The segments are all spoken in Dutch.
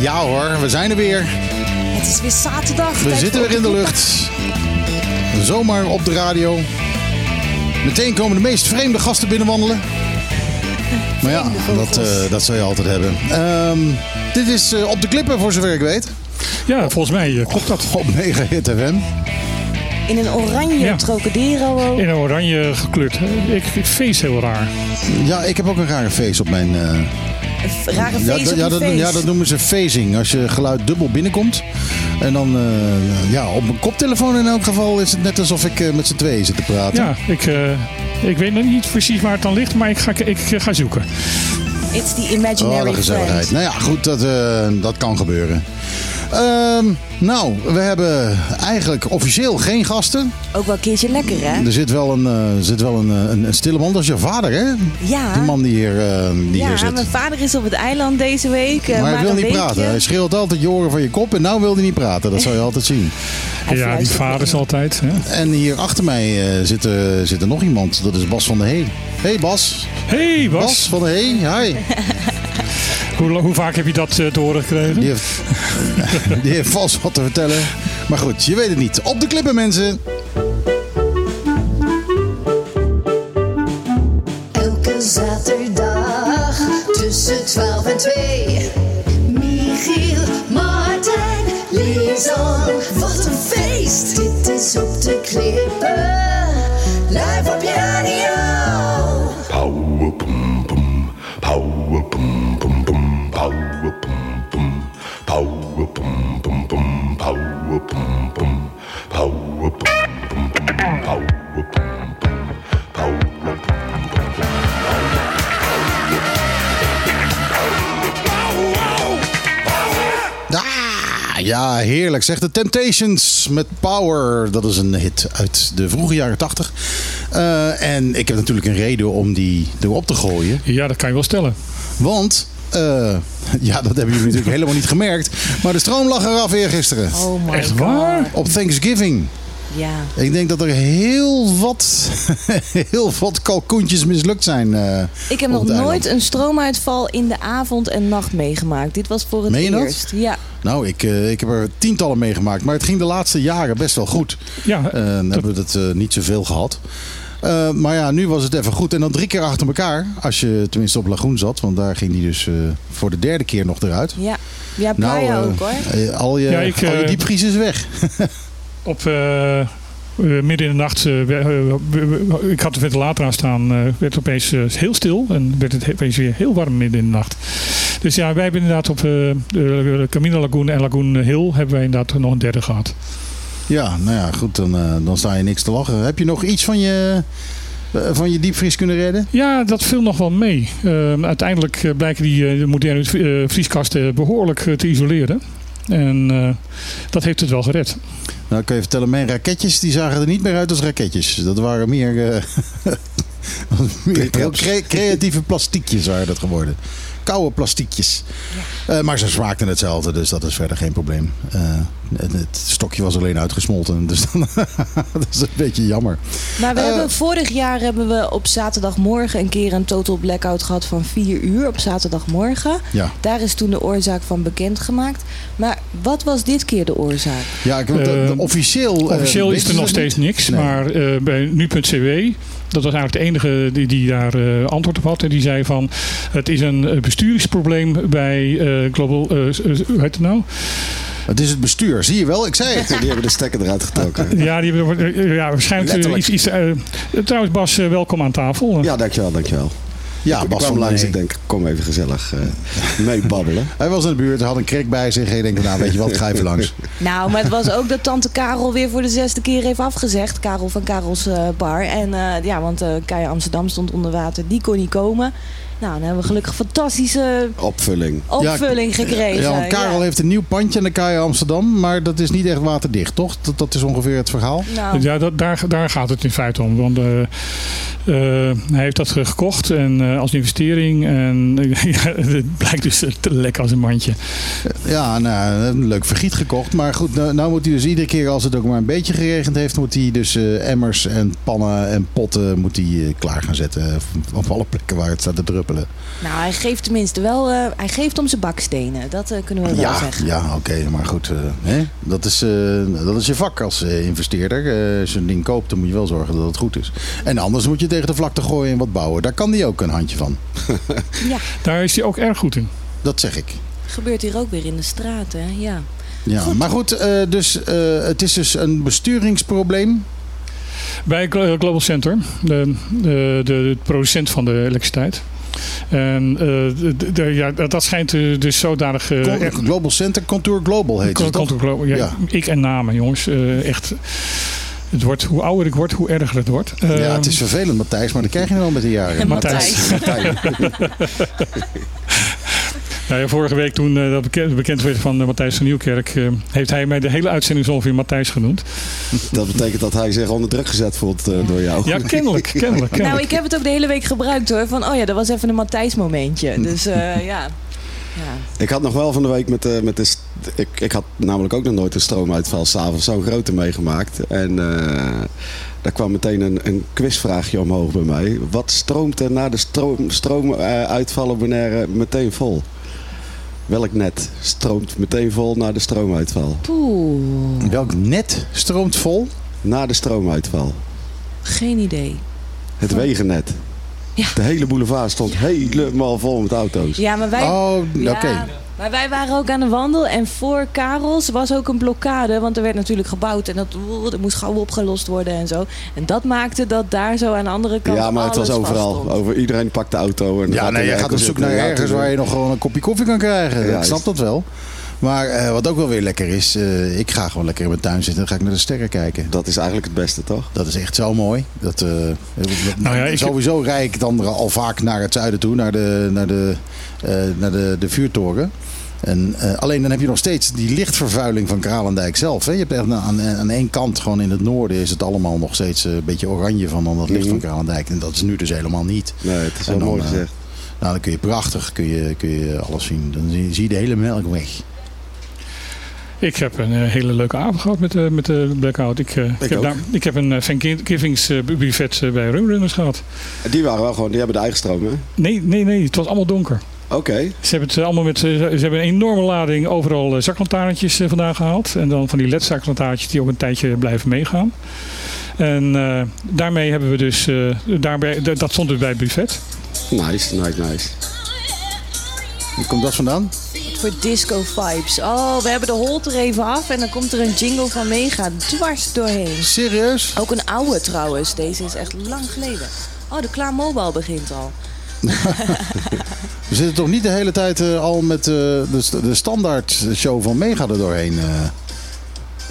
Ja hoor, we zijn er weer. Het is weer zaterdag. We zitten weer in de lucht. Zomaar op de radio. Meteen komen de meest vreemde gasten binnenwandelen. Maar ja, dat, eh, dat zou je altijd hebben. Ehm, dit is eh, op de klippen, voor zover ik weet. Ja, volgens mij eh, klopt dat. Op Mega Hit FM. In een oranje Ja. Trocadero. In een oranje gekleurd. Ik vind feest heel raar. Ja, ik heb ook een rare face op mijn... rare ja, feest ja, dat, face. ja, dat noemen ze phasing. Als je geluid dubbel binnenkomt. En dan, eh, ja, op mijn koptelefoon in elk geval is het net alsof ik eh, met z'n tweeën zit te praten. Ja, ik, eh, ik weet nog niet precies waar het dan ligt, maar ik ga, ik ga zoeken. It's the Oh, imaginary de gezelligheid. friend. Nou ja, goed, dat, eh, dat kan gebeuren. Ehm, nou, we hebben eigenlijk officieel geen gasten. Ook wel een keertje lekker, hè? Er zit wel een, eh, zit wel een, eh, een, een stille man. Dat is je vader, hè? Ja. Die man die hier, eh, die hier ja, zit. mijn vader is op het eiland deze week. maar hij wil niet weekje. praten. Hij schreeuwt altijd je oren van je kop. En nou wil hij niet praten. Dat zal je altijd zien. Ja, die vaders me. altijd. Hè? En hier achter mij eh, zit, er- zit er nog iemand. Dat is Bas van der Hey. Hey Bas. hey, Bas. Bas van der Hey. Hi. Hoe, hoe vaak heb je dat eh, te horen gekregen? Die heeft, die heeft vast wat te vertellen. Maar goed, je weet het niet. Op de klippen, mensen. Elke zaterdag tussen 12 en 2. Michiel, Martijn, Lisan. Wat een feest! Dit is op de klippen. Ja, heerlijk. Zeg de Temptations met Power. Dat is een hit uit de vroege jaren 80. Eh, en ik heb natuurlijk een reden om die erop te gooien. Ja, dat kan je wel stellen. Want, eh, ja, dat hebben jullie natuurlijk helemaal niet gemerkt. Maar de stroom lag eraf weer gisteren. Oh my Echt god. waar? Op Thanksgiving. Ja. Ik denk dat er heel wat, heel wat kalkoentjes mislukt zijn. eh, Ik heb nog nooit een stroomuitval in de avond en nacht meegemaakt. Dit was voor het Meen dat? eerst. Ja. Nou, ik, eh, ik heb er tientallen meegemaakt. Maar het ging de laatste jaren best wel goed. Ja, Eh, dan hebben we het eh, niet zoveel gehad. Eh, maar ja, nu was het even goed. En dan drie keer achter elkaar. Als je tenminste op Lagoen zat. Want daar ging die dus eh, voor de derde keer nog eruit. Ja. Ja, Playa eh, ook hoor. al je, Ja, ik, al je diepvries is weg. op eh, eh, midden in de nacht, eh, ik had de ventilator aan staan, werd het opeens heel stil en werd het opeens weer heel warm midden in de nacht. Dus ja, wij hebben inderdaad op de Camino Lagoon en Lagoon Hill hebben wij inderdaad nog een derde gehad. Ja, nou ja, goed. Dan, dan sta je niks te lachen. Heb je nog iets van je, van je diepvries kunnen redden? Ja, dat viel nog wel mee. Eh, uiteindelijk blijken die de moderne vrieskasten behoorlijk eh, te isoleren. En dat heeft het wel gered. Nou, kan je vertellen, mijn raketjes die zagen er niet meer uit als raketjes. Dat waren meer, eh, meer heel cre- creatieve plastiekjes waren dat geworden. Koude plastiekjes. Eh, maar ze smaakten hetzelfde, dus dat is verder geen probleem. Eh, het, het stokje was alleen uitgesmolten, dus dan, dat is een beetje jammer. Maar we Eh. hebben, vorig jaar hebben we op zaterdagmorgen een keer een total blackout gehad van 4 uur op zaterdagmorgen. Ja, Daar is toen de oorzaak van bekendgemaakt. Maar wat was dit keer de oorzaak? ja ik, want, eh, Eh, officieel, eh, Officieel is er nog steeds niks. Nee. Maar eh, bij nu.cw, dat was eigenlijk de enige die, die daar eh, antwoord op had. En die zei van, het is een eh, besturingsprobleem bij eh, Global, hoe heet het nou? Het is het bestuur, zie je wel, ik zei het. Die hebben de stekker eruit getrokken. Ja, die hebben ja, waarschijnlijk Letterlijk. iets... iets trouwens Bas, welkom aan tafel. Ja, dankjewel, dankjewel. Ja, ik Bas kwam van langs, ik denk, kom even gezellig eh meebabbelen. Hij was in de buurt, had een krek bij zich. En je denkt, nou weet je wat, ga even langs. Nou, maar het was ook dat tante Karel weer voor de zesde keer heeft afgezegd. Karel van Karels eh, Bar. En eh, ja, want eh Kei Amsterdam stond onder water. Die kon niet komen. Nou, dan hebben we gelukkig een fantastische Opvulling. opvulling gekregen. Ja, want Karel Ja. heeft een nieuw pandje aan de Kaai Amsterdam. Maar dat is niet echt waterdicht, toch? Dat, dat is ongeveer het verhaal. Nou, Ja, dat, daar, daar gaat het in feite om. Want eh, eh, hij heeft dat gekocht en, eh, als investering. En ja, het blijkt dus te lek als een mandje. Ja, nou, een leuk vergiet gekocht. Maar goed, nou, nou moet hij dus iedere keer als het ook maar een beetje geregend heeft... moet hij dus eh, emmers en pannen en potten moet hij, eh, klaar gaan zetten. Op alle plekken waar het staat te druppelen. Nou, hij geeft tenminste wel... eh, hij geeft om zijn bakstenen. Dat eh, kunnen we wel Ja, zeggen. ja oké, maar goed. eh, hè? Dat, is, eh, dat is je vak als eh, investeerder. Eh, als je een ding koopt, dan moet je wel zorgen dat het goed is. En anders moet je tegen de vlakte gooien en wat bouwen. Daar kan die ook een handje van. Ja, Daar is hij ook erg goed in. Dat zeg ik. gebeurt hier ook weer in de straat, hè? Ja. Ja, maar goed, eh, dus, eh, het is dus een besturingsprobleem. Bij Glo- Global Center, de, de, de producent van de elektriciteit. En eh, ja, dat, schijnt eh, dus zodanig... erg- Global Center, Contour Global heet het? Contour Global, ja, Ja. Ik en namen, jongens. Echt. Het wordt, hoe ouder ik word, hoe erger het wordt. Ja, het is vervelend, Matthijs, maar dat krijg je wel met de jaren. En Matthijs. Matthijs. Nou ja, vorige week toen eh, dat bekend, bekend werd van eh, Matthijs van Nieuwkerk, eh, heeft hij mij de hele uitzending zo ongeveer Matthijs genoemd. Dat betekent dat hij zich onder druk gezet voelt door jou. Ja, kennelijk, kennelijk, Nou, ik heb het ook de hele week gebruikt hoor. Van, oh ja, dat was even een Matthijs momentje. Dus eh, ja. ja. Ik had nog wel van de week met de, met de ik, ik had namelijk ook nog nooit een stroomuitval s'avonds zo'n grote meegemaakt. En eh, daar kwam meteen een, een quizvraagje omhoog bij mij. Wat stroomt er na de stroom, stroomuitval op Bonaire meteen vol? Welk net stroomt meteen vol na de stroomuitval? Poeh, Welk net stroomt vol? Na de stroomuitval. geen idee. Het wegennet. Ja. De hele boulevard stond helemaal vol met auto's. Ja, maar wij... Oh, oké. Ja, maar wij waren ook aan de wandel en voor Karels was ook een blokkade. Want er werd natuurlijk gebouwd en dat, moest gauw opgelost worden en zo. En dat maakte dat daar zo aan de andere kant Ja, maar het was overal. Over, iedereen pakt de auto. En Ja, nee, je gaat op zoek naar ergens waar je nog gewoon een kopje koffie kan krijgen. Ja, ik snap dat wel. Maar eh, wat ook wel weer lekker is, eh, ik ga gewoon lekker in mijn tuin zitten en dan ga ik naar de sterren kijken. Dat is eigenlijk het beste, toch? Dat is echt zo mooi. Dat, eh, Nou ja, ik- sowieso rijd ik dan al vaak naar het zuiden toe, naar de, naar de, naar de, de vuurtoren. En, eh, alleen dan heb je nog steeds die lichtvervuiling van Kralendijk zelf. Hè. Je hebt echt aan, aan één kant, gewoon in het noorden, is het allemaal nog steeds eh, een beetje oranje van dan dat licht Mhm. van Kralendijk. En dat is nu dus helemaal niet. Nee, het is wel dan, mooi eh, gezegd. Nou, dan kun je prachtig kun je, kun je alles zien. Dan zie, zie je de hele melkweg. Ik heb een eh, hele leuke avond gehad met, de met de Blackout. Ik, eh, ik, heb, daar- ik heb een Thanksgivings eh, buffet eh, bij Rumrunners gehad. Die waren wel gewoon, die hebben de eigen stroom, hè? Nee, nee, nee, het was allemaal donker. Oké. Ze hebben, het eh, allemaal met, ze hebben een enorme lading overal eh, zaklantaarntjes eh, vandaan gehaald. En dan van die LED-zaklantaartjes die ook een tijdje blijven meegaan. En eh, daarmee hebben we dus, eh, daarbij, dat stond dus bij het buffet. Nice, nice, nice. Waar komt dat vandaan? Voor disco vibes. Oh, we hebben de hol er even af en dan komt er een jingle van Mega dwars doorheen. Serieus? Ook een oude trouwens. Deze is echt lang geleden. Oh, de Klaar Mobile begint al. We zitten toch niet de hele tijd eh, al met eh, de, de standaard show van Mega er doorheen. eh.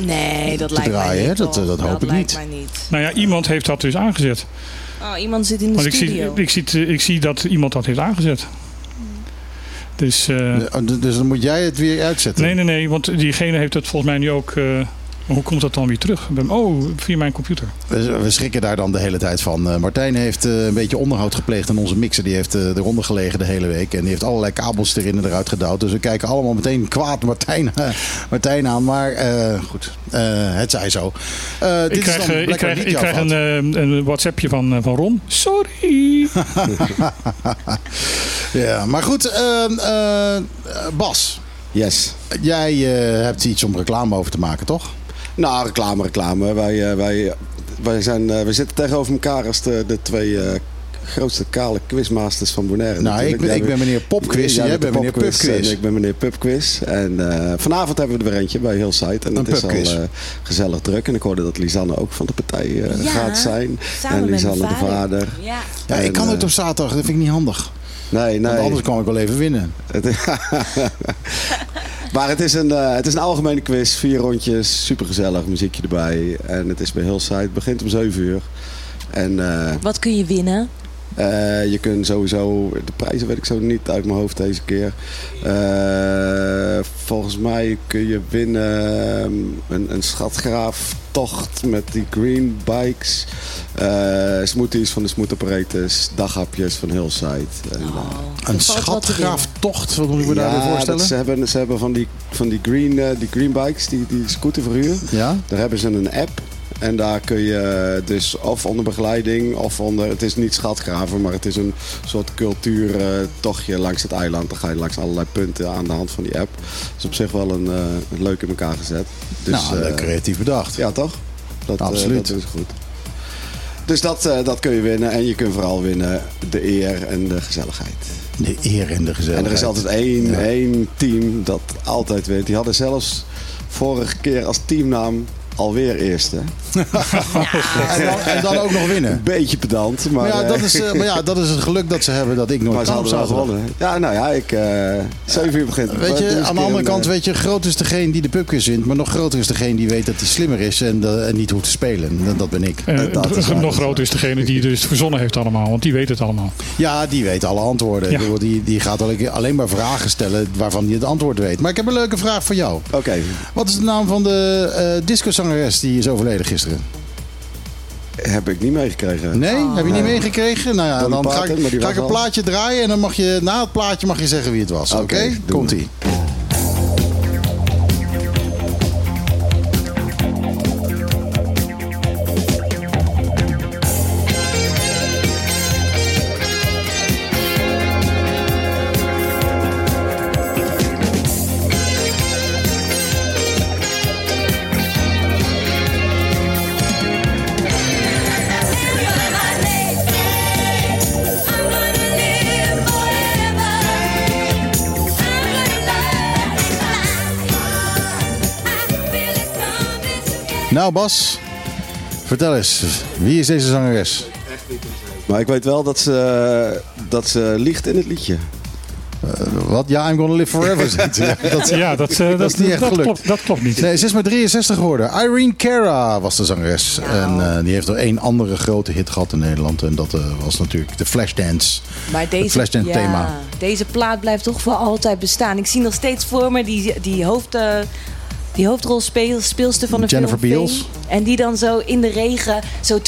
Nee, dat lijkt draaien, mij niet. Dat, eh, dat hoop ik lijkt niet. mij niet. Nou ja, iemand heeft dat dus aangezet. Oh, iemand zit in de Want ik zie, studio. ik, zie, ik zie dat iemand dat heeft aangezet. Dus eh, Oh, Dus dan moet jij het weer uitzetten. nee, nee, nee, want diegene heeft het volgens mij nu ook. Eh, hoe komt dat dan weer terug? Oh, via mijn computer. We, we schrikken daar dan de hele tijd van. Eh, Martijn heeft eh, een beetje onderhoud gepleegd aan onze mixer. Die heeft eh, eronder gelegen de hele week. En die heeft allerlei kabels erin en eruit gedouwd. Dus we kijken allemaal meteen kwaad Martijn, Martijn aan. Maar eh, goed, eh, het zij zo. Eh, dit Ik krijg, is dan eh, ik krijg, ik krijg een, eh, een WhatsAppje van, eh, van Ron. Sorry. Ja, maar goed, eh, eh, Bas. Yes. Jij eh, hebt iets om reclame over te maken, toch? Nou, reclame, reclame. Wij, eh, wij, wij, zijn, eh, we zitten tegenover elkaar als de, de twee eh, grootste kale quizmasters van Bonaire. Nou, ik ben, ik ben meneer Popquiz en jij bent meneer Pubquiz. Ik ben meneer Pubquiz. En eh, vanavond hebben we er weer eentje bij Hillside. En het is al eh, gezellig druk. En ik hoorde dat Lisanne ook van de partij eh, Ja, gaat zijn. samen en Lisanne de vader. vader. Ja. Ja, ik kan het op zaterdag, dat vind ik niet handig. Nee, nee. Want anders kan ik wel even winnen. Het- maar het is, een, eh, het is een algemene quiz. Vier rondjes, supergezellig, muziekje erbij. En het is bij Hillside. Het begint om 7 uur. En eh, Wat kun je winnen? Eh, je kunt sowieso... De prijzen weet ik zo niet uit mijn hoofd deze keer. Eh, volgens mij kun je winnen ehm, een, een schatgraaftocht met die green bikes. eh, smoothies van de Smooth Operators. Daghapjes van Hillside. En, eh, Oh, Een schatgraaftocht, wat moet ik me daarbij dat voorstellen? ze, hebben, ze hebben van die, van die, green, die green bikes, die, die scooterverhuur. Ja? Daar hebben ze een app. En daar kun je dus of onder begeleiding of onder... Het is niet schatgraven, maar het is een soort cultuurtochtje langs het eiland. Dan ga je langs allerlei punten aan de hand van die app. Dat is op zich wel een, eh, leuk in elkaar gezet. Dus, nou, eh, creatief bedacht. Ja, toch? Dat, eh, Absoluut. dat is goed. Dus dat, eh, dat kun je winnen. En je kunt vooral winnen de eer en de gezelligheid. De eer en de gezelligheid. En er is altijd één, Ja. één team dat altijd wint. Die hadden zelfs vorige keer als teamnaam alweer eerste. En dan, en dan ook nog winnen. Een beetje pedant, maar, Maar ja, dat eh, is, eh, maar ja, dat is het geluk dat ze hebben dat ik nooit maar ze kan gewonnen. Ja, nou ja, ik... eh 7 uur begint. Weet je, aan de andere kant, weet je, groot is degene die de pubquiz wint, maar nog groter is degene die weet dat hij slimmer is en, en niet hoeft te spelen. Dat, dat ben ik. En dat is nog groter is degene die dus verzonnen heeft allemaal, want die weet het allemaal. Ja, die weet alle antwoorden. Ja. Die, die gaat alleen- alleen maar vragen stellen waarvan hij het antwoord weet. Maar ik heb een leuke vraag voor jou. Oké, Wat is de naam van de eh die is overleden gisteren? heb ik niet meegekregen. Nee? heb je niet meegekregen? Nou ja, dan ga ik, ga ik een plaatje draaien en dan mag je na het plaatje mag je zeggen wie het was. Oké? Komt-ie. Nou Bas, vertel eens. Wie is deze zangeres? Maar ik weet wel dat ze, dat ze liegt in het liedje. Wat? Ja, I'm gonna live forever. ze. Ja, dat, dat, eh, dat, is niet echt dat, gelukt. klopt, dat klopt niet. Nee, ze is maar 63 geworden. Irene Cara was de zangeres. En eh, die heeft nog één andere grote hit gehad in Nederland. En dat eh, was natuurlijk de Flashdance. Maar deze, Flashdance ja, thema. deze plaat blijft toch voor altijd bestaan. Ik zie nog steeds voor me die, die, hoofd, eh, die hoofdrolspeelster van de Jennifer film Beals. Fame. En die dan zo in de regen zo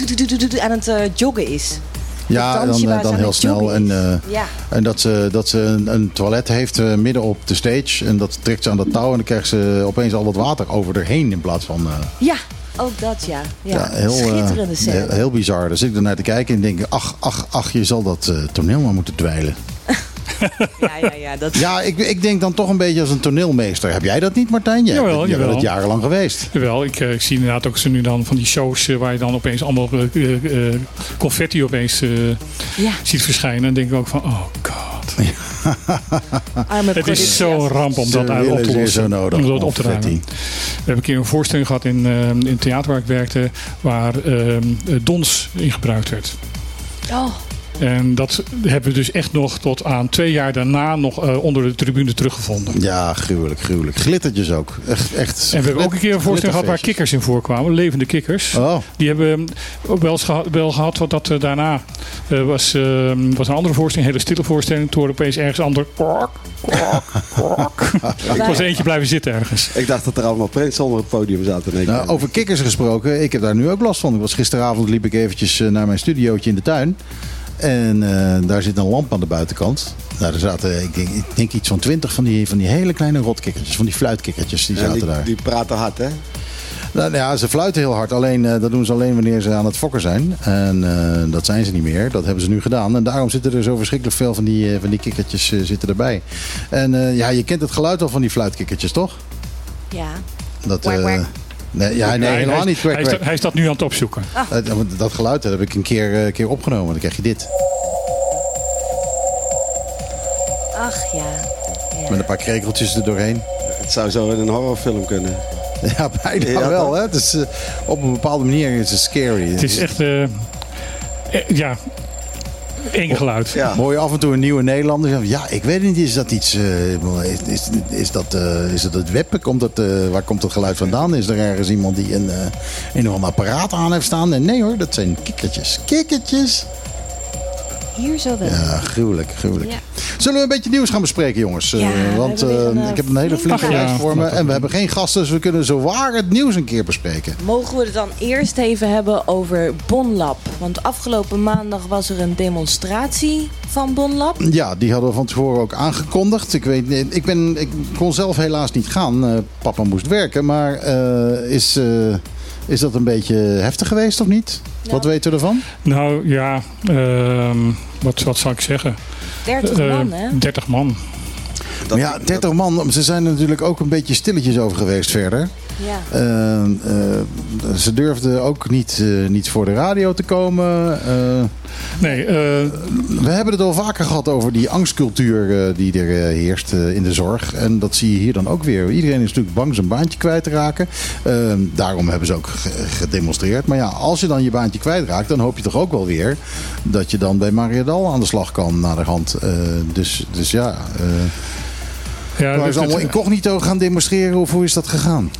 aan het eh, joggen is. Ja, dan, eh, dan heel snel. En, eh, Ja. en dat ze, dat ze een, een toilet heeft midden op de stage. En dat trekt ze aan dat touw. En dan krijgt ze opeens al dat water over erheen. In plaats van... ja, ook dat ja. ja. Ja, heel, Schitterende scène. heel, heel bizar. Zit ik ernaar te kijken en denk ik, ach, ach, ach, je zal dat toneel maar moeten dweilen. Ja, ja, ja. Dat, Ja, ik, ik denk dan toch een beetje als een toneelmeester. Heb jij dat niet, Martijn? Jij, Jawel, bent- jij bent jawel. het jarenlang geweest. Jawel, ik, eh, ik zie inderdaad ook ze nu dan van die shows eh, waar je dan opeens allemaal eh, eh, confetti opeens eh, ja, ziet verschijnen. En denk ik ook van, oh god. Het is zo'n ramp om dat uit op te lossen. zo nodig. Om dat op te ruimen. We hebben een keer een voorstelling gehad in, in het theater waar ik werkte. Waar ehm, eh, dons in gebruikt werd. Oh, En dat hebben we dus echt nog tot aan twee jaar daarna nog eh, onder de tribune teruggevonden. Ja, gruwelijk, gruwelijk. Glittertjes ook. Echt, echt En we hebben ook een keer een voorstelling gehad waar kikkers in voorkwamen. Levende kikkers. Oh, Die hebben we ook wel eens gehad, wel gehad want dat eh, daarna eh, was, eh, was een andere voorstelling, een hele stille voorstelling. Toen hoorde opeens ergens ander. Kwak, kwak, kwak. Ik was eentje blijven zitten ergens. Ik dacht dat er allemaal prins onder het podium zaten. Nou, over kikkers gesproken. Ik heb daar nu ook last van. Ik was gisteravond liep ik eventjes naar mijn studiootje in de tuin. En eh, daar zit een lamp aan de buitenkant. Nou, er zaten, ik denk, ik denk iets van twintig van die, van die hele kleine rotkikkertjes. Van die fluitkikkertjes, die En zaten die, daar. die praten hard, hè? Nou ja, ze fluiten heel hard. Alleen eh, dat doen ze alleen wanneer ze aan het fokken zijn. En eh, dat zijn ze niet meer. Dat hebben ze nu gedaan. En daarom zitten er zo verschrikkelijk veel van die, eh, van die kikkertjes eh, zitten erbij. En eh, ja, je kent het geluid al van die fluitkikkertjes, toch? ja. Dat, eh, kwak. Nee, ja, nee, helemaal hij, niet. Kwak, hij, is kwak. dat, hij is dat nu aan het opzoeken. Eh, dat- dat geluid dat heb ik een keer, eh, keer opgenomen. Dan krijg je dit. Ach ja. ja. Met een paar krekeltjes er doorheen. Het zou zo in een horrorfilm kunnen. Ja, bijna Ja, wel. Hè? Het is, eh, op een bepaalde manier is het scary. Het is echt, eh, ja, eng geluid. Ja. Hoor je af en toe een nieuwe Nederlander zeggen, ja, ik weet niet, is dat iets, eh, is, is, is dat, eh, is het het web? Komt dat, eh, waar komt dat geluid vandaan? Is er ergens iemand die een, eh, een of ander apparaat aan heeft staan? En nee hoor, dat zijn kikkertjes. Kikkertjes! Hier zo wel. Ja, gruwelijk, gruwelijk. Ja. Zullen we een beetje nieuws gaan bespreken, jongens? Ja, Eh, want eh, een, eh, ik heb een hele flinke lijst voor me. En we hebben geen gasten, dus we kunnen zo waar het nieuws een keer bespreken. Mogen we het dan eerst even hebben over Bonlab? Want afgelopen maandag was er een demonstratie van Bonlab. Ja, die hadden we van tevoren ook aangekondigd. Ik, weet, niet- ik, ben, ik kon zelf helaas niet gaan. Eh, papa moest werken. Maar eh, is, eh, Is dat een beetje heftig geweest of niet? Ja. Wat weten we ervan? Nou ja, ehm, wat, wat zou ik zeggen? 30 Eh, man, hè? 30 man. Maar ja, 30 man, ze zijn er natuurlijk ook een beetje stilletjes over geweest verder. Ja. Eh, eh, ze durfden ook niet, eh, niet voor de radio te komen. Eh, Nee, eh, we hebben het al vaker gehad over die angstcultuur eh, die er eh, heerst eh, in de zorg. En dat zie je hier dan ook weer. Iedereen is natuurlijk bang zijn baantje kwijt te raken. Eh, daarom hebben ze ook ge- gedemonstreerd. Maar ja, als je dan je baantje kwijtraakt, dan hoop je toch ook wel weer dat je dan bij Mariadal aan de slag kan naderhand. Eh dus, dus ja, eh ja, waar dus ze allemaal het- incognito gaan demonstreren of hoe is dat gegaan?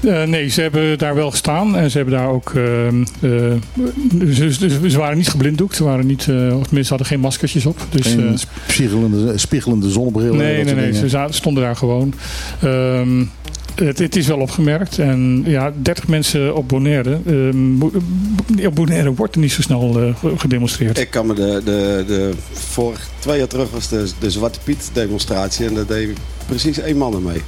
Eh, nee, ze hebben daar wel gestaan en ze hebben daar ook. ehm, eh, ze, ze- ze waren niet geblinddoekt, ze waren niet, eh, of tenminste hadden geen maskertjes op. Dus, Geen spiegelende, spiegelende zonnebrillen? nee, dat nee, nee, dingen. ze stonden daar gewoon. Ehm, het, het is wel opgemerkt. En ja, 30 mensen op Bonaire. ehm, Bo- op Bonaire wordt er niet zo snel eh, ge- gedemonstreerd. Ik kan me de, de, de vorig twee jaar terug was de, de Zwarte Piet demonstratie en daar deed precies één man er mee.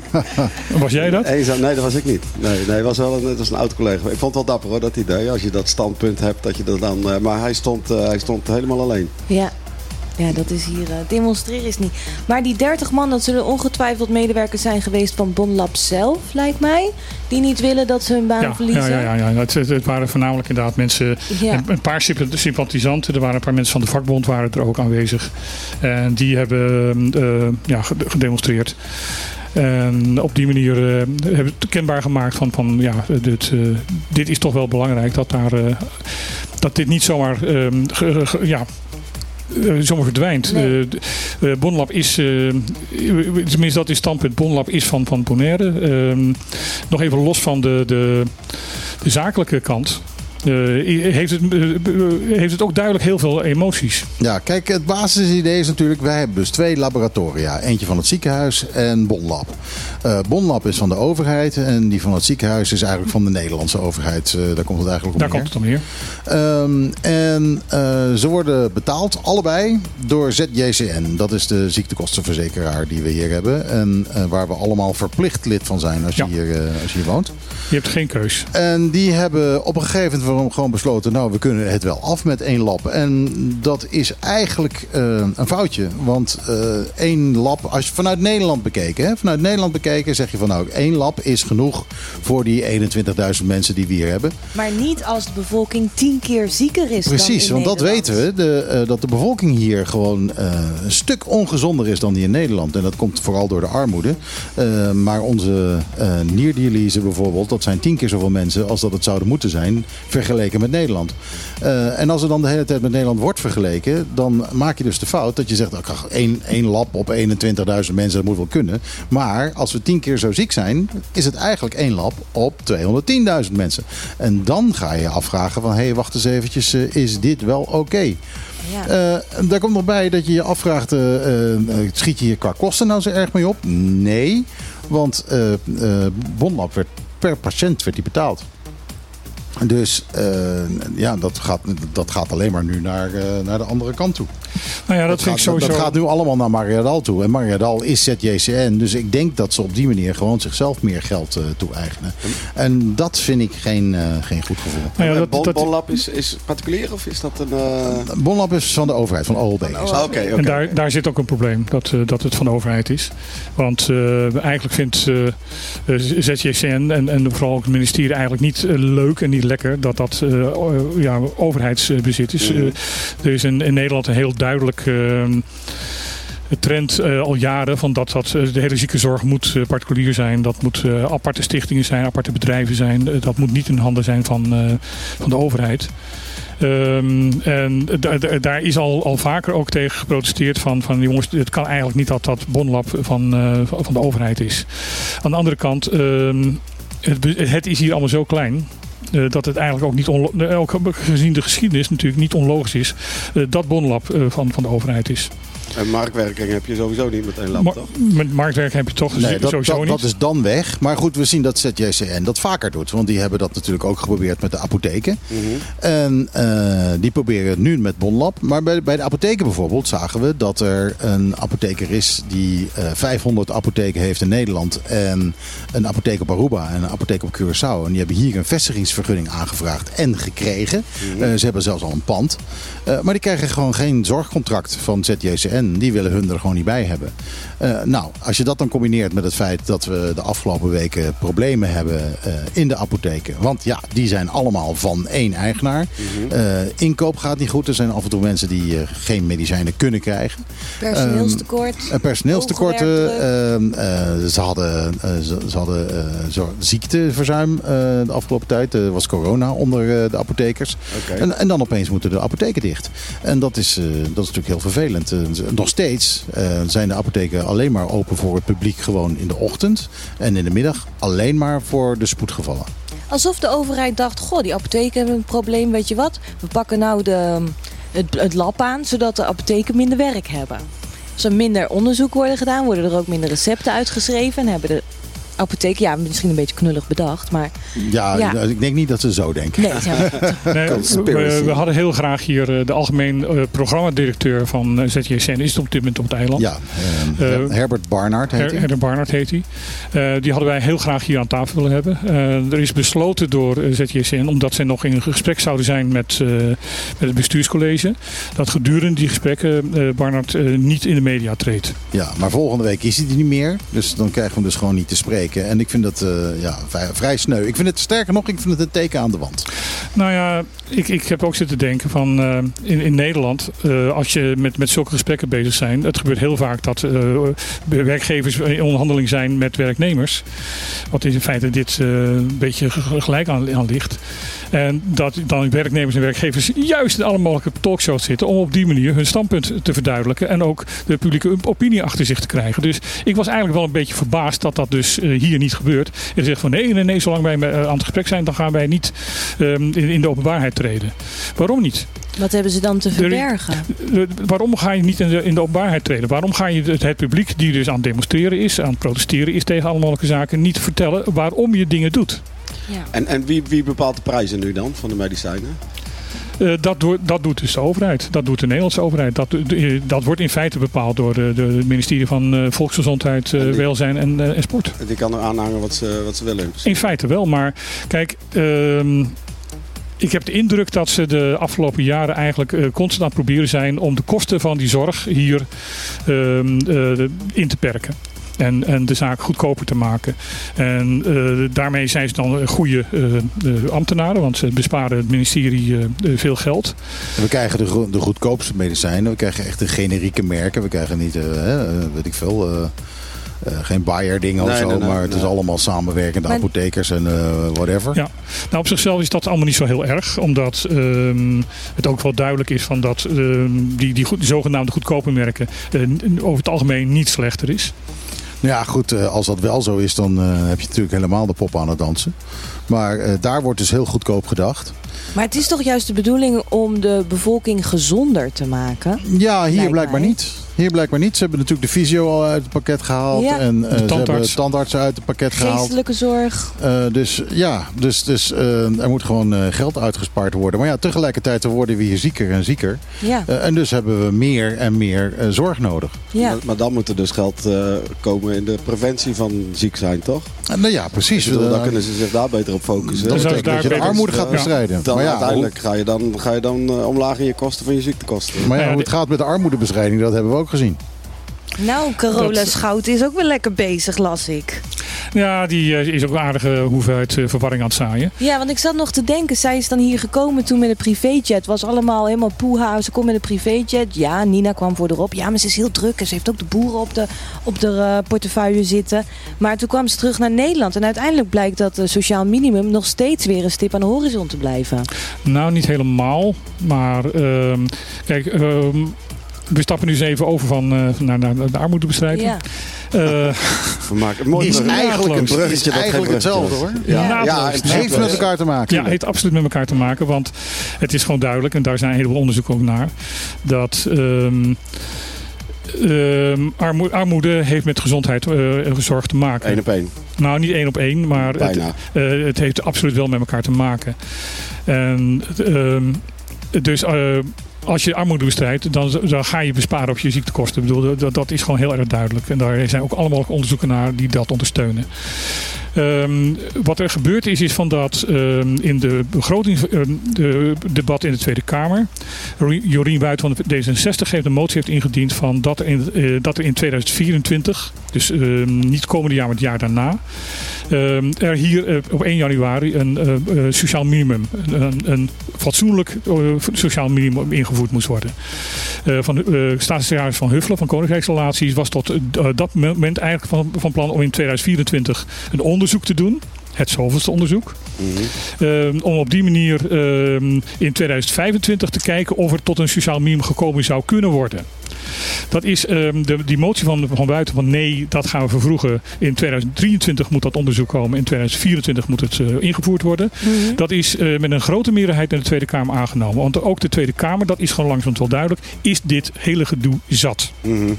Was jij dat? Nee, dat was ik niet. Nee, nee, was wel een, dat was een oud collega. Ik vond het wel dapper hoor, dat idee. Als je dat standpunt hebt, dat je er dan. eh, maar hij stond, eh, hij stond helemaal alleen. Ja. Ja, dat is hier. eh, demonstreren is niet. Maar die 30 man, dat zullen ongetwijfeld medewerkers zijn geweest van Bonlab zelf, lijkt mij. Die niet willen dat ze hun baan Ja, verliezen. ja, ja, ja, ja. Het, het- waren voornamelijk inderdaad mensen, Ja. een, paar sympa- sympathisanten. Er waren een paar mensen van de vakbond waren er ook aanwezig. En die hebben eh, ja, gede- gedemonstreerd. En op die manier eh, hebben het kenbaar gemaakt van, van ja, dit, dit is toch wel belangrijk dat, daar, dat dit niet zomaar, eh, ge- ja, zomaar verdwijnt. Nee. Eh, eh, Bonlab is, eh, tenminste dat is standpunt, Bonlab is van, van Bonaire. Ehm, nog even los van de, de, de zakelijke kant. Eh, heeft, het, eh, heeft het ook duidelijk heel veel emoties. Ja, kijk, het basisidee is natuurlijk... wij hebben dus twee laboratoria. Eentje van het ziekenhuis en Bonlab. Eh Bonlab is van de overheid en die van het ziekenhuis is eigenlijk van de Nederlandse overheid. Eh, daar komt het eigenlijk op Daar neer. komt het om neer. Ehm, en eh, ze worden betaald, allebei, door ZJCN. Dat is de ziektekostenverzekeraar die we hier hebben. En eh, waar we allemaal verplicht lid van zijn als, Ja. je, hier, eh, als je hier woont. Je hebt geen keus. En die hebben op een gegeven moment gewoon besloten... nou, we kunnen het wel af met één lab. En dat is eigenlijk eh, een foutje. Want eh, één lab, als je vanuit Nederland bekeken... Hè, vanuit Nederland bekeken zeg je van... nou, één lab is genoeg voor die 21.000 mensen die we hier hebben. Maar niet als de bevolking tien keer zieker is. Precies, dan in want dat weten we. De, eh, dat de bevolking hier gewoon een stuk ongezonder is dan die in Nederland. En dat komt vooral door de armoede. Maar onze nierdialyse bijvoorbeeld, dat zijn tien keer zoveel mensen als dat het zouden moeten zijn, vergeleken met Nederland. Eh, en als er dan de hele tijd met Nederland wordt vergeleken, dan maak je dus de fout dat je zegt, oh, één, één lab op 21.000 mensen, dat moet wel kunnen. Maar als we tien keer zo ziek zijn, is het eigenlijk één lab op 210.000 mensen. En dan ga je je afvragen van, hé, hey, wacht eens eventjes, eh, is dit wel oké? Ja. Eh, daar komt nog bij dat je je afvraagt, schiet je hier qua kosten nou zo erg mee op? Nee, want Bonlab werd per patiënt werd die betaald. Dus eh, ja, dat gaat, dat gaat alleen maar nu naar, eh, naar de andere kant toe. Nou ja, dat, vind gaat, ik sowieso... dat gaat nu allemaal naar Mariadal toe. En Mariadal is ZJCN. Dus ik denk dat ze op die manier gewoon zichzelf meer geld eh, toe-eigenen. En dat vind ik geen, eh, geen goed gevoel. Nou ja, dat, Bon- dat, Bonlab is, is particulier of is dat een... Bonlab is van de overheid, van OLB. ah, Oké, oké. En daar, daar zit ook een probleem, dat, dat het van de overheid is. Want eh, eigenlijk vindt ZJCN en, en vooral ook het ministerie eigenlijk niet leuk en niet lekker dat dat o- ja, overheidsbezit is. Mhm. Eh, er is in, in Nederland een heel duidelijk eh, trend eh, al jaren van dat, dat de hele ziekenzorg moet particulier zijn. Dat moet aparte stichtingen zijn, aparte bedrijven zijn. Dat moet niet in handen zijn van, van de overheid. Ehm, en da- da- daar is al, al vaker ook tegen geprotesteerd van, van jongens, het kan eigenlijk niet dat dat bonlab van, van de overheid is. Aan de andere kant, ehm, het, het is hier allemaal zo klein. Eh, dat het eigenlijk ook niet onlo- eh, gezien de geschiedenis natuurlijk niet onlogisch is eh, dat bonlab van, van de overheid is. En marktwerking heb je sowieso niet met één lab, toch? met marktwerk heb je toch Nee, dat, sowieso dat, niet. dat is dan weg. Maar goed, we zien dat ZJCN dat vaker doet. Want die hebben dat natuurlijk ook geprobeerd met de apotheken. Mhm. En eh, die proberen het nu met Bonlab. Maar bij, bij de apotheken bijvoorbeeld zagen we dat er een apotheker is die eh 500 apotheken heeft in Nederland. En een apotheek op Aruba en een apotheek op Curaçao. En die hebben hier een vestigingsvergunning aangevraagd en gekregen. Eh, ze hebben zelfs al een pand. Eh, maar die krijgen gewoon geen zorgcontract van ZJCN. Die willen hun er gewoon niet bij hebben. Eh, nou, als je dat dan combineert met het feit dat we de afgelopen weken problemen hebben eh, in de apotheken. Want ja, die zijn allemaal van één eigenaar. Eh, inkoop gaat niet goed. Er zijn af en toe mensen die eh, geen medicijnen kunnen krijgen. Personeelstekort. Eh, personeelstekorten. Hoge eh, eh, ze hadden, ze, ze hadden eh, zo- ziekteverzuim eh, de afgelopen tijd. Er was corona onder de apothekers. En, en dan opeens moeten de apotheken dicht. En dat is, eh, dat is natuurlijk heel vervelend. Nog steeds eh, zijn de apotheken alleen maar open voor het publiek gewoon in de ochtend. En in de middag alleen maar voor de spoedgevallen. Alsof de overheid dacht, goh, die apotheken hebben een probleem, weet je wat? We pakken nou de, het, lab aan, zodat de apotheken minder werk hebben. Als er minder onderzoek worden gedaan, worden er ook minder recepten uitgeschreven. En hebben de apotheken, ja, misschien een beetje knullig bedacht, maar Ja, Ja. ik denk niet dat ze zo denken. nee, ja, Nee, we, we hadden heel graag hier eh, de algemeen eh, programmadirecteur van ZJSN. Is het op dit moment op het eiland. Ja, eh, Herbert Barnard heet Her- hij. Herder Barnard heet hij. Eh, die hadden wij heel graag hier aan tafel willen hebben. Eh, er is besloten door ZJSN, omdat zij nog in gesprek zouden zijn met, eh, met het bestuurscollege, dat gedurende die gesprekken eh Barnard niet in de media treedt. Ja, maar volgende week is hij er niet meer. Dus dan krijgen we hem dus gewoon niet te spreken. En ik vind dat eh, ja, vrij, sneu. Ik vind het sterker nog, ik vind het een teken aan de wand. Nou ja, ik, ik heb ook zitten denken van eh, in, in Nederland, eh, als je met, met zulke gesprekken bezig zijn, het gebeurt heel vaak dat werkgevers in onderhandeling zijn met werknemers. Wat in feite dit een beetje ge- gelijk aan, aan ligt. En dat dan werknemers en werkgevers juist in alle mogelijke talkshows zitten om op die manier hun standpunt te verduidelijken en ook de publieke opinie achter zich te krijgen. Dus ik was eigenlijk wel een beetje verbaasd dat dat dus eh, hier niet gebeurt. En zegt van nee, nee, nee, zolang wij eh, aan het gesprek zijn, dan gaan wij niet ehm, in, de openbaarheid treden. Waarom niet? wat hebben ze dan te verbergen? Waarom ga je niet in de, in de openbaarheid treden? Waarom ga je het, het publiek die dus aan het demonstreren is, aan het protesteren is tegen alle mogelijke zaken, niet vertellen waarom je dingen doet? Ja. En, en wie, wie bepaalt de prijzen nu dan van de medicijnen? Eh, dat, doet, dat doet dus de overheid. Dat doet de Nederlandse overheid. Dat, eh, dat wordt in feite bepaald door de, de het ministerie van eh, Volksgezondheid, eh, En die- Welzijn en, eh, en Sport. En Die kan er aanhangen wat ze, wat ze willen. in feite wel, maar kijk, ehm, ik heb de indruk dat ze de afgelopen jaren eigenlijk eh, constant aan het proberen zijn om de kosten van die zorg hier ehm, eh, in te perken. En, en de zaak goedkoper te maken. En eh, daarmee zijn ze dan goede eh, eh, ambtenaren, want ze besparen het ministerie veel geld. En We krijgen de, de goedkoopste medicijnen. We krijgen echt de generieke merken. We krijgen niet, hè, weet ik veel, eh, eh, geen Bayer dingen of zo. nee, nee, maar het is allemaal samenwerkende Maar- apothekers en eh, whatever. Ja. Nou, op zichzelf is dat allemaal niet zo heel erg. Omdat ehm, het ook wel duidelijk is van dat ehm, die, die, goed, die zogenaamde goedkope merken eh, over het algemeen niet slechter is. Nou Ja, goed, eh, als dat wel zo is, dan eh, heb je natuurlijk helemaal de pop aan het dansen. Maar eh, daar wordt dus heel goedkoop gedacht. Maar het is toch juist de bedoeling om de bevolking gezonder te maken? Ja, hier Lijkt blijkbaar mij. niet. Hier blijkbaar niet. Ze hebben natuurlijk de fysio al uit het pakket gehaald. Ja. En eh, ze hebben tandarts. tandartsen uit het pakket gehaald. Geestelijke zorg. Eh, dus ja, dus, dus eh, er moet gewoon eh, geld uitgespaard worden. Maar ja, tegelijkertijd worden we hier zieker en zieker. Ja, Eh, en dus hebben we meer en meer eh, zorg nodig. ja. Maar, maar dan moet er dus geld eh, komen in de preventie van ziek zijn, toch? En, nou ja, precies. Bedoel, dan Eh, kunnen ze zich daar beter op focussen. dat Dus als betekent dat je de armoede gaat bestrijden. Dan maar ja, uiteindelijk ga je dan, ga je dan eh, omlaag in je kosten van je ziektekosten. hoe, maar ja, hoe het gaat met de armoedebestrijding, dat hebben we ook gezien. Nou, Carola Dat- Schout is ook wel lekker bezig, las ik. Ja, die eh, is ook een aardige hoeveelheid eh, verwarring aan het zaaien. Ja, want ik zat nog te denken, zij is dan hier gekomen toen met een privéjet. Was allemaal helemaal poeha. Ze komt met een privéjet. Ja, Nina kwam voor erop. Ja, maar ze is heel druk en ze heeft ook de boeren op de, op de eh, portefeuille zitten. Maar toen kwam ze terug naar Nederland. En uiteindelijk blijkt dat het sociaal minimum nog steeds weer een stip aan de horizon te blijven. Nou, niet helemaal. Maar ehm, kijk, ehm, we stappen nu eens even over van, eh, naar, naar de armoedebestrijding. Ja. Eh, We maken een mooi Is eigenlijk, een bruggetje, is dat eigenlijk hetzelfde hoor. Ja, Het en Het heeft met elkaar te maken. Ja, het heeft absoluut met elkaar te maken. Want het is gewoon duidelijk, en daar zijn een heleboel onderzoeken ook naar, dat ehm, Ehm, armo- armoede heeft met gezondheid eh, en zorg te maken. Eén op één. Nou, niet één op één, maar het, Bijna. eh, het heeft absoluut wel met elkaar te maken. En ehm, dus eh, als je armoede bestrijdt, dan, dan ga je besparen op je ziektekosten. Ik bedoel, dat, dat is gewoon heel erg duidelijk. En daar zijn ook allemaal onderzoeken naar die dat ondersteunen. Ehm, wat er gebeurd is, is van dat ehm, in de begrotingsdebat in de Tweede Kamer, Jorien Wuit van de D66 heeft een motie heeft ingediend van dat er in, eh, dat er in 2024, dus ehm, niet komende jaar, maar het jaar daarna, ehm, er hier eh, op 1 januari een eh, sociaal minimum, een, een fatsoenlijk sociaal minimum ingevoerd moest worden. Van de staatssecretaris van Huffelen van Koninkrijksrelaties was tot dat moment eigenlijk van, van plan om in 2024 een onderzoek te doen. Het zoveelste onderzoek. Ehm, om op die manier ehm, in 2025 te kijken of er tot een sociaal minimum gekomen zou kunnen worden. Dat is ehm, de, die motie van, van buiten van nee, dat gaan we vervroegen. In 2023 moet dat onderzoek komen. In 2024 moet het eh, ingevoerd worden. Dat is eh, met een grote meerderheid in de Tweede Kamer aangenomen. Want ook de Tweede Kamer, dat is gewoon langzaam wel duidelijk, is dit hele gedoe zat. Mhm.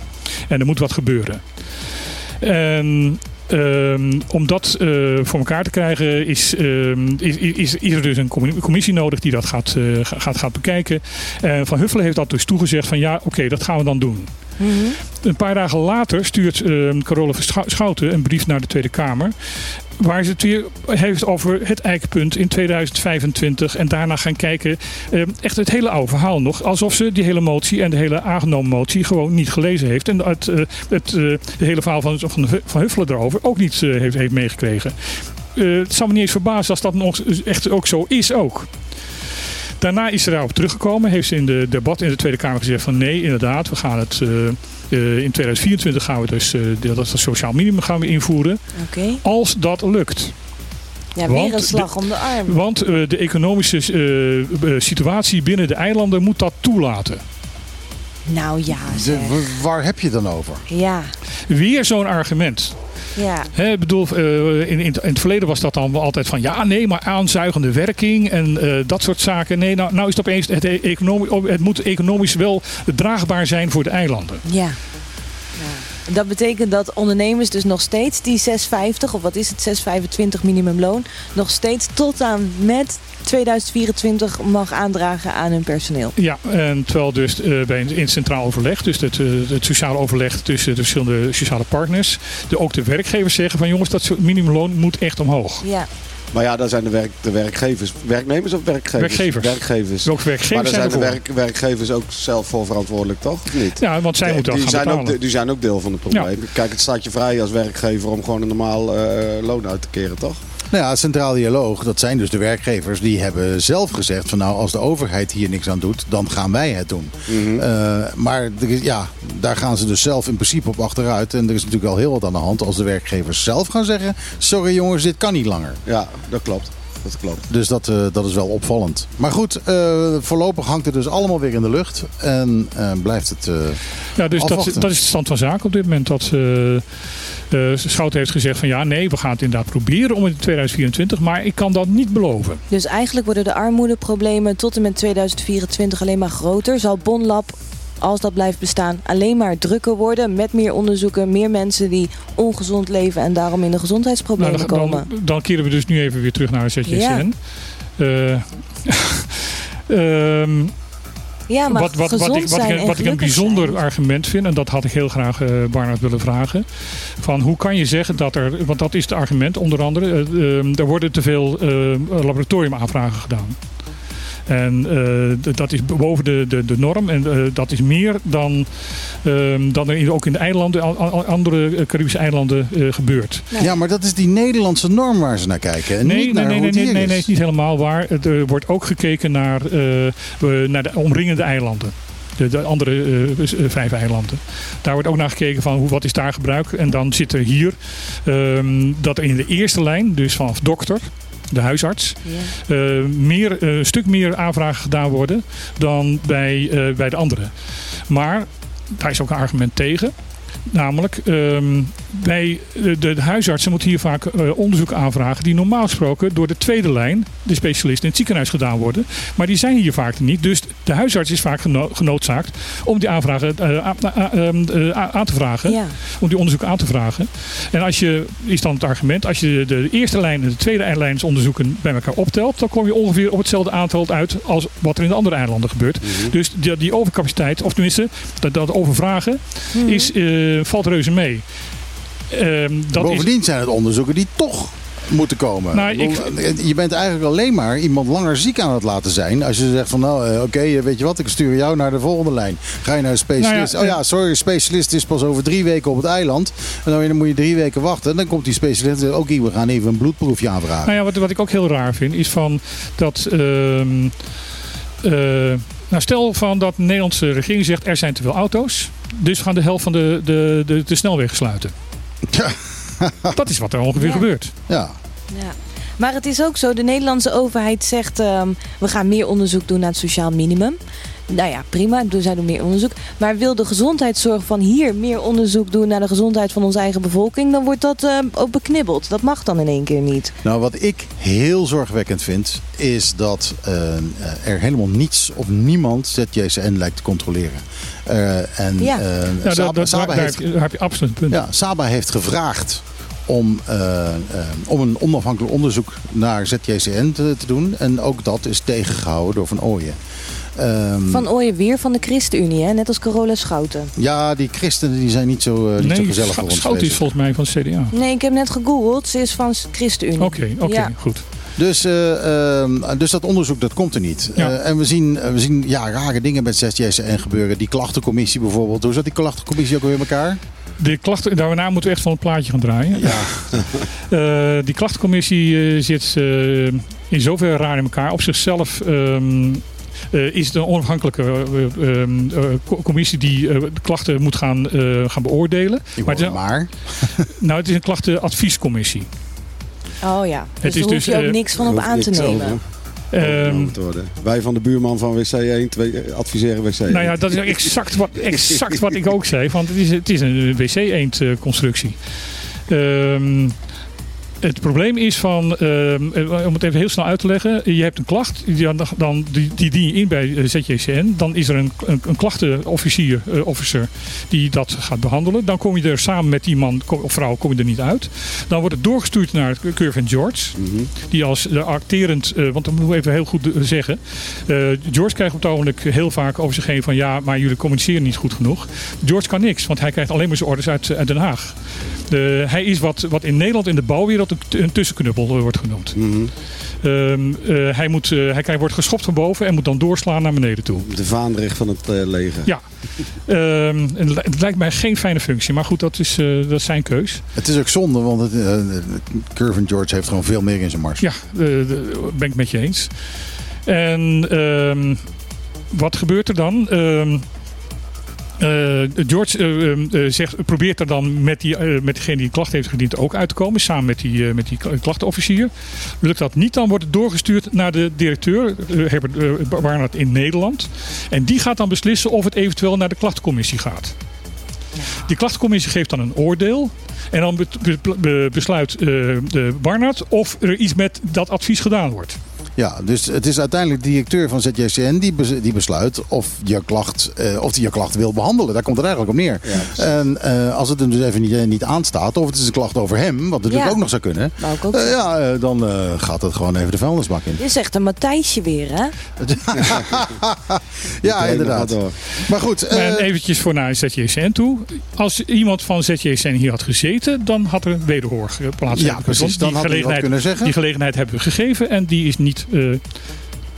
En er moet wat gebeuren. En ehm, om dat eh, voor elkaar te krijgen is, ehm, is, is, is er dus een commi- commissie nodig die dat gaat, eh, gaat, gaat bekijken. En Van Huffelen heeft dat dus toegezegd van ja, oké, dat gaan we dan doen. Een paar dagen later stuurt Carola Schouten een brief naar de Tweede Kamer. Waar ze het weer heeft over het eikpunt in 2025. En daarna gaan kijken. eh, echt het hele oude verhaal nog. Alsof ze die hele motie en de hele aangenomen motie gewoon niet gelezen heeft. En het, eh, het, eh, de hele verhaal van, van, Huffelen erover ook niet heeft, heeft meegekregen. Het zou me niet eens verbazen als dat nog echt ook zo is ook. Daarna is ze daarop teruggekomen. Heeft ze in de debat in de Tweede Kamer gezegd van nee, inderdaad, we gaan het... eh, eh, in 2024 gaan we dus eh, dat sociaal minimum gaan we invoeren. Oké. Als dat lukt. Ja, Want weer een slag om de arm. Want eh, de economische situatie binnen de eilanden moet dat toelaten. Nou ja, De- waar heb je dan over? Ja, Weer zo'n argument. Ja. Ik bedoel, eh, in, in, in het verleden was dat dan altijd van ja, nee, maar aanzuigende werking en eh, dat soort zaken. Nee, nou, nou is het opeens, het, economisch, het moet economisch wel draagbaar zijn voor de eilanden. Ja. Dat betekent dat ondernemers dus nog steeds die 6,50 of wat is het, 6,25 minimumloon, nog steeds tot aan met 2024 mag aandragen aan hun personeel. Ja, en terwijl dus eh, bij een, in het centraal overleg, dus het, eh, het sociale overleg tussen de verschillende sociale partners, de, ook de werkgevers zeggen van jongens, dat minimumloon moet echt omhoog. Ja, Maar ja, daar zijn de, werk, de werkgevers. Werknemers of werkgevers? Werkgevers. Werkgevers. Werkgevers maar daar zijn zijn de werk, werkgevers ook zelf voor verantwoordelijk, toch? Of niet? Ja, want zij moeten dat die, gaan zijn ook, betalen. die zijn ook deel van het probleem. Kijk, het staat je vrij als werkgever om gewoon een normaal eh, loon uit te keren, toch? Nou ja, Centraal Dialoog, dat zijn dus de werkgevers. Die hebben zelf gezegd van nou, als de overheid hier niks aan doet, dan gaan wij het doen. Eh, maar is- ja, daar gaan ze dus zelf in principe op achteruit. En er is natuurlijk al heel wat aan de hand als de werkgevers zelf gaan zeggen... sorry jongens, dit kan niet langer. Ja, dat klopt. Dat klopt. Dus dat, eh, dat is wel opvallend. Maar goed, eh, voorlopig hangt het dus allemaal weer in de lucht. En eh, blijft het... eh, Ja, dus dat, afwachten. dat is de stand van zaken op dit moment. Dat Schouten heeft gezegd van ja, nee, we gaan het inderdaad proberen om in 2024, maar ik kan dat niet beloven. dus eigenlijk worden de armoedeproblemen tot en met 2024 alleen maar groter. Zal Bonlab, als dat blijft bestaan, alleen maar drukker worden met meer onderzoeken, meer mensen die ongezond leven en daarom in de gezondheidsproblemen Nou, dan, komen. dan, dan keren we dus nu even weer terug naar de ZJCN. Ja. Eh, ehm, Ja, maar wat, wat, wat, ik, wat, zijn ik, en wat ik een bijzonder zijn. argument vind, en dat had ik heel graag eh Barnard willen vragen. Van hoe kan je zeggen dat er, want dat is het argument onder andere, eh, ehm, er worden te veel eh, laboratoriumaanvragen gedaan. En eh, dat is boven de, de, de norm. En eh, dat is meer dan, ehm, dan er ook in de eilanden, andere eh, Caribische eilanden gebeurt. Nee. Ja, maar dat is die Nederlandse norm waar ze naar kijken. En Nee, niet nee, naar nee, nee, nee, nee, is. nee, is niet helemaal waar. Er wordt ook gekeken naar, naar de omringende eilanden. De, de andere eh, vijf eilanden. Daar wordt ook naar gekeken van hoe, wat is daar gebruik. En dan zit er hier ehm, dat er in de eerste lijn, dus vanaf dokter, de huisarts, eh, meer, eh, een stuk meer aanvragen gedaan worden dan bij, eh, bij de anderen. Maar daar is ook een argument tegen. Namelijk, ehm, bij de, de huisartsen moeten hier vaak eh, onderzoek aanvragen die normaal gesproken door de tweede lijn, de specialisten in het ziekenhuis gedaan worden. Maar die zijn hier vaak niet. Dus de huisarts is vaak geno- genoodzaakt om die aanvragen eh, aan, aan- eh, aan te vragen. Ja. Om die onderzoek aan te vragen. En als je, is dan het argument, als je de, de eerste lijn en de tweede lijnsonderzoeken bij elkaar optelt, dan kom je ongeveer op hetzelfde aantal uit als wat er in de andere eilanden gebeurt. Dus die, die overcapaciteit, of tenminste dat, dat overvragen, is, eh, valt reuze mee. Ehm, dat is, Bovendien zijn het onderzoeken die toch moeten komen. Nou, ik- bedoel, Je bent eigenlijk alleen maar iemand langer ziek aan het laten zijn. Als je zegt van nou eh, oké, eh, weet je wat, ik stuur jou naar de volgende lijn. Ga je naar een specialist. Nou ja, oh ja, sorry, specialist is pas over drie weken op het eiland. En dan moet je drie weken wachten. En dan komt die specialist en zegt oké, we gaan even een bloedproefje aanvragen. Nou ja, wat, wat ik ook heel raar vind, is van dat. ehm, eh, nou, stel van dat de Nederlandse regering zegt er zijn te veel auto's. Dus we gaan de helft van de, de, de, de snelwegen sluiten. Ja. Dat is wat er ongeveer Ja. gebeurt. Ja. Ja. Maar het is ook zo, de Nederlandse overheid zegt... ehm, we gaan meer onderzoek doen naar het sociaal minimum. Nou ja, prima, zij doen meer onderzoek. Maar wil de gezondheidszorg van hier meer onderzoek doen... naar de gezondheid van onze eigen bevolking... dan wordt dat ehm, ook beknibbeld. Dat mag dan in één keer niet. Nou, wat ik heel zorgwekkend vind, is dat eh, er helemaal niets of niemand ZJCN lijkt te controleren. Eh, en Ja. eh, Nou, Saba, dat, dat, Saba daar, heeft, heb je, daar heb je absoluut een punt. ja, Saba heeft gevraagd om, eh, eh, om een onafhankelijk onderzoek naar ZJCN te, te doen. En ook dat is tegengehouden door Van Ooyen. Ehm, Van Ooyen weer van de ChristenUnie, hè? net als Carola Schouten. ja, die christenen die zijn niet zo, eh, niet zo nee, gezellig voor ons. Schout is volgens mij van het CDA. Nee, ik heb net gegoogeld. Ze is van ChristenUnie. Oké, oké, Ja. goed. Dus, eh, ehm, dus dat onderzoek dat komt er niet. Ja. Eh, en we zien, we zien ja, rare dingen met ZJCN gebeuren. Die klachtencommissie bijvoorbeeld. Hoe zat die klachtencommissie ook weer in elkaar? De klachten, daarna moeten we echt van het plaatje gaan draaien. Ja. Eh, die klachtencommissie zit eh, in zoverre raar in elkaar. Op zichzelf ehm, eh, is het een onafhankelijke eh, ehm, eh, co- commissie die eh, de klachten moet gaan, eh, gaan beoordelen. Ik Maar het, is, maar, nou, het is een klachtenadviescommissie. Oh ja, dus is daar hoef dus, je ook eh, niks van op aan te nemen. over Ehm. Wij van de buurman van WC 1 twee, eh, adviseren WC 1. nou ja, dat is exact wat, exact wat ik ook zei. Want het is, het is een wc-eend eh, constructie. Ehm, het probleem is van, ehm, eh, om het even heel snel uit te leggen. Je hebt een klacht, die, dan, die, die dien je in bij eh, ZJCN. Dan is er een, een, een klachtenofficier, eh, officer, die dat gaat behandelen. Dan kom je er samen met die man of vrouw kom je er niet uit. Dan wordt het doorgestuurd naar Curve George. Mhm. Die als de acterend, want dat moeten we even heel goed zeggen. George krijgt op het ogenblik heel vaak over zich heen van ja, maar jullie communiceren niet goed genoeg. George kan niks, want hij krijgt alleen maar zijn orders uit, uit Den Haag. De, hij is wat, wat in Nederland in de bouwwereld een, een tussenknuppel eh, wordt genoemd. Mhm. Ehm, eh, hij moet, eh, hij krijgt, wordt geschopt van boven en moet dan doorslaan naar beneden toe. De vaandrig van het eh, leger. Ja. Ehm, het li- het lijkt mij geen fijne functie, maar goed, dat is, eh, dat is zijn keus. het is ook zonde, want het, eh, Curve George heeft gewoon veel meer in zijn mars. Ja, eh, ben ik met je eens. En ehm, wat gebeurt er dan? Eh, George eh, eh, zegt, probeert er dan met, die, eh, met degene die een klacht heeft gediend ook uit te komen. Samen met die, met die kla- klachtenofficier. Lukt dat niet, dan wordt het doorgestuurd naar de directeur, Herbert uh, Barnard in Nederland. En die gaat dan beslissen of het eventueel naar de klachtencommissie gaat. Die klachtencommissie geeft dan een oordeel. En dan be- be- be- besluit de Barnard of er iets met dat advies gedaan wordt. Ja, dus het is uiteindelijk de directeur van ZJCN die, bes- die besluit of je klacht, eh, of die je klacht wil behandelen. Daar komt het eigenlijk op neer. Ja, En eh, als het hem dus even niet, eh, niet aanstaat, of het is een klacht over hem, wat natuurlijk Ja. ook nog zou kunnen. Ook ja, dan eh, gaat het gewoon even de vuilnisbak in. Dit is echt een Matthijsje weer, hè? Ja, inderdaad. Maar goed, eh, en eventjes voor naar ZJCN toe. Als iemand van ZJCN hier had gezeten, dan had er een wederhoor plaatsgevonden. ja, precies. Dan die had hij kunnen zeggen. die gelegenheid hebben we gegeven en die is niet... eh,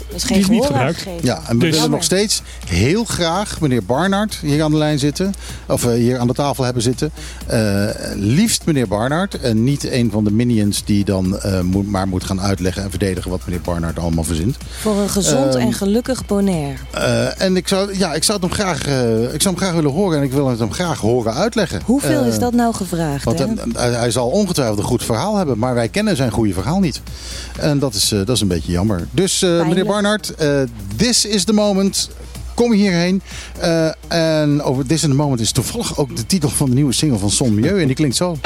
Dat is Die geen is niet gebruikt. Ja, en we Dus- willen nog steeds heel graag meneer Barnard hier aan de lijn zitten. Of eh, hier aan de tafel hebben zitten. Eh, liefst meneer Barnard. En niet een van de minions die dan eh, moet, maar moet gaan uitleggen en verdedigen wat meneer Barnard allemaal verzint. Voor een gezond Ehm, en gelukkig Bonaire. Eh, en ik zou, ja, ik zou het hem graag, ik zou hem graag willen horen en ik wil het hem graag horen uitleggen. Hoeveel is dat nou gevraagd, Want hè? hij, hij zal ongetwijfeld een goed verhaal hebben, maar wij kennen zijn goede verhaal niet. En dat is, eh, dat is een beetje jammer. Dus eh, meneer Barnard, eh, this is the moment. kom hierheen. Eh, en over This in the Moment is toevallig ook de titel van de nieuwe single van Son. En die klinkt zo.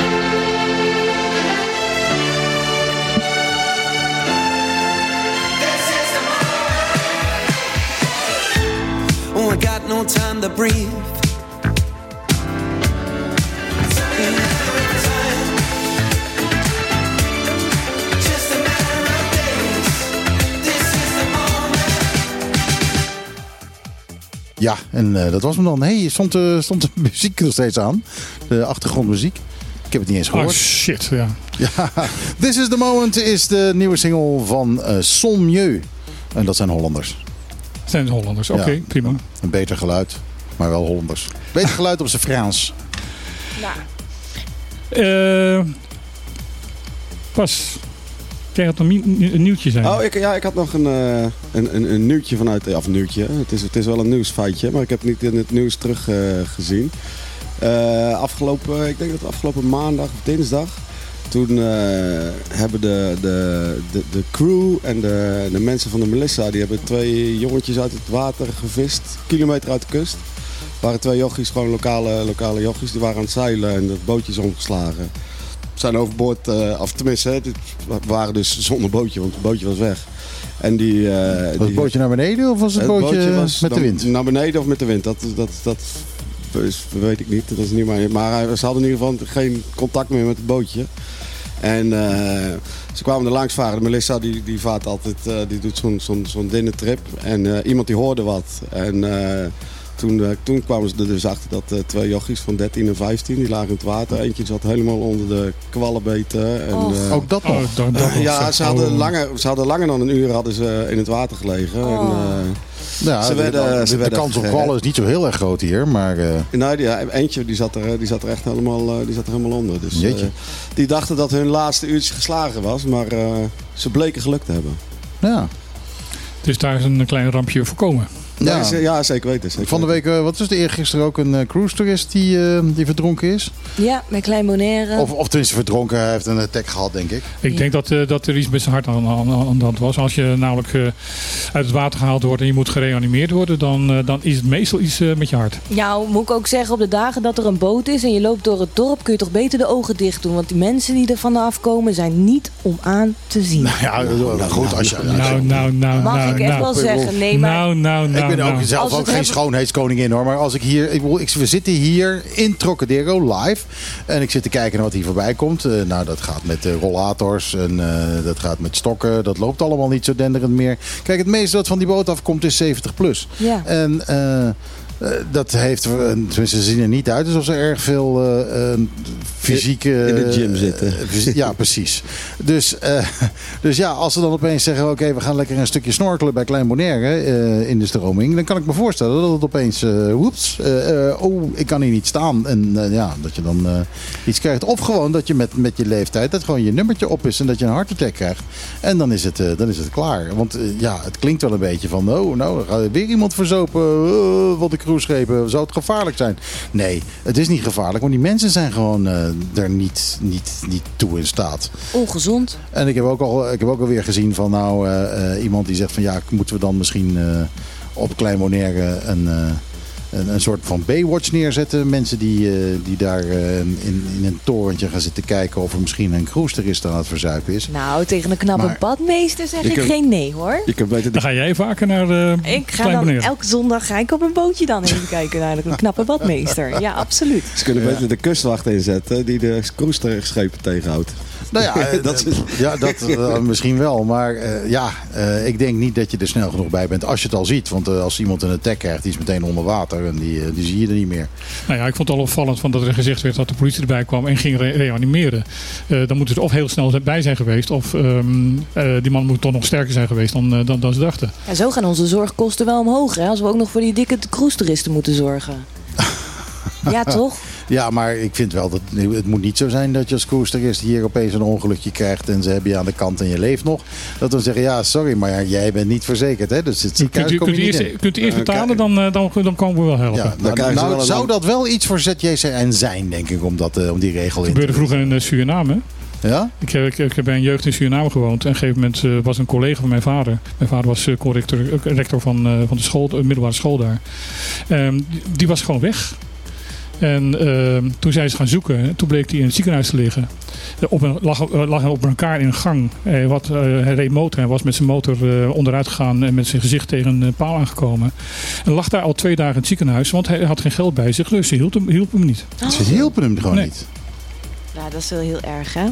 I got no time to breathe. Ja, en eh, dat was hem dan. hey, stond, eh, stond de muziek nog steeds aan? De achtergrondmuziek. Ik heb het niet eens Oh gehoord. shit, ja. Ja, This is the Moment is de nieuwe single van Mieu. En dat zijn Hollanders. Zijn het Hollanders? Oké, Ja. prima. Een beter geluid, maar wel Hollanders. Beter geluid op zijn Frans. Nou, Eh, pas. Kijk, het een, nieuwtje zijn. Oh, ik, ja, ik had nog een, eh, een, een, nieuwtje vanuit... eh, Of nieuwtje. Het is, het is wel een nieuwsfeitje, maar ik heb het niet in het nieuws teruggezien. gezien. Eh, afgelopen, ik denk dat afgelopen maandag of dinsdag... Toen hebben de, de, de, de crew en de, de mensen van de Melissa... die hebben twee jongetjes uit het water gevist. Kilometer uit de kust. Waren twee jochies, gewoon lokale, lokale jochies. Die waren aan het zeilen en dat bootje is omgeslagen. Zijn overboord, eh of tenminste, hè, dit- we waren dus zonder bootje, want het bootje was weg. En die... eh, Was die- het bootje naar beneden of was het, het bootje, met de wind? Naar beneden of met de wind, dat, dat, dat is- weet ik niet. Dat is niet maar, maar hij- ze hadden in ieder geval geen contact meer met het bootje. En eh, ze kwamen er langs varen. Melissa die, die vaart altijd, eh, die doet zo'n zo'n zo'n dinnertrip. En eh, iemand die hoorde wat. En eh, toen, eh, toen kwamen ze er dus achter dat eh, twee jochies van 13 en 15, die lagen in het water. Eentje zat helemaal onder de kwallenbeten. En, eh, Ook dat Oh, nog. dat, dat ja, ze hadden, oh. langer, ze hadden langer dan een uur hadden ze in het water gelegen. En, Oh. eh, Ja, ze de- werden- de, ze de werden kans op kwallen is niet zo heel erg groot hier, maar eh, Nou, die, ja, eentje die zat, er, die zat er echt helemaal, die zat er helemaal onder. Dus, eh, die dachten dat hun laatste uurtje geslagen was, maar eh, ze bleken geluk te hebben. ja. Dus daar is een klein rampje voorkomen. Ja, Ja. ze- ja zeker weten. Zeker Van de week, eh, wat is de eergisteren ook een eh, cruise tourist die, eh, die verdronken is? ja, met Klein Bonaire. Of, of tenminste verdronken, hij heeft een attack gehad, denk ik. Ik Ja. denk dat, dat er iets met zijn hart aan, aan, aan de hand was. Als je namelijk uit het water gehaald wordt en je moet gereanimeerd worden, dan, dan is het meestal iets met je hart. Ja, moet ik ook zeggen, op de dagen dat er een boot is en je loopt door het dorp, kun je toch beter de ogen dicht doen. Want die mensen die er vanaf komen zijn niet om aan te zien. Ja, nou, goed, als je... Nou, nou, nou, Mag nou, ik echt nou. wel zeggen. Nee, maar Nou, nou, nou, ben ook nou. zelf Als ook het geen hebben- schoonheidskoningin hoor. Maar als ik hier. Ik, ik, we zitten hier in Trocadero live. En ik zit te kijken naar wat hier voorbij komt. Eh, nou, dat gaat met eh, rollators. En eh, dat gaat met stokken. Dat loopt allemaal niet zo denderend meer. Kijk, het meeste wat van die boot afkomt is 70 plus. Ja. En dat heeft. eh, Tenminste, ze zien er niet uit alsof ze erg veel eh, eh, fysieke. In de gym zitten. eh, ja, precies. Dus, eh, dus ja, als ze dan opeens zeggen: Oké, we gaan lekker een stukje snorkelen bij Klein Bonaire eh, in de stroming. Dan kan ik me voorstellen dat het opeens. eh woeps, eh, eh, oh, ik kan hier niet staan. En eh, ja, dat je dan eh, iets krijgt. Of gewoon dat je met, met je leeftijd. dat gewoon je nummertje op is en dat je een hartattack krijgt. En dan is het, eh, dan is het klaar. Want eh, ja, het klinkt wel een beetje van: Oh, nou, gaat weer iemand verzopen. Uh, wat de cruiseschepen. Zou het gevaarlijk zijn? Nee, het is niet gevaarlijk. Want die mensen zijn gewoon eh er niet, niet, niet toe in staat. Ongezond. En ik heb ook al, ik heb ook alweer gezien van nou eh, eh, iemand die zegt van ja, moeten we dan misschien op Klein Bonaire een, een, een soort van Baywatch neerzetten. Mensen die, eh, die daar eh, in, in een torentje gaan zitten kijken of er misschien een cruisterist aan het verzuipen is. Nou, tegen een knappe Maar- badmeester zeg ik geen nee hoor. Je kunt beter Dan ga jij vaker naar de Ik ga dan elke zondag ga ik op een bootje dan even kijken naar een knappe badmeester. Ja, absoluut. Ze kunnen Ja. beter de kustwacht inzetten die de cruiseschepen tegenhoudt. Nou ja, eh, Dat is- ja dat eh, misschien wel. Maar eh, ja, eh, ik denk niet dat je er snel genoeg bij bent als je het al ziet. Want eh, als iemand een attack krijgt, die is meteen onder water en die, eh, die zie je er niet meer. Nou ja, ik vond het al opvallend van dat er gezegd werd dat de politie erbij kwam en ging re- reanimeren. Eh, dan moeten ze er of heel snel bij zijn geweest, of ehm, eh, die man moet toch nog sterker zijn geweest dan, eh, dan, dan ze dachten. Ja, zo gaan onze zorgkosten wel omhoog hè, als we ook nog voor die dikke cruise-toeristen moeten zorgen. Ja, toch? Ja, maar ik vind wel dat het moet niet zo zijn dat je als cruisterist hier opeens een ongelukje krijgt en ze hebben je aan de kant en je leeft nog. Dat we zeggen, ja, sorry, maar jij bent niet verzekerd. Hè? Dus het Kunt u, kunt je u niet eerst, in. kunt u eerst betalen, dan, eh, dan, dan komen we wel helpen. Ja, nou, nou, zou dat wel iets voor ZJCN zijn, denk ik, om, dat, eh, om die regel in te gebeurde vroeger in eh, Suriname. Ja? Ik heb, ik, ik heb bij een jeugd in Suriname gewoond. En op een gegeven moment was een collega van mijn vader. Mijn vader was uh, corrector, rector van, eh, van de, school, de middelbare school daar. Ehm, die, die was gewoon weg. En ehm, toen zijn ze gaan zoeken. En toen bleek hij in het ziekenhuis te liggen. Eh, Op een, lag, eh, lag hij op elkaar in een gang. Hij, wat, eh, hij reed motor. Hij was met zijn motor eh, onderuit gegaan. En met zijn gezicht tegen een paal aangekomen. En lag daar al twee dagen in het ziekenhuis. Want hij had geen geld bij zich. Dus ze hielp hem, hielp hem niet. Ze hielpen hem gewoon Nee. niet. Ja, dat is wel heel erg, hè?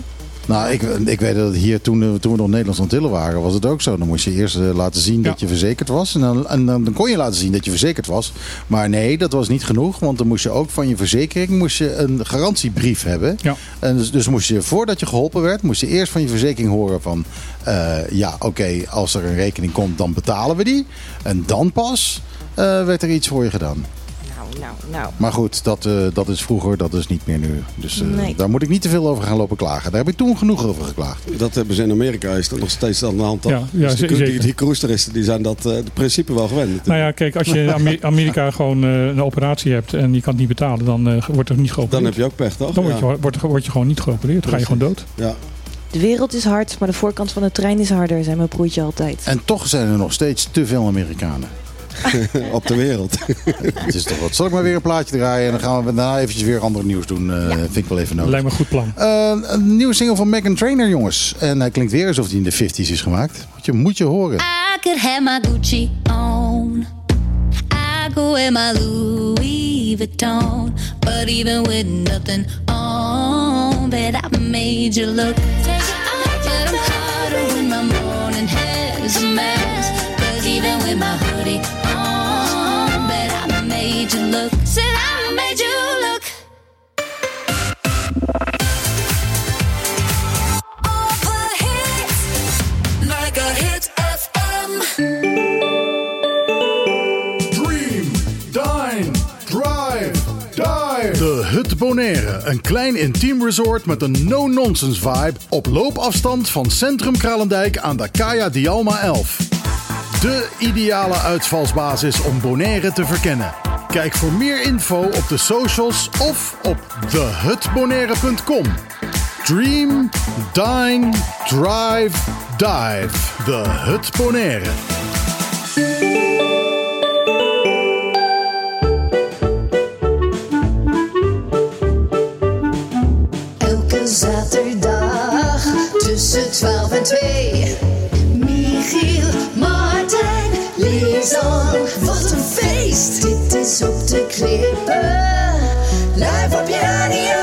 Nou, ik, ik weet dat hier toen, eh, toen we nog Nederlands Antillen waren, was het ook zo. Dan moest je eerst eh, laten zien dat je verzekerd was. En, dan, en dan, dan kon je laten zien dat je verzekerd was. Maar nee, dat was niet genoeg. Want dan moest je ook van je verzekering moest je een garantiebrief hebben. Ja. En dus, dus moest je, voordat je geholpen werd, moest je eerst van je verzekering horen van... eh, ja, oké, als er een rekening komt, dan betalen we die. En dan pas werd er iets voor je gedaan. Nou, nou. Maar goed, dat, eh, dat is vroeger, dat is niet meer nu. Dus eh, Nee. daar moet ik niet te veel over gaan lopen klagen. Daar heb ik toen genoeg over geklaagd. Dat hebben ze in Amerika, is dat nog steeds aan de hand. Ja, ja, Dus die, die, die cruisteristen die zijn dat eh het principe wel gewend. natuurlijk. Nou ja, kijk, als je in Amer- Amerika gewoon eh, een operatie hebt en je kan het niet betalen, dan eh, wordt er niet geopereerd. Dan heb je ook pech, toch? Dan word je, Ja. wordt, word je gewoon niet geopereerd. Dan ga je gewoon dood. Ja. De wereld is hard, maar de voorkant van de trein is harder, zei mijn broertje altijd. En toch zijn er nog steeds te veel Amerikanen. Op de wereld. Het is toch wat. Zal ik maar weer een plaatje draaien en dan gaan we daarna eventjes weer ander nieuws doen. Eh, Vind ik wel even nodig. Lijkt me een goed plan. Eh, een nieuwe single van Megan Trainer, jongens. En hij klinkt weer alsof hij in de 50s is gemaakt. Moet je, moet je horen. I could have my Gucci on. I go in my Louis Vuitton. But even with nothing on, bet I made you look. But I'm hotter when my morning hair's a mess. Cause even with my hoodie on, bet I made you look. Said I made you look. All the hits, like a hit FM. Dream, dine, drive, dive. De Hut Bonaire. Een klein intiem resort met een no-nonsense vibe. Op loopafstand van Centrum Kralendijk aan de Kaya Dialma 11. De ideale uitvalsbasis om Bonaire te verkennen. Kijk voor meer info op de socials of op thehutbonaire.com. Dream, dine, drive, dive. De Hut Bonaire. Live op je radio.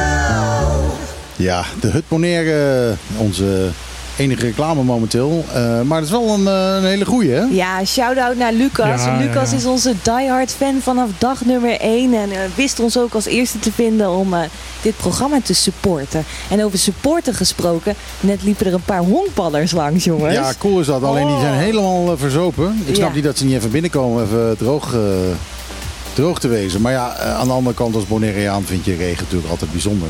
Ja, de Hut Bonaire, onze enige reclame momenteel. Eh, maar het is wel een, eh, een hele goeie, hè? Ja, shout-out naar Lucas. Ja, Lucas ja. is onze diehard fan vanaf dag nummer 1. En eh, wist ons ook als eerste te vinden om eh, dit programma te supporten. En over supporten gesproken, net liepen er een paar honkballers langs, jongens. Ja, cool is dat. Alleen die zijn Oh. helemaal eh, verzopen. Ik snap Ja. niet dat ze niet even binnenkomen, even droog, eh, droog te wezen. Maar ja, eh, aan de andere kant als Bonaireaan vind je regen natuurlijk altijd bijzonder.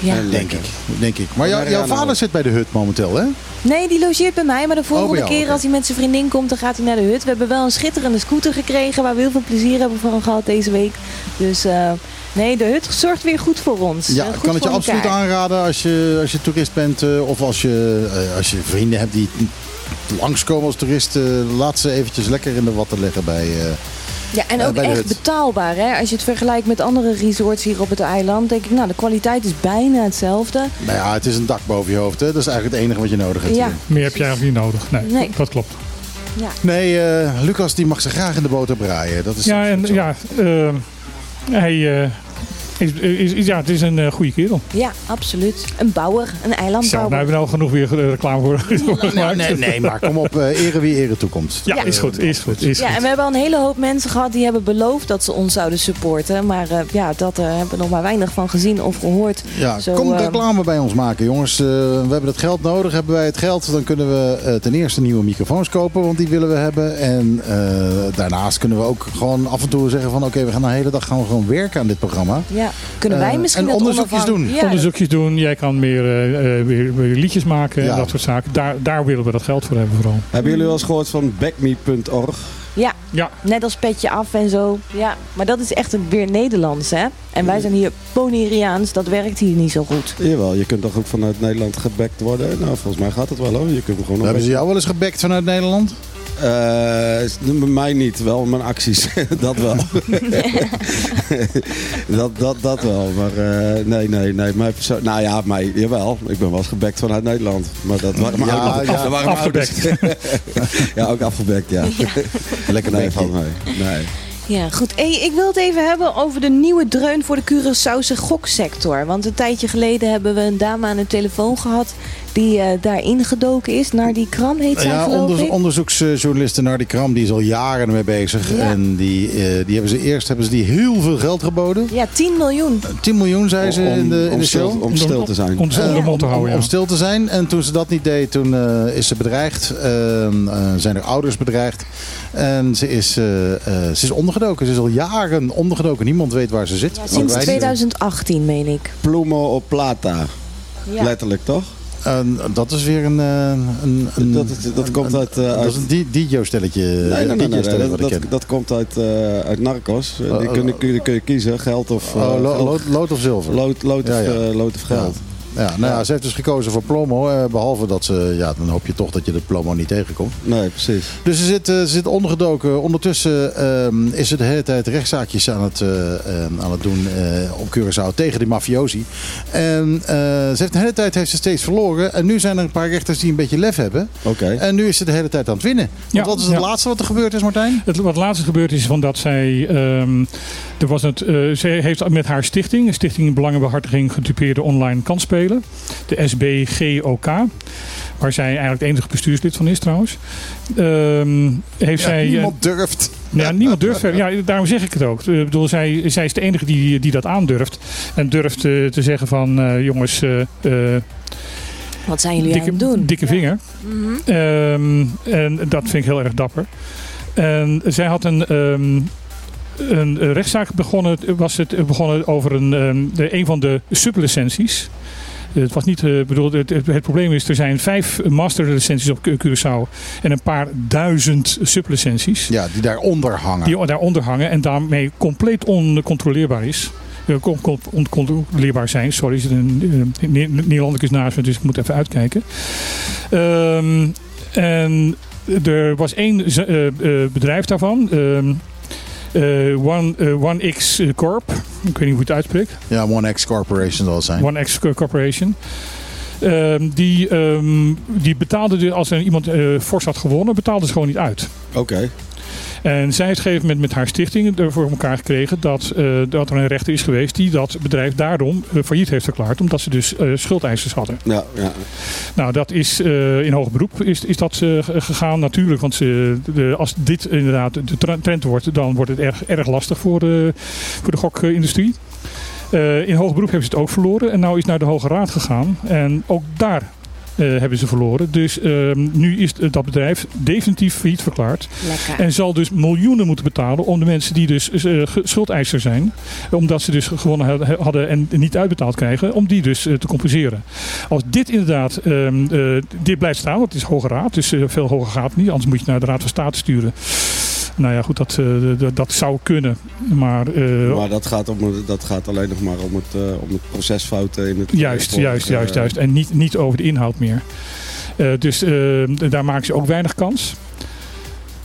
Ja. Denk ik. Denk ik. Maar jou- jouw vader zit bij de hut momenteel, hè? Nee, die logeert bij mij. Maar de volgende Oh, jou, keer als hij met zijn vriendin komt, dan gaat hij naar de hut. We hebben wel een schitterende scooter gekregen waar we heel veel plezier hebben van gehad deze week. Dus eh, nee, de hut zorgt weer goed voor ons. Ja, Eh, ik kan het je absoluut elkaar. aanraden als je, als je toerist bent. eh, of als je, eh, als je vrienden hebt die langskomen als toerist. eh, laat ze eventjes lekker in de watten leggen bij... Ja, en ook echt betaalbaar. Hè? Als je het vergelijkt met andere resorts hier op het eiland, denk ik, nou, de kwaliteit is bijna hetzelfde. nou ja, het is een dak boven je hoofd. Hè? Dat is eigenlijk het enige wat je nodig hebt. Ja. hier. Meer heb je eigenlijk niet nodig. Nee, Nee. dat klopt. Ja. Nee, eh, Lucas die mag ze graag in de boter braaien. Dat is Ja, en ja, eh, hij eh, is, is, is- ja, het is een eh, goede kerel. ja, absoluut. Een bouwer, een Zo, nou eilandbouwer. hebben we al genoeg weer eh, reclame voor gemaakt. Nee, nee, nee, maar kom op, eh ere wie ere toekomst. Ja, Ja. is goed, is goed, is Ja, en we hebben al een hele hoop mensen gehad die hebben beloofd dat ze ons zouden supporten. Maar eh, ja, dat hebben we nog maar weinig van gezien of gehoord. Ja, Zo, kom reclame bij ons maken, jongens. Eh, we hebben het geld nodig. Hebben wij het geld, dan kunnen we ten eerste nieuwe microfoons kopen, want die willen we hebben. En eh, daarnaast kunnen we ook gewoon af en toe zeggen van, oké, we gaan de hele dag gaan we gewoon werken aan dit programma. Ja, kunnen wij Eh, misschien en onderzoekjes doen. Ja, Onderzoekjes doen, jij kan meer, eh, eh, weer, weer liedjes maken Ja. en dat soort zaken. Daar, daar willen we dat geld voor hebben vooral. Hebben jullie wel eens gehoord van backme.org? Ja, Ja, net als petje af en zo. Ja, maar dat is echt een, weer Nederlands, hè? En wij zijn hier Bonaireaans, dat werkt hier niet zo goed. Jawel, je kunt toch ook vanuit Nederland gebekt worden? Nou, volgens mij gaat het wel hoor. Je kunt gewoon Hebben ze jou wel eens gebekt vanuit Nederland? Eh, bij mij niet, wel mijn acties. dat wel. dat, dat, dat wel. Maar eh, nee, nee, nee. Mijn persoon, nou ja, mij, jawel. Ik ben wel eens gebekt vanuit Nederland. Maar dat waren mijn Ja, ouders. ja, afgebekt. ja, ook afgebekt, ja. Lekker Nee, van mij. Nee. Ja, goed. Hey, ik wil het even hebben over de nieuwe dreun voor de Curaçaose goksector. Want een tijdje geleden hebben we een dame aan de telefoon gehad die eh, daar ingedoken is. Naar die kram heet zij, Ja, geloof onder, ik. onderzoeksjournalisten naar die kram, die is al jaren ermee bezig. Ja. En die, eh, die hebben ze eerst hebben ze die heel veel geld geboden. Ja, 10 miljoen. 10 miljoen zei ze in de, in om de stil, show. om stil te zijn. om mond te om, houden. om Ja. stil te zijn. En toen ze dat niet deed, toen eh, is ze bedreigd. Ehm, eh, zijn er ouders bedreigd. En ze is, eh, eh, ze is ondergedoken. Ze is al jaren ondergedoken. Niemand weet waar ze zit. Ja, sinds wij niet. 2018, meen ik. Plumo op plata. Ja. Letterlijk, toch? En dat is weer een... eh, een, een Dat dat een- komt een- uit, eh, dat is een DJ-stelletje. Nee, nee, nee, nee, DJ-stelletje dat, dat, dat komt uit, eh, uit Narcos. Eh, Oh, die kun, je- kun, je, kun je kiezen, geld of, eh, Oh, lood, lood of zilver? lood, lood, of, Ja, ja. eh, lood of geld. Ja, nou ja, ze heeft dus gekozen voor Plomo. eh, behalve dat ze, ja, dan hoop je toch dat je de Plomo niet tegenkomt. Nee, precies. Dus ze zit, eh, ze zit ondergedoken. Ondertussen ehm, is ze de hele tijd rechtszaakjes aan het, eh, aan het doen eh, op Curaçao tegen die mafiosi. En eh, ze heeft de hele tijd heeft ze steeds verloren. En nu zijn er een paar rechters die een beetje lef hebben. Oké. En nu is ze de hele tijd aan het winnen. Want Ja, wat is het ja. laatste wat er gebeurd is, Martijn? Het, wat laatst gebeurd is van dat zij. ehm, er was het, eh, zij heeft met haar stichting, een Stichting Belangenbehartiging Getypeerde Online Kansspelen, de SBGOK, waar zij eigenlijk het enige bestuurslid van is trouwens. ehm, heeft Ja, zij. eh, niemand durft. ja, niemand durft. Ja, daarom zeg ik het ook. Ik bedoel, zij, zij is de enige die, die dat aandurft. En durft eh, te zeggen van eh, jongens, eh, eh, Wat zijn jullie aan dikke, het doen? dikke vinger. Mhm. Ehm, en dat vind ik heel erg dapper. En zij had een, ehm, een rechtszaak begonnen, was het begonnen over een, ehm, de, een van de sublicenties. Het was niet, eh, bedoel, het, het, het probleem is, er zijn vijf masterlicenties op Cu- Curaçao en een paar duizend sublicenties Ja, die daaronder hangen. die daaronder hangen en daarmee compleet oncontroleerbaar is. Eh, con- con- Oncontroleerbaar zijn, sorry. zit een Nederlander naast me, dus ik moet even uitkijken. Ehm, en er was één eh, bedrijf daarvan. ehm, eh, One, eh, One X Corp. Ik weet niet hoe je het uitspreekt. Ja, One X Corporation zal het zijn. One X Corporation. Ehm, die, ehm, die betaalde, dus- als er iemand eh fors had gewonnen, betaalde ze gewoon niet uit. Oké. En zij heeft op een gegeven moment met haar stichting er voor elkaar gekregen dat, eh, dat er een rechter is geweest die dat bedrijf daarom eh, failliet heeft verklaard. Omdat ze dus eh, schuldeisers hadden. Ja, ja. Nou, dat is in hoger beroep is, is dat gegaan natuurlijk. Want ze, de, als dit inderdaad de trend wordt, dan wordt het erg, erg lastig voor, de voor de gokindustrie. In hoger beroep hebben ze het ook verloren. En nou is naar de Hoge Raad gegaan. En ook daar eh, hebben ze verloren. Dus ehm, nu is dat bedrijf definitief failliet verklaard. Lekker. En zal dus miljoenen moeten betalen om de mensen die dus eh, schuldeiser zijn. Omdat ze dus gewonnen had- hadden en niet uitbetaald krijgen. Om die dus eh, te compenseren. Als dit inderdaad, ehm, eh, dit blijft staan. Want het is Hoge Raad. Dus veel hoger gaat het niet. Anders moet je naar de Raad van State sturen. Nou ja, goed, dat, eh, dat, dat zou kunnen. Maar, eh, Maar dat gaat, om, dat gaat alleen nog maar om het, eh, om het procesfouten in het Juist, juist, juist, juist. En niet, niet over de inhoud meer. Dus daar maken ze ook weinig kans.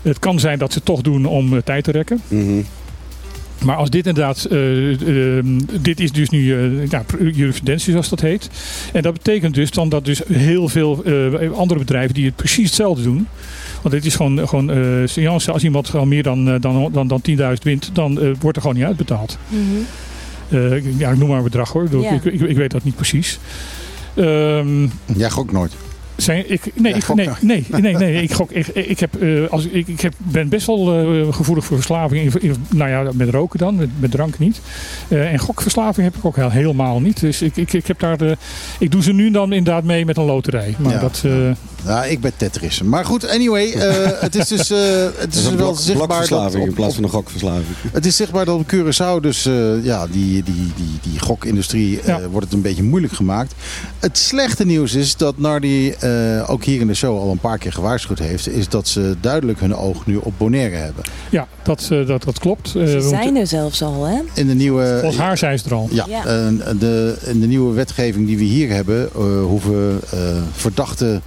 Het kan zijn dat ze het toch doen om tijd te rekken. mhm. Maar als dit inderdaad, eh, eh, dit is dus nu eh, ja, jurisprudentie zoals dat heet. En dat betekent dus dan dat dus heel veel andere bedrijven die het precies hetzelfde doen. Want dit is gewoon, gewoon eh, seance. als iemand gewoon meer dan, eh, dan, dan, dan 10.000 wint, dan eh, wordt er gewoon niet uitbetaald. Mhm. Eh, ja, ik noem maar een bedrag hoor. Ik Ja. Ik, ik, ik weet dat niet precies. Ehm, Jij gokt nooit. Zijn, ik, nee, ik, gok nee, nee, nee, nee, ik, gok, ik, ik, heb, eh, als, ik, ik heb, ben best wel eh, gevoelig voor verslaving. In, in- nou ja, met roken dan, met, met drank niet. Eh, en gokverslaving heb ik ook heel, helemaal niet. Dus ik, ik, ik, heb daar de, ik doe ze nu dan inderdaad mee met een loterij. Maar Ja. dat, eh, Ja, ik ben Tetris. Maar goed, anyway. eh, het is dus, eh, het is wel blok, zichtbaar dat... in plaats van een gokverslaving. Het is zichtbaar dat op Curaçao dus eh, ja, die, die, die, die gokindustrie eh, Ja. wordt het een beetje moeilijk gemaakt. Het slechte nieuws is dat naar die, eh, ook hier in de show al een paar keer gewaarschuwd heeft, is dat ze duidelijk hun oog nu op Bonaire hebben. Ja, dat, eh, dat, dat klopt. Eh, Ze moeten- zijn er zelfs al, hè? In de nieuwe. Volgens haar zijn ze er al. Ja, de, in de nieuwe wetgeving die we hier hebben, eh, hoeven eh, verdachte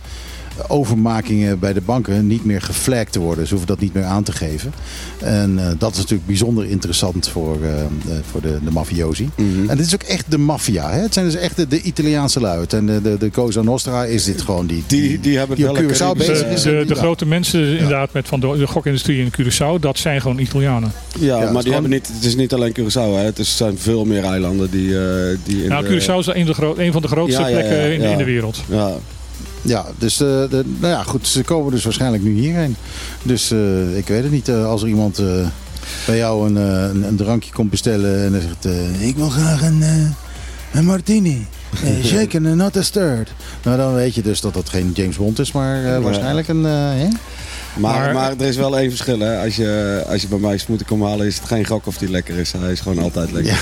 overmakingen bij de banken niet meer geflagd te worden. Ze hoeven dat niet meer aan te geven. En eh, dat is natuurlijk bijzonder interessant voor, eh, eh, voor de, de mafiosi. Mhm. En dit is ook echt de maffia. hè? Het zijn dus echt de, de Italiaanse luid. En de, de, de Cosa Nostra is dit gewoon die... Die, die hebben die wel Curaçao bezig De, is. de, de grote mensen inderdaad met van de, de gokindustrie in Curaçao, dat zijn gewoon Italianen. Ja, maar die gewoon- hebben niet, het is niet alleen Curaçao. Hè. Het is, zijn veel meer eilanden die, eh, die in Nou, de- Curaçao is een, de gro- een van de grootste Ja, ja, ja, plekken in, ja. in de wereld. Ja, Ja, dus eh, de, nou ja, goed, ze komen dus waarschijnlijk nu hierheen. Dus eh, ik weet het niet, eh, als er iemand bij jou een, een, een drankje komt bestellen en dan zegt... ik wil graag een, een martini. Eh, shaken and not stirred. Nou, dan weet je dus dat dat geen James Bond is, maar waarschijnlijk een... hè? Maar, Maar- maar, er is wel één verschil. Hè. Als, je, als je bij mij smoothie komt halen, is het geen gok of die lekker is. Hij is gewoon altijd lekker.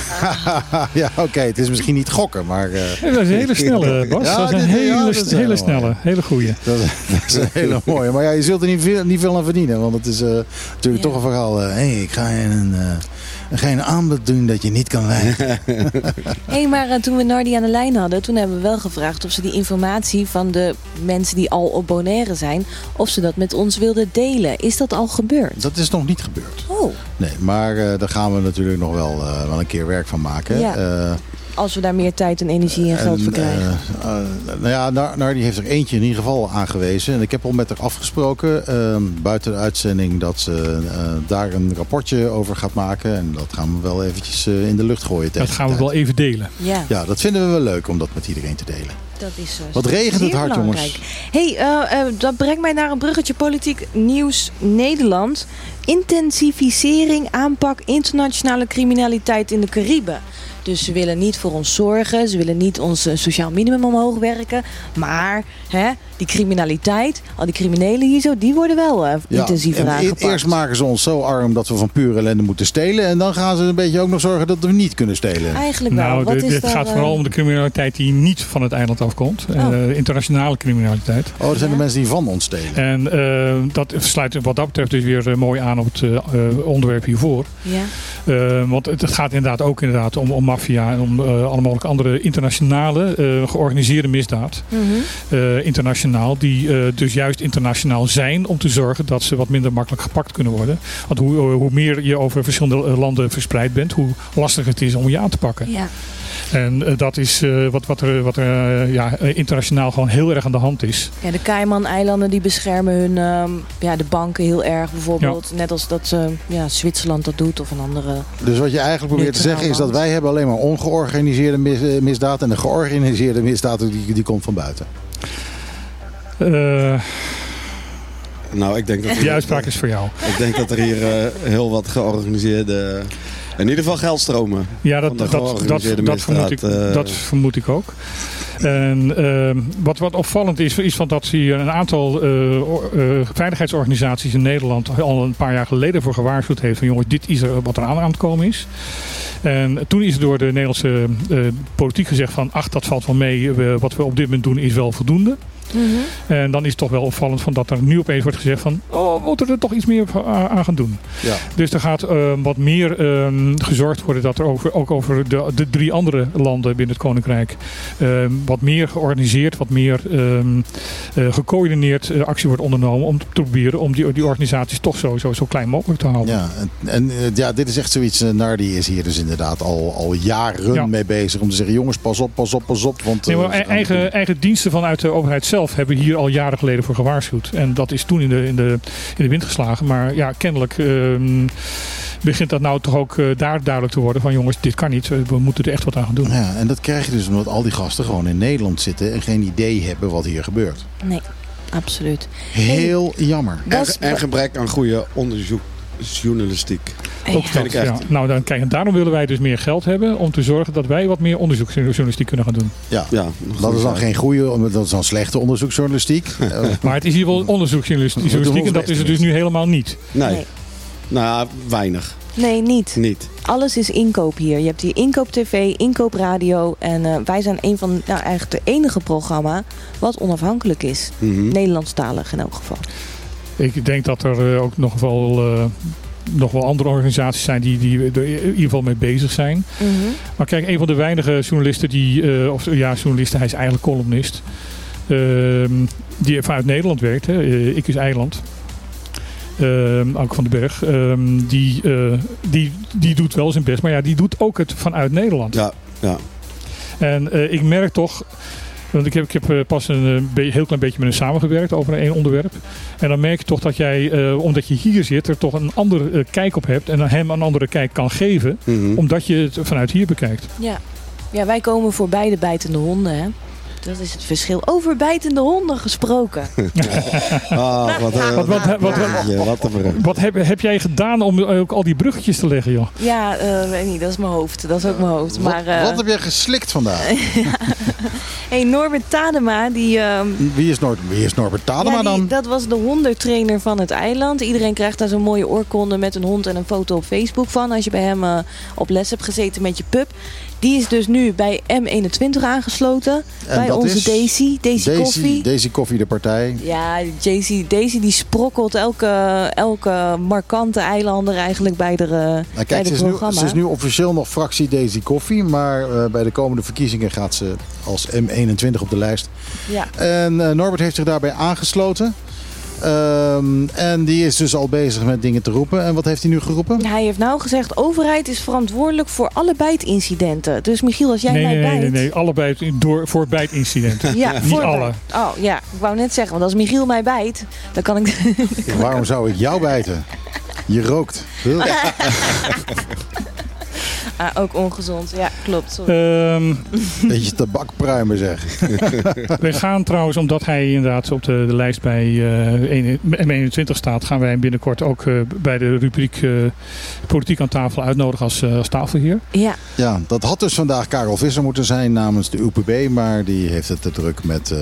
ja, oké, het is misschien niet gokken, maar... eh, Ja, dat is een hele snelle, Bas. Ja, dat is een hele, ja, dat is hele snelle, hele goeie. Dat, dat is een hele mooie. Maar ja, je zult er niet veel, niet veel aan verdienen. Want het is eh, natuurlijk Ja. toch een verhaal. Hé, hey, ik ga je een, eh, ik ga je een aanbod doen dat je niet kan wijken. Hé, maar eh, toen we Nardi aan de lijn hadden, toen hebben we wel gevraagd of ze die informatie van de mensen die al op Bonaire zijn, of ze dat met ons wilden delen. Is dat al gebeurd? Dat is nog niet gebeurd. Oh, Nee, maar eh, daar gaan we natuurlijk nog wel, eh, wel een keer werk van maken. Ja. Eh, als we daar meer tijd en energie en geld voor krijgen. eh, eh, nou ja, Nar- Nardi heeft er eentje in ieder geval aangewezen. En ik heb al met haar afgesproken, eh, buiten de uitzending, dat ze eh, daar een rapportje over gaat maken. En dat gaan we wel eventjes eh, in de lucht gooien. tegen Dat gaan we wel even delen. Ja, Ja, dat vinden we wel leuk om dat met iedereen te delen. dat is eh, Wat regent het hard, belangrijk. jongens. hey, eh, eh, dat brengt mij naar een bruggetje politiek nieuws Nederland. Intensificering aanpak internationale criminaliteit in de Cariben. Dus ze willen niet voor ons zorgen, ze willen niet ons eh, sociaal minimum omhoog werken. Maar hè, die criminaliteit, al die criminelen hier zo, die worden wel eh, intensiever en e- aangepakt. Eerst maken ze ons zo arm dat we van pure ellende moeten stelen. En dan gaan ze een beetje ook nog zorgen dat we niet kunnen stelen. Eigenlijk wel. Nou, Wat dit, is dit gaat eh, vooral om de criminaliteit die niet van het eiland afkomt. Oh. Eh, internationale criminaliteit. Oh, dat zijn Ja. de mensen die van ons stelen. En eh, dat sluit wat dat betreft dus weer eh, mooi aan op het eh, eh, onderwerp hiervoor. Ja. Eh, want het, het gaat inderdaad ook inderdaad om, om maffia en om eh, alle mogelijke andere internationale eh, georganiseerde misdaad. Mhm. eh, internationaal, die dus juist internationaal zijn om te zorgen dat ze wat minder makkelijk gepakt kunnen worden. Want hoe, hoe meer je over verschillende landen verspreid bent, hoe lastiger het is om je aan te pakken. ja. En eh, dat is eh, wat, wat er, wat er eh, ja, internationaal gewoon heel erg aan de hand is. Ja, de Cayman-eilanden die beschermen hun, ehm, ja, de banken heel erg bijvoorbeeld. Net als dat ja, Zwitserland dat doet of een andere. Dus wat je eigenlijk probeert te zeggen is dat wij hebben alleen maar ongeorganiseerde mis, misdaad. En de georganiseerde misdaad die, die komt van buiten. Eh, Nou, ik denk dat, die uitspraak is voor jou. ik denk dat er hier eh, heel wat georganiseerde... In ieder geval geldstromen. Ja, dat, dat, dat, dat, vermoed ik, eh. dat vermoed ik ook. En ehm, wat, wat opvallend is, is van dat hier een aantal eh, eh, veiligheidsorganisaties in Nederland al een paar jaar geleden voor gewaarschuwd heeft van jongens, dit is er wat er aan aan het komen is. En toen is door de Nederlandse politiek gezegd van ach, dat valt wel mee, wat we op dit moment doen is wel voldoende. En dan is het toch wel opvallend van dat er nu opeens wordt gezegd van oh, we moeten er toch iets meer aan aan gaan doen. Ja. Dus er gaat eh, wat meer eh, gezorgd worden dat er over, ook over de, de drie andere landen binnen het Koninkrijk eh, wat meer georganiseerd, wat meer ehm, eh, gecoördineerd eh, actie wordt ondernomen om te proberen om die, die organisaties toch zo, zo, zo klein mogelijk te houden. Ja, en, en eh, ja, dit is echt zoiets. Nardi is hier dus inderdaad al, al jaren Ja. mee bezig om te zeggen: jongens, pas op, pas op, pas op. Want, Nee, maar eigen, eigen diensten vanuit de overheid zelf hebben hier al jaren geleden voor gewaarschuwd. En dat is toen in de, in de, in de wind geslagen. Maar ja, kennelijk ehm, begint dat nou toch ook eh, daar duidelijk te worden van jongens, dit kan niet. We moeten er echt wat aan gaan doen. Ja, en dat krijg je dus omdat al die gasten gewoon in Nederland zitten en geen idee hebben wat hier gebeurt. Nee, absoluut. Heel jammer. En, en gebrek aan goede onderzoeksjournalistiek. Ja. Ook dat, ik echt. ja. Nou, dan, kijk, en daarom willen wij dus meer geld hebben om te zorgen dat wij wat meer onderzoeksjournalistiek kunnen gaan doen. Ja. Ja, Dat is dan geen goede, dat is dan slechte onderzoeksjournalistiek. Eh, Maar het is hier wel onderzoeksjournalistiek en dat is het dus nu helemaal niet. Nee. Nee. Nou, weinig. Nee, niet. Niet. Alles is inkoop hier. Je hebt hier inkoop tv, inkoop radio. En eh, wij zijn een van, nou eigenlijk de enige programma wat onafhankelijk is. Mhm. Nederlandstalig in elk geval. Ik denk dat er eh, ook nog wel, eh, nog wel andere organisaties zijn die, die er in ieder geval mee bezig zijn. Maar kijk, een van de weinige journalisten die, eh, of ja, journalisten, hij is eigenlijk columnist. ehm, die vanuit Nederland werkt, hè, Ik is Eiland. Ehm Anke van den Berg. ehm, die, eh, die, die doet wel zijn best, maar ja, die doet ook het vanuit Nederland. Ja, ja. En eh, ik merk toch, want ik heb, ik heb eh, pas een eh, heel klein beetje met hem samengewerkt over een onderwerp. En dan merk je toch dat jij, eh, omdat je hier zit, er toch een andere kijk op hebt. En hem een andere kijk kan geven, Mhm. omdat je het vanuit hier bekijkt. Ja. ja, wij komen voor beide bijtende honden. Hè? Dat is het verschil. Over bijtende honden gesproken. Ah, wat, een- Wat, wat, wat, wat, Ja, wat een brug. wat heb, heb jij gedaan om ook al die bruggetjes te leggen, joh? Ja, eh, weet niet, dat is mijn hoofd. Dat is ook mijn hoofd. Wat, Maar, eh, wat heb jij geslikt vandaag? hey, Norbert Tadema, die, ehm, Wie is, Noord, wie is Norbert Tadema ja, die- dan? dat was de hondentrainer van het eiland. Iedereen krijgt daar zo'n mooie oorkonde met een hond en een foto op Facebook van. Als je bij hem eh, op les hebt gezeten met je pup. Die is dus nu bij M21 aangesloten. En bij onze is Daisy, Daisy, Koffie. Daisy Koffie, de partij. Ja, Daisy, Daisy die sprokkelt elke, elke markante eilander eigenlijk bij de, Nou, bij de ze is, nu, ze is nu officieel nog fractie Daisy Koffie. Maar eh, bij de komende verkiezingen gaat ze als M21 op de lijst. Ja. En eh, Norbert heeft zich daarbij aangesloten. Ehm, en die is dus al bezig met dingen te roepen. En wat heeft hij nu geroepen? Hij heeft nou gezegd, overheid is verantwoordelijk voor alle bijtincidenten. Dus Michiel, als jij nee, mij nee, nee, bijt... nee, nee, allebei door, voor bijtincidenten. Ja, Niet voor alle. Oh ja, ik wou net zeggen, want als Michiel mij bijt, dan kan ik... Waarom zou ik jou bijten? Je rookt. Ah, ook ongezond. Ja, klopt. Sorry. Ehm, Beetje tabakpruimen zeg. we gaan trouwens, omdat hij inderdaad op de, de lijst bij eh, M21 staat, gaan wij hem binnenkort ook eh, bij de rubriek eh, Politiek aan tafel uitnodigen als, eh, als tafelheer. Ja, Ja, dat had dus vandaag Karel Visser moeten zijn namens de UPB. Maar die heeft het te druk met eh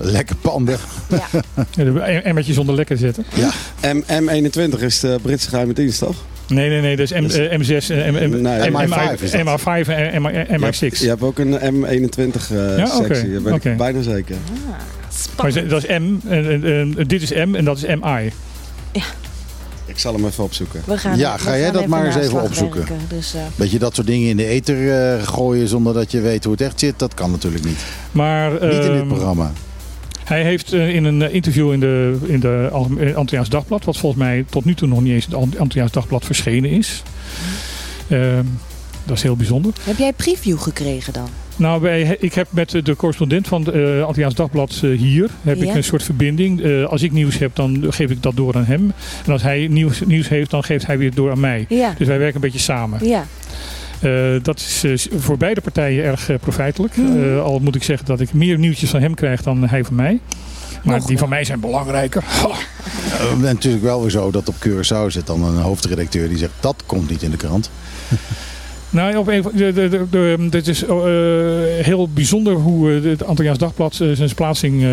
lekke panden. ja. Ja, de emmertjes zonder lekker zetten. Ja, M M21 is de Britse geheime dienst, toch? Nee, nee, nee, dat is M, Dus- eh, M6, eh, M, M, Nee, M- MI5 is dat. MI5 en MI- Je hebt, MI6. je hebt ook een M21 eh, Ja, weet oké. ik bijna zeker. Maar Spannend. dat is M, dit is M en dat is MI. Ik zal hem even opzoeken. We gaan, Ja, we ga jij gaan dat maar eens even opzoeken. Dus, eh, beetje dat soort dingen in de ether eh, gooien zonder dat je weet hoe het echt zit. Dat kan natuurlijk niet. Maar niet in dit ehm, programma. Hij heeft eh, in een eh, interview in de, in de Algeme- eh, Antilliaans Dagblad, wat volgens mij tot nu toe nog niet eens in het Antilliaans Dagblad verschenen is. Ehm, dat is heel bijzonder. heb jij preview gekregen dan? Nou, wij, ik heb met de correspondent van het uh, Antilliaans Dagblad hier heb Ja. ik een soort verbinding. Als ik nieuws heb, dan geef ik dat door aan hem. En als hij nieuws, nieuws heeft, dan geeft hij weer door aan mij. Ja, Dus wij werken een beetje samen. ja. Eh, dat is eh, voor beide partijen erg eh, profijtelijk. Mhm. Eh, al moet ik zeggen dat ik meer nieuwtjes van hem krijg dan hij van mij. Maar Nog die van mij zijn belangrijker. En natuurlijk wel weer zo dat op Curaçao zit dan een hoofdredacteur die zegt dat komt niet in de krant. Nou, op een, van- de, de, de, de- dit is eh, heel bijzonder hoe het Antilliaans Dagblad zijn plaatsing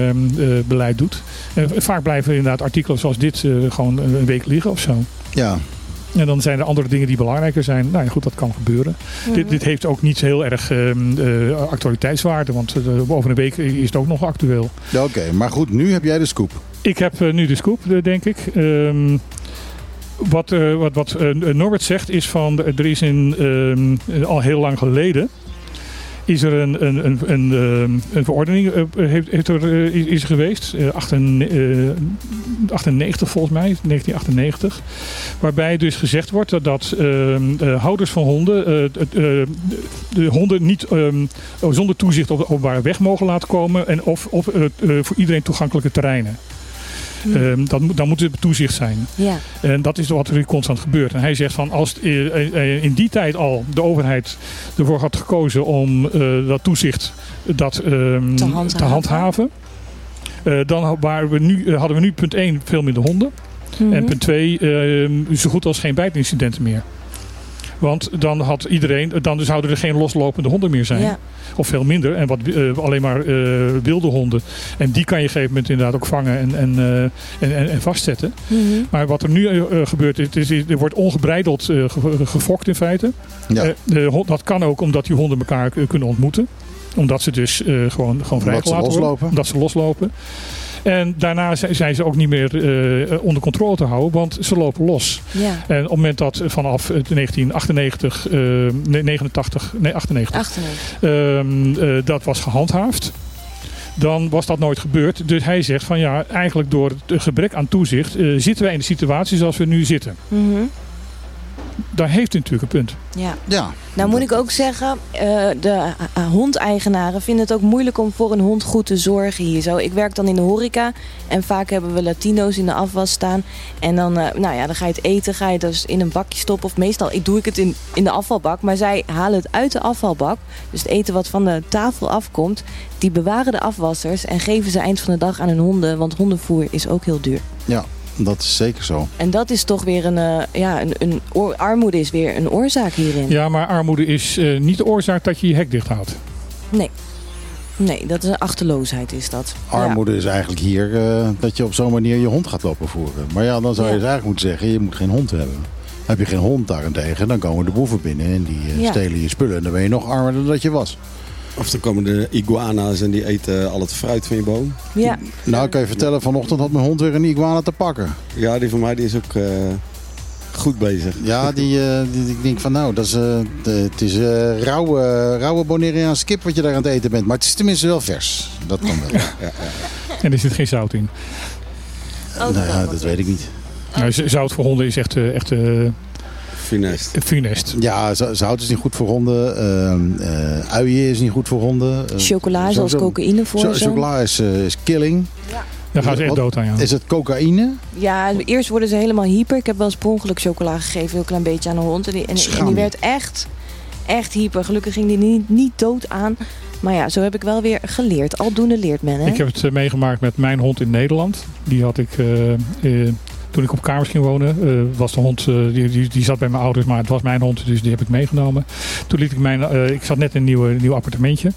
doet. Eh, vaak blijven inderdaad artikelen zoals dit eh, gewoon een week liggen of zo. Ja, En dan zijn er andere dingen die belangrijker zijn. Nou ja, goed, dat kan gebeuren. Dit, dit heeft ook niet heel erg ehm, eh, actualiteitswaarde, want eh, over een week is het ook nog actueel. Ja, oké. Maar goed, nu heb jij de scoop. Ik heb eh, nu de scoop, denk ik. Ehm, wat eh, wat, wat Norbert zegt is van, er is in, ehm, al heel lang geleden is er een, een, een, een, ehm, een verordening eh, heeft, heeft er, eh, is, geweest, eh, 98, eh, 98 volgens mij, 1998, waarbij dus gezegd wordt dat, dat ehm, eh, houders van honden de, de honden niet ehm, zonder toezicht op de openbare weg mogen laten komen en of op voor iedereen toegankelijke terreinen. Hm. Ehm, moet, dan moet het toezicht zijn. Ja, En dat is wat er constant gebeurt. En hij zegt van als het, eh, eh, in die tijd al de overheid ervoor had gekozen om eh, dat toezicht dat, ehm, Te handhaven. te handhaven, eh, dan waren we nu, eh, hadden we nu punt 1 veel minder honden. Mhm. En punt 2 zo goed als geen bijtincidenten meer. Want dan had iedereen, dan zouden er geen loslopende honden meer zijn. Ja. Of veel minder. En wat, eh, alleen maar eh, wilde honden. En die kan je op een gegeven moment inderdaad ook vangen en, en, eh, en, en, en vastzetten. Mhm. Maar wat er nu gebeurt, het is, er wordt ongebreideld eh, ge- gefokt in feite. Ja. Eh, de dat kan ook omdat die honden elkaar kunnen ontmoeten. Omdat ze dus eh, gewoon, gewoon Omdat ze vrijgelaten worden. loslopen. Omdat ze loslopen. En daarna zi- zijn ze ook niet meer eh, onder controle te houden, want ze lopen los. Ja. En op het moment dat vanaf eh, 1998, eh, nee, 89, nee 98, 98. ehm, eh, dat was gehandhaafd. Dan was dat nooit gebeurd. Dus hij zegt van ja, eigenlijk door het gebrek aan toezicht eh, zitten wij in de situatie zoals we nu zitten. Mhm. Daar heeft hij natuurlijk een punt. Ja. Ja. Nou moet ik ook zeggen, eh, de eh, hondeigenaren vinden het ook moeilijk om voor een hond goed te zorgen hier zo. Ik werk dan in de horeca en vaak hebben we Latino's in de afwas staan. En dan, eh, nou ja, dan ga je het eten, ga je dus in een bakje stoppen. Of meestal ik doe ik het in, in de afvalbak, maar zij halen het uit de afvalbak. Dus het eten wat van de tafel afkomt, die bewaren de afwassers en geven ze eind van de dag aan hun honden. Want hondenvoer is ook heel duur. ja, dat is zeker zo. En dat is toch weer een, eh, ja, een, een oor- armoede is weer een oorzaak hierin. Ja, maar armoede is eh, niet de oorzaak dat je je hek dicht houdt. Nee. Nee, dat is een achterloosheid is dat. Armoede is eigenlijk hier eh, dat je op zo'n manier je hond gaat lopen voeren. Maar ja, dan zou je Ja. dus eigenlijk moeten zeggen, je moet geen hond hebben. Heb je geen hond daarentegen, dan komen de boeven binnen en die Ja. stelen je spullen. En dan ben je nog armer dan dat je was. Of dan komen de iguana's en die eten al het fruit van je boom. Ja. ja. Nou, kan je vertellen, vanochtend had mijn hond weer een iguana te pakken. Ja, die van mij die is ook eh, goed bezig. Ja, die, eh, die, ik denk van nou, dat is, eh, de- het is eh, rauwe, rauwe Bonaireaanse kip wat je daar aan het eten bent. Maar het is tenminste wel vers. Dat kan wel. En er zit geen zout in. Oh, nou ja, dat weet ik niet. Nou, zout voor honden is echt, eh, echt eh, Finest. funest. Ja, zo- zout is niet goed voor honden. Ehm eh uien is niet goed voor honden. Eh, Chocola, zoals sowieso- cocaïne voor zo. chocola is, eh, is killing. Daar gaan ze echt dood aan. Ja. Is het cocaïne? Ja, eerst worden ze helemaal hyper. Ik heb wel eens per ongeluk chocola gegeven, een heel klein beetje aan een hond. En die, en, die werd echt, echt hyper. Gelukkig ging die niet, niet dood aan. Maar ja, zo heb ik wel weer geleerd. Aldoende leert men, hè? Ik heb het eh, meegemaakt met mijn hond in Nederland. Die had ik eh, eh, toen ik op kamers ging wonen. eh, was de hond, eh, die, die, die zat bij mijn ouders, maar het was mijn hond, dus die heb ik meegenomen. Toen liet ik mijn, eh, ik zat net in een nieuw, nieuw appartementje.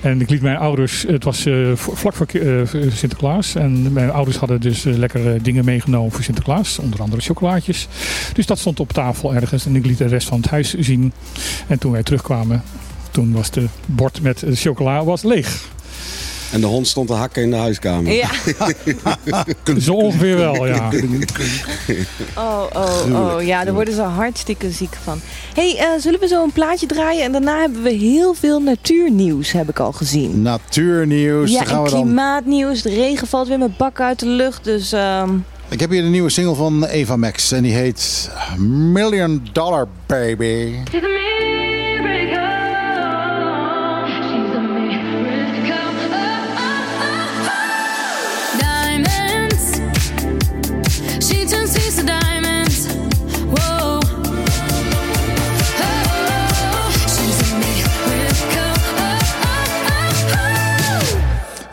En ik liet mijn ouders, het was vlak voor Sinterklaas. En mijn ouders hadden dus lekkere dingen meegenomen voor Sinterklaas. Onder andere chocolaatjes. Dus dat stond op tafel ergens. En ik liet de rest van het huis zien. En toen wij terugkwamen, toen was de bord met chocola was leeg. En de hond stond te hakken in de huiskamer. Ja. Zo ongeveer wel, ja. Oh, oh, oh. Ja, daar worden ze hartstikke ziek van. hey, eh, zullen we zo een plaatje draaien? En daarna hebben we heel veel natuurnieuws, heb ik al gezien. Natuurnieuws. ja, Dan gaan en we dan... klimaatnieuws. De regen valt weer met bakken uit de lucht. Dus ehm, Ik heb hier de nieuwe single van Eva Max. En die heet Million Dollar Baby.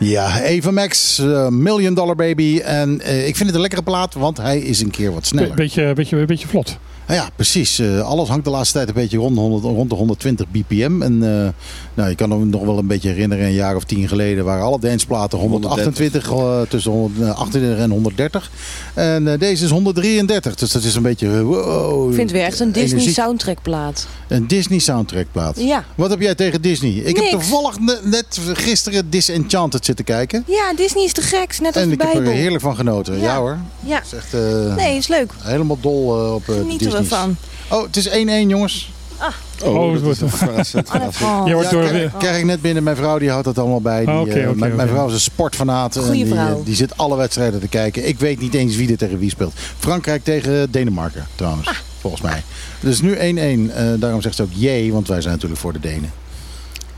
Ja, Eva Max, eh, Million Dollar Baby. En eh, ik vind het een lekkere plaat, want hij is een keer wat sneller. beetje, beetje, beetje vlot. Nou ja, precies. Eh, alles hangt de laatste tijd een beetje rond, de 100, rond de 120 bpm. En eh, nou, je kan me nog wel een beetje herinneren, een jaar of tien geleden waren alle danceplaten 128, eh, tussen 128 en 130. En deze is 133, dus dat is een beetje... wow, ik vind het weer echt een Disney energiek. soundtrackplaat. Een Disney soundtrackplaat. Ja. Wat heb jij tegen Disney? Ik heb toevallig ne- net gisteren Disenchanted zitten kijken. Ja, Disney is te gek. Net als En de ik heb Bijbel. er heerlijk van genoten. Ja, Ja. hoor. Ja. Is echt Nee, is leuk. helemaal dol op uh, Genieten we van. Oh, het is 1-1 jongens. Oh, Oh, dat wordt- Frans. Je wordt door- krijg, krijg ik net binnen. Mijn vrouw die houdt dat allemaal bij. Die, Ah, oké, eh, oké, mijn, vrouw is een sportfanaat. en die, eh, vrouw. die zit alle wedstrijden te kijken. Ik weet niet eens wie er tegen wie speelt. Frankrijk tegen Denemarken trouwens. Ah. Volgens mij. Dus nu 1-1. Eh, daarom zegt ze ook jee. Want wij zijn natuurlijk voor de Denen.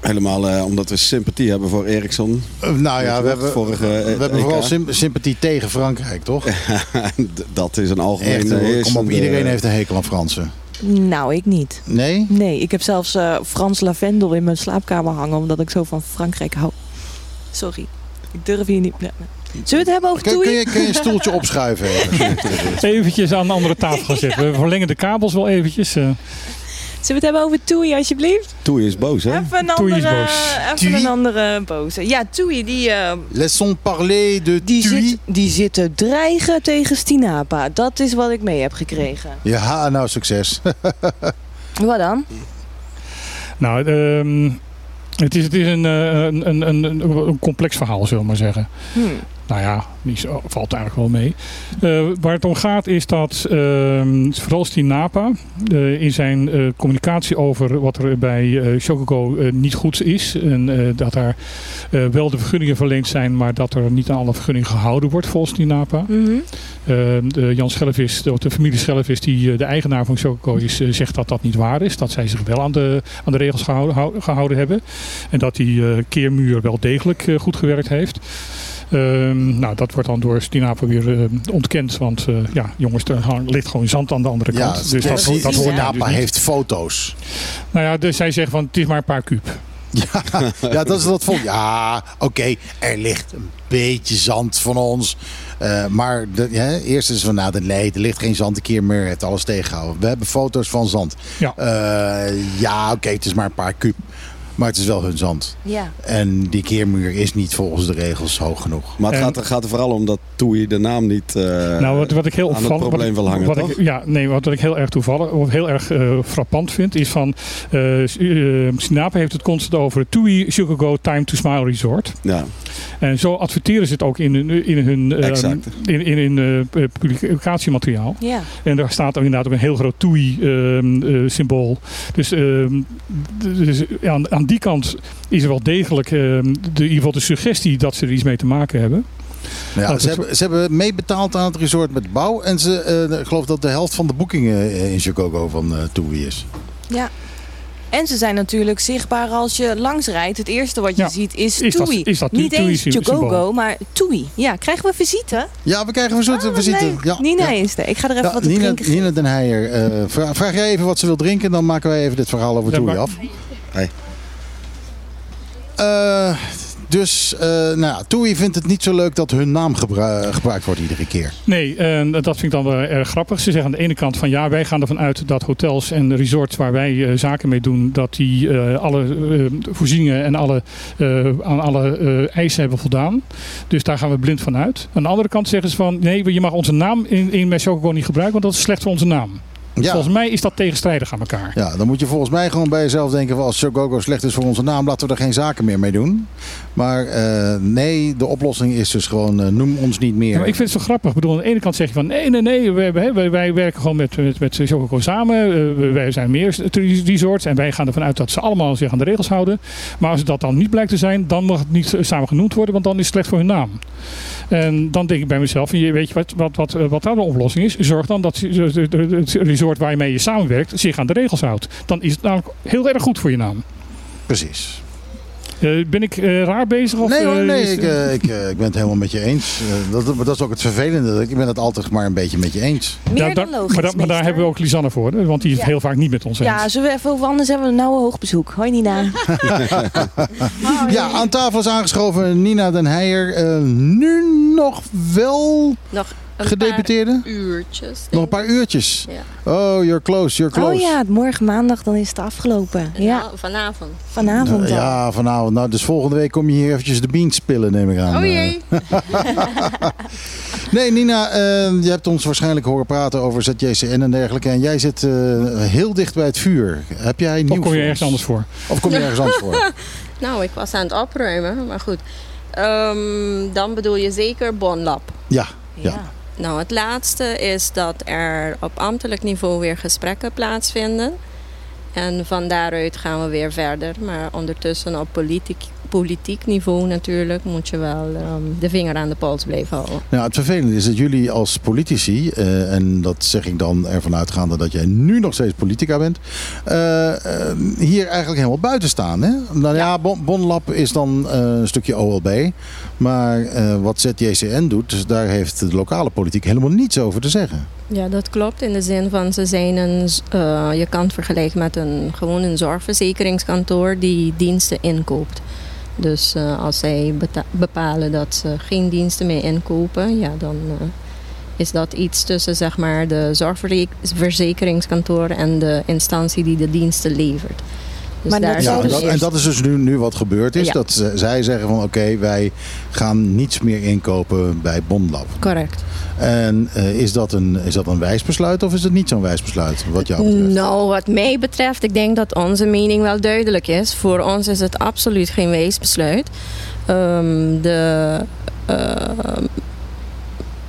Helemaal eh, omdat we sympathie hebben voor Eriksson. Eh, nou ja, we hebben, vorige, eh, we hebben EK. vooral sym- sympathie tegen Frankrijk, toch? dat is een algemeen Echt, eh, kom op, iedereen heeft een hekel aan Fransen. Nou, ik niet. Nee? Nee, ik heb zelfs eh, Frans lavendel in mijn slaapkamer hangen. Omdat ik zo van Frankrijk hou. Sorry. Ik durf hier niet... nee. Zullen we het hebben over Kun, kun, je, kun je een stoeltje opschuiven? even? Eventjes aan de andere tafel gaan zitten. We verlengen de kabels wel eventjes. Zullen we het hebben over Toei alsjeblieft? Toei is boos, hè? Even een Toei is andere, boos. even Toei? een andere boze. Ja, Toei die, eh, Laissons parler de die, Tui. zit, die zit te dreigen tegen Stinapa. Dat is wat ik mee heb gekregen. Ja, nou succes. Wat dan? Nou, ehm, het is, het is een, eh, een, een, een, een complex verhaal, zullen we maar zeggen. Hmm. Nou ja, die valt eigenlijk wel mee. Eh, waar het om gaat is dat ehm, vooral Napa eh, in zijn eh, communicatie over wat er bij eh, niet goed is. En dat daar wel de vergunningen verleend zijn, maar dat er niet aan alle vergunningen gehouden wordt volgens Stien Napa. Mhm. Ehm, de Jan Schellevis, de, de familie Schellevis, die de eigenaar van Chococo is, zegt dat dat niet waar is. Dat zij zich wel aan de, aan de regels gehouden, hou- gehouden hebben. En dat die keermuur wel degelijk goed gewerkt heeft. Ehm, nou, dat wordt dan door Stinapa weer eh, ontkend. Want eh, ja, jongens, er ligt gewoon zand aan de andere Ja, kant. dus dat, dat hoort dus heeft foto's. Nou ja, dus zij zeggen van het is maar een paar kuub. Ja, ja dat is dat vol. Ja, oké, er ligt een beetje zand van ons. Eh, maar de, eerst is van, nou, nee, er ligt geen zand een keer meer. Het alles tegengehouden. We hebben foto's van zand. Ja. Ja, oké, het is maar een paar kuub. Maar het is wel hun zand. Ja. En die keermuur is niet volgens de regels hoog genoeg. Maar het En- gaat, er, gaat er vooral om dat Toei de naam niet eh, nou, wat, wat ik heel aan het probleem wat, wil hangen, wat toch? ik, ja, nee, wat ik heel erg toevallig, of heel erg eh, frappant vind, is van eh uh, Sinapa heeft het constant over TUI Sugar Go Time to Smile Resort. Ja, En zo adverteren ze het ook in hun, in hun, eh, Exact. in, in, in eh, publicatiemateriaal. Ja. En daar staat ook inderdaad ook een heel groot TUI-symbool. dus ehm, d- dus ja, aan, aan die kant is er wel degelijk ehm, de, in ieder geval de suggestie dat ze er iets mee te maken hebben. Nou ja, ze, hebben, ze hebben meebetaald aan het resort met bouw. En ze, eh, ik geloof dat de helft van de boekingen eh, in Chicago van eh TUI is. ja. En ze zijn natuurlijk zichtbaar als je langs rijdt. Het eerste wat je Ja. ziet is, Is dat- Toei. is dat Niet Toei eens? Chogogo, maar Toei. Ja, krijgen we visite? Ja, we krijgen een soort Ah, visite. leuk. Ja, Nina ja. is er. Ik ga er even Ja, wat Nina, drinken. Nina den Heijer, eh, vraag, vraag jij even wat ze wil drinken, dan maken wij even dit verhaal over Ja, TUI maar- af. Hey. Eh, dus, eh nou ja, TUI vindt het niet zo leuk dat hun naam gebru- gebruikt wordt iedere keer. Nee, en dat vind ik dan wel erg grappig. Ze zeggen aan de ene kant van ja, wij gaan ervan uit dat hotels en resorts waar wij eh, zaken mee doen, dat die eh, alle eh, voorzieningen en alle, eh, aan alle eh, eisen hebben voldaan. Dus daar gaan we blind van uit. Aan de andere kant zeggen ze van nee, je mag onze naam in, in Mesoko niet gebruiken, want dat is slecht voor onze naam. Ja. Volgens mij is dat tegenstrijdig aan elkaar. Ja, dan moet je volgens mij gewoon bij jezelf denken: van, als Shogogo slecht is voor onze naam, laten we er geen zaken meer mee doen. Maar eh, nee, de oplossing is dus gewoon: eh, noem ons niet meer. Ja, ik vind het zo grappig. Ik bedoel, aan de ene kant zeg je van nee, nee, nee, wij, wij, werken gewoon met, met, met Shokoko samen. Eh, wij zijn meer resorts en wij gaan ervan uit dat ze allemaal zich aan de regels houden. Maar als dat dan niet blijkt te zijn, dan mag het niet samen genoemd worden, want dan is het slecht voor hun naam. En dan denk ik bij mezelf, je weet je wat, wat, wat, wat daar de oplossing is? Zorg dan dat het resort waarmee je samenwerkt zich aan de regels houdt. Dan is het namelijk heel erg goed voor je naam. Precies. Eh, ben ik eh, raar bezig? Of, nee hoor, eh, nee, ik, ik, ik ben het helemaal met je eens. Dat, dat is ook het vervelende. Ik ben het altijd maar een beetje met je eens. Meer Ja, dan daar- logisch, maar, da- maar daar hebben we ook Lisanne voor, hè, want die is het Ja. heel vaak niet met ons eens. Ja, zullen we even over anders hebben we een nauwe hoogbezoek. Hoi Nina. Ja, aan tafel is aangeschoven Nina den Heijer. Eh, nu nog wel Nog gedeputeerde? paar uurtjes. Nog een paar uurtjes. Ja. Oh, you're close, you're close. Oh ja, morgen maandag dan is het afgelopen. Ja, vanavond. vanavond al. Ja, vanavond. Nou, dus volgende week kom je hier eventjes de beans spillen, neem ik aan. Oh Eh, jee. Nee, Nina, eh, je hebt ons waarschijnlijk horen praten over ZJCN en dergelijke. En jij zit eh, heel dicht bij het vuur. Heb jij nieuws Of kom je voor ergens anders voor? Of kom je ergens anders voor? Nou, ik was aan het opruimen, maar goed. Ehm, dan bedoel je zeker Bonlab. Ja, Ja. Nou, het laatste is dat er op ambtelijk niveau weer gesprekken plaatsvinden. En van daaruit gaan we weer verder. Maar ondertussen op politiek, politiek niveau natuurlijk moet je wel ehm, de vinger aan de pols blijven houden. Nou, het vervelende is dat jullie als politici, eh, en dat zeg ik dan ervan uitgaande dat jij nu nog steeds politica bent, eh, eh, hier eigenlijk helemaal buiten staan. Hè? Nou ja, Bon- Bonlab is dan een stukje OLB. Maar wat ZJCN doet, dus daar heeft de lokale politiek helemaal niets over te zeggen. Ja, dat klopt. In de zin van ze zijn een, je kan het vergelijken met een gewoon een zorgverzekeringskantoor die diensten inkoopt. Dus eh, als zij bepalen dat ze geen diensten meer inkopen, ja, dan eh, is dat iets tussen zeg maar, de zorgverzekeringskantoor en de instantie die de diensten levert. Dus Maar daar dat Ja, zou en dat, en eerst- dat is dus nu, nu wat gebeurd is. Ja. Dat ze- zij zeggen van oké, wij gaan niets meer inkopen bij Bondlab. Correct. En eh, is, dat een, is dat een wijs besluit of is het niet zo'n wijs besluit? Wat jou betreft? Nou, wat mij betreft, ik denk dat onze mening wel duidelijk is. Voor ons is het absoluut geen weesbesluit. Ehm de, ehm,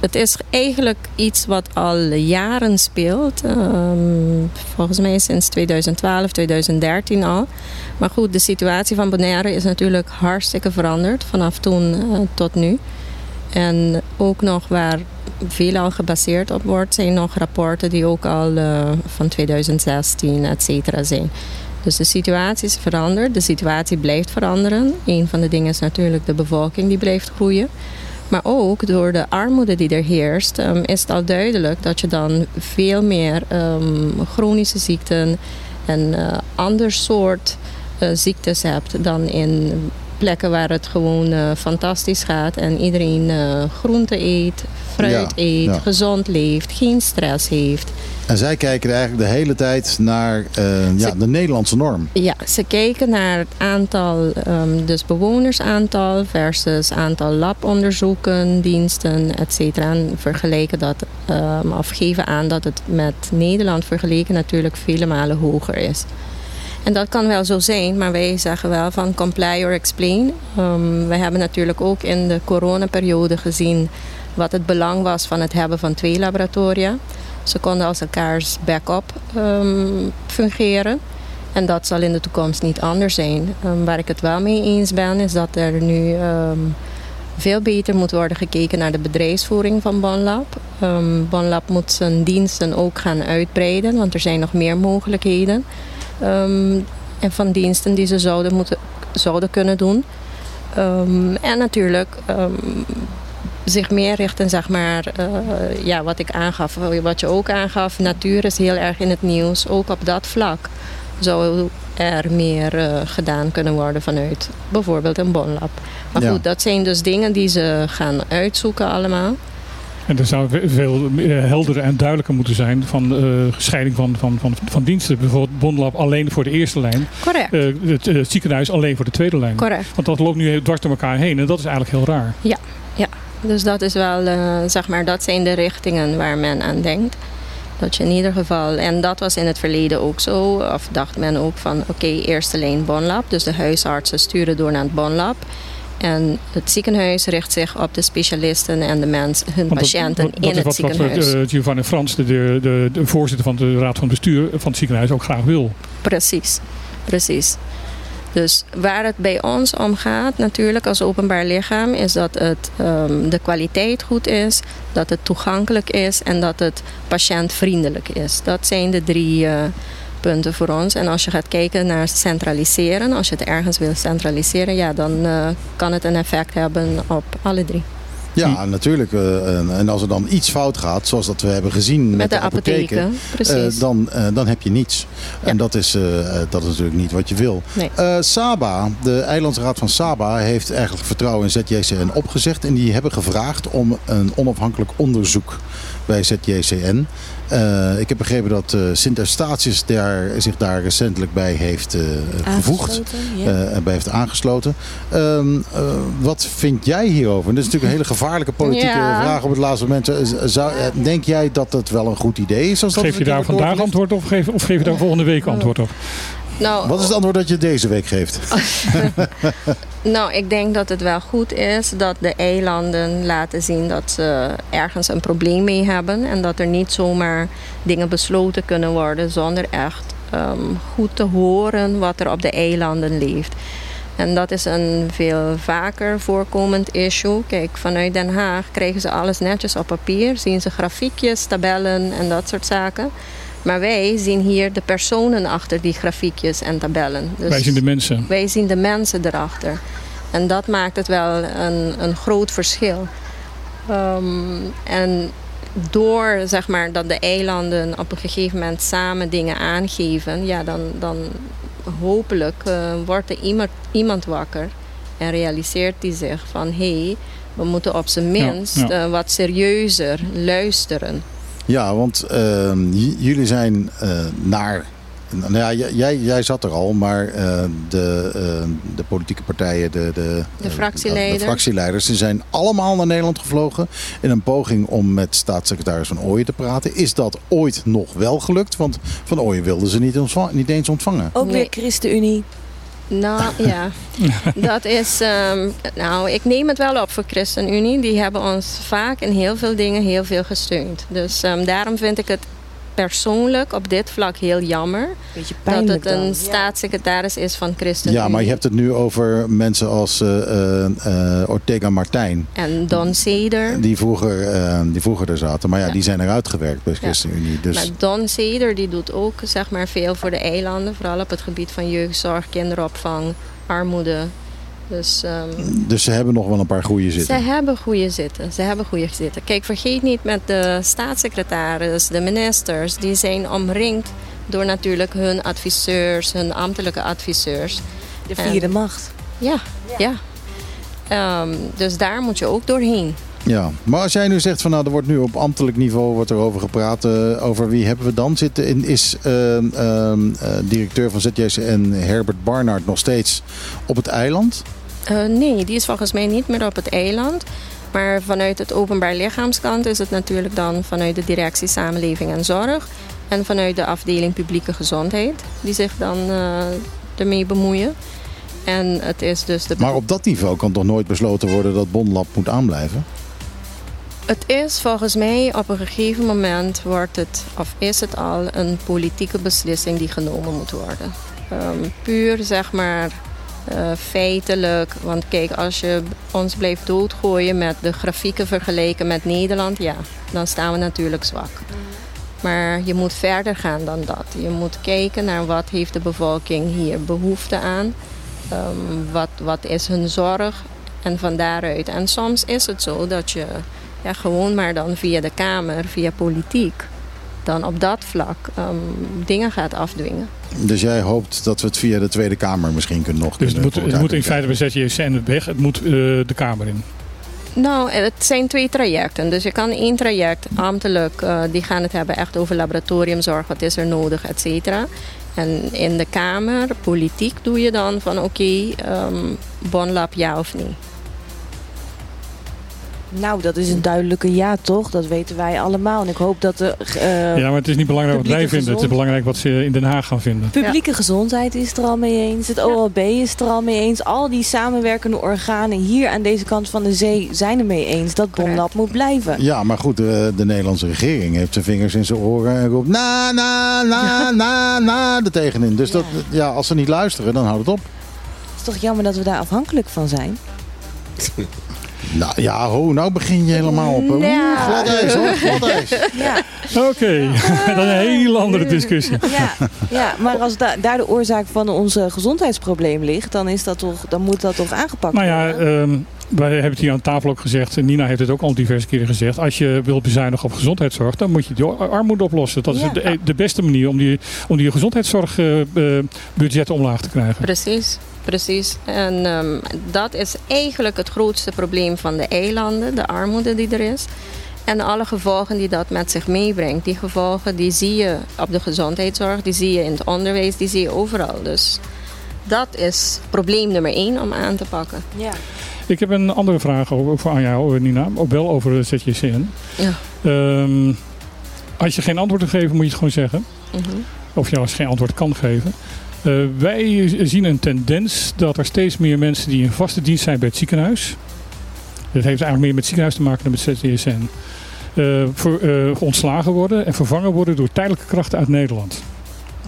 het is eigenlijk iets wat al jaren speelt. Ehm, volgens mij sinds 2012, 2013 al. Maar goed, de situatie van Bonaire is natuurlijk hartstikke veranderd vanaf toen eh, tot nu. En ook nog waar veel al gebaseerd op wordt, zijn nog rapporten die ook al eh, van 2016, et cetera, zijn. Dus de situatie is veranderd, de situatie blijft veranderen. Een van de dingen is natuurlijk de bevolking die blijft groeien. Maar ook door de armoede die er heerst, ehm, is het al duidelijk dat je dan veel meer ehm, chronische ziekten en eh, ander soort eh, ziektes hebt dan in plekken waar het gewoon eh, fantastisch gaat en iedereen eh groente eet, fruit Ja, eet, ja. gezond leeft, geen stress heeft. En zij kijken eigenlijk de hele tijd naar eh, ja, de Nederlandse norm. Ja, ze kijken naar het aantal, ehm, dus bewonersaantal versus aantal labonderzoeken, diensten, et cetera. En vergelijken dat, ehm, of geven aan dat het met Nederland vergeleken natuurlijk vele malen hoger is. En dat kan wel zo zijn, maar wij zeggen wel van comply or explain. Ehm, we hebben natuurlijk ook in de coronaperiode gezien wat het belang was van het hebben van twee laboratoria. Ze konden als elkaars backup ehm, fungeren. En dat zal in de toekomst niet anders zijn. Ehm, waar ik het wel mee eens ben, is dat er nu veel beter moet worden gekeken naar de bedrijfsvoering van Bonlab. Ehm Bonlab moet zijn diensten ook gaan uitbreiden, want er zijn nog meer mogelijkheden. Ehm, en van diensten die ze zouden, moeten, zouden kunnen doen. Ehm, en natuurlijk ehm, zich meer richten, zeg maar, eh, ja, wat ik aangaf, wat je ook aangaf. Natuur is heel erg in het nieuws. Ook op dat vlak zou er meer eh, gedaan kunnen worden vanuit bijvoorbeeld een bonlab. Maar Ja. goed, dat zijn dus dingen die ze gaan uitzoeken allemaal. En er zou ve- veel eh, helderder en duidelijker moeten zijn van eh, scheiding van, van, van, van diensten. Bijvoorbeeld Bondlab alleen voor de eerste lijn. Correct. eh, het, het ziekenhuis alleen voor de tweede lijn. Correct. Want dat loopt nu dwars door elkaar heen en dat is eigenlijk heel raar. Dus dat is wel, zeg maar, dat zijn de richtingen waar men aan denkt. Dat je in ieder geval, en dat was in het verleden ook zo, of dacht men ook van oké, eerste lijn bonlab. Dus de huisartsen sturen door naar het bonlab. En het ziekenhuis richt zich op de specialisten en de mens, hun dat- patiënten dat, dat in is het wat, wat ziekenhuis. eh, Giovanni Frans, de, de, de, de voorzitter van de raad van bestuur van het ziekenhuis, ook graag wil. Precies, precies. Dus waar het bij ons om gaat, natuurlijk als openbaar lichaam, is dat het, ehm, de kwaliteit goed is, dat het toegankelijk is en dat het patiëntvriendelijk is. Dat zijn de drie eh, punten voor ons. En als je gaat kijken naar centraliseren, als je het ergens wil centraliseren, ja, dan eh, kan het een effect hebben op alle drie. Ja, natuurlijk. eh, en, en als er dan iets fout gaat, zoals dat we hebben gezien met, Met, de, apotheken, apotheken, precies. eh, dan, eh, dan heb je niets. Ja. En dat is, dat is natuurlijk niet wat je wil. Nee. Eh, Saba, de Eilandsraad van Saba, heeft eigenlijk vertrouwen in ZJCN opgezegd. En die hebben gevraagd om een onafhankelijk onderzoek bij ZJCN. Eh, ik heb begrepen dat eh Sint Eustatius daar, zich daar recentelijk bij heeft eh, gevoegd. Ja. eh, en bij heeft aangesloten. Ehm, eh, wat vind jij hierover? En dit is natuurlijk een hele gevaarlijke politieke Ja. vraag op het laatste moment. Zou, denk jij dat het wel een goed idee is? Als dat Geef je een keer daar vandaag antwoord op geef, of geef je daar volgende week antwoord op? Nou, Wat is het antwoord dat je deze week geeft? Nou, ik denk dat het wel goed is dat de eilanden laten zien dat ze ergens een probleem mee hebben. En dat er niet zomaar dingen besloten kunnen worden zonder echt ehm, goed te horen wat er op de eilanden leeft. En dat is een veel vaker voorkomend issue. Kijk, vanuit Den Haag krijgen ze alles netjes op papier. Zien ze grafiekjes, tabellen en dat soort zaken. Maar wij zien hier de personen achter die grafiekjes en tabellen. Dus Wij zien de mensen. wij zien de mensen erachter. En dat maakt het wel een, een groot verschil. Ehm, en door zeg maar, dat de eilanden op een gegeven moment samen dingen aangeven, ja, dan, dan hopelijk eh, wordt er iemand, iemand wakker. En realiseert hij zich van hé, hey, we moeten op zijn minst Ja, ja. eh, wat serieuzer luisteren. Ja, want ehm, jullie zijn eh, naar. Nou ja, jij, jij zat er al, maar eh, de, eh, de politieke partijen, de, de, De eh, fractieleiders. de fractieleiders, die zijn allemaal naar Nederland gevlogen. In een poging om met staatssecretaris Van Ooyen te praten. Is dat ooit nog wel gelukt? Want Van Ooyen wilden ze niet, ontvang- niet eens ontvangen. Ook weer ChristenUnie. Nou ja, dat is. ehm, nou, ik neem het wel op voor ChristenUnie. Die hebben ons vaak in heel veel dingen heel veel gesteund. Dus ehm, daarom vind ik het persoonlijk op dit vlak heel jammer Beetje dat het een dan. staatssecretaris is van ChristenUnie. Ja, maar je hebt het nu over mensen als eh, eh, eh, Ortega Martijn. En Don Seder. Die vroeger, eh, die vroeger er zaten. Maar ja, Ja. die zijn eruit gewerkt bij Ja. ChristenUnie. Dus... Maar Don Seder die doet ook zeg maar, veel voor de eilanden. Vooral op het gebied van jeugdzorg, kinderopvang, armoede. Dus ehm, Dus ze hebben nog wel een paar goede ze zitten. hebben goede zitten. Ze hebben goede zitten. Kijk, vergeet niet met de staatssecretaris, de ministers. Die zijn omringd door natuurlijk hun adviseurs, hun ambtelijke adviseurs. De vierde macht. Ja, ja. Ehm, dus daar moet je ook doorheen. Ja, maar als jij nu zegt van nou, er wordt nu op ambtelijk niveau wordt er over gepraat. eh, over wie hebben we dan zitten? In, is ehm, ehm, eh, directeur van ZJCN Herbert Barnard nog steeds op het eiland? Eh, nee, die is volgens mij niet meer op het eiland. Maar vanuit het openbaar lichaamskant is het natuurlijk dan vanuit de directie Samenleving en Zorg. En vanuit de afdeling Publieke Gezondheid, die zich dan eh, ermee bemoeien. En het is dus de. Maar op dat niveau kan toch nooit besloten worden dat Bonlab moet aanblijven? Het is volgens mij op een gegeven moment wordt het, of is het al, een politieke beslissing die genomen moet worden. Ehm, puur zeg maar eh, feitelijk. Want kijk, als je ons blijft doodgooien met de grafieken vergeleken met Nederland, ja, dan staan we natuurlijk zwak. Maar je moet verder gaan dan dat. Je moet kijken naar wat heeft de bevolking hier behoefte aan. Ehm, wat, wat is hun zorg en van daaruit. En soms is het zo dat je ja, gewoon maar dan via de Kamer, via politiek, dan op dat vlak ehm, dingen gaat afdwingen. Dus jij hoopt dat we het via de Tweede Kamer misschien kunnen nog Dus het kunnen moet, voor het moet in feite bij ZJCN het weg. Het moet eh, de Kamer in. Nou, het zijn twee trajecten. Dus je kan één traject ambtelijk, eh, die gaan het hebben echt over laboratoriumzorg, wat is er nodig, et cetera. En in de Kamer, politiek, doe je dan van oké, ehm, bonlab ja of nee. Nou, dat is een duidelijke ja, toch? Dat weten wij allemaal. En ik hoop dat de eh, ja, maar het is niet belangrijk wat wij vinden. Het is belangrijk wat ze in Den Haag gaan vinden. publieke gezondheid is er al mee eens. Het OLB is er al mee eens. Al die samenwerkende organen hier aan deze kant van de zee zijn er mee eens dat. Bonlab moet blijven. Ja, maar goed, de, de Nederlandse regering heeft zijn vingers in zijn oren en roept na, na, na, na, na er tegenin. Dus dat, ja, als ze niet luisteren, dan houdt het op. Het is toch jammer dat we daar afhankelijk van zijn? Nou ja, ho, nou begin je helemaal op. Oeh, Ja. glad ijs hoor, glad ijs. Ja, Oké, dat is een hele andere discussie. ja, ja. maar als da- daar de oorzaak van ons gezondheidsprobleem ligt, dan, is dat toch, dan moet dat toch aangepakt Nou ja, worden? Wij hebben het hier aan tafel ook gezegd. en Nina heeft het ook al diverse keren gezegd. Als je wilt bezuinigen op gezondheidszorg, dan moet je de armoede oplossen. Dat is Ja. de, de beste manier om die, om die gezondheidszorgbudget omlaag te krijgen. Precies, precies. En ehm, dat is eigenlijk het grootste probleem van de eilanden, de armoede die er is. En alle gevolgen die dat met zich meebrengt. Die gevolgen die zie je op de gezondheidszorg, die zie je in het onderwijs, die zie je overal. Dus dat is probleem nummer één om aan te pakken. ja. Ik heb een andere vraag over, voor aan jou, Nina. Ook wel over de ZJCN. Ja. Ehm, als je geen antwoord wil geven, moet je het gewoon zeggen. Mhm. Of je als geen antwoord kan geven. Eh, wij zien een tendens dat er steeds meer mensen die in vaste dienst zijn bij het ziekenhuis. Dat heeft eigenlijk meer met het ziekenhuis te maken dan met eh, voor, eh, ontslagen worden en vervangen worden door tijdelijke krachten uit Nederland.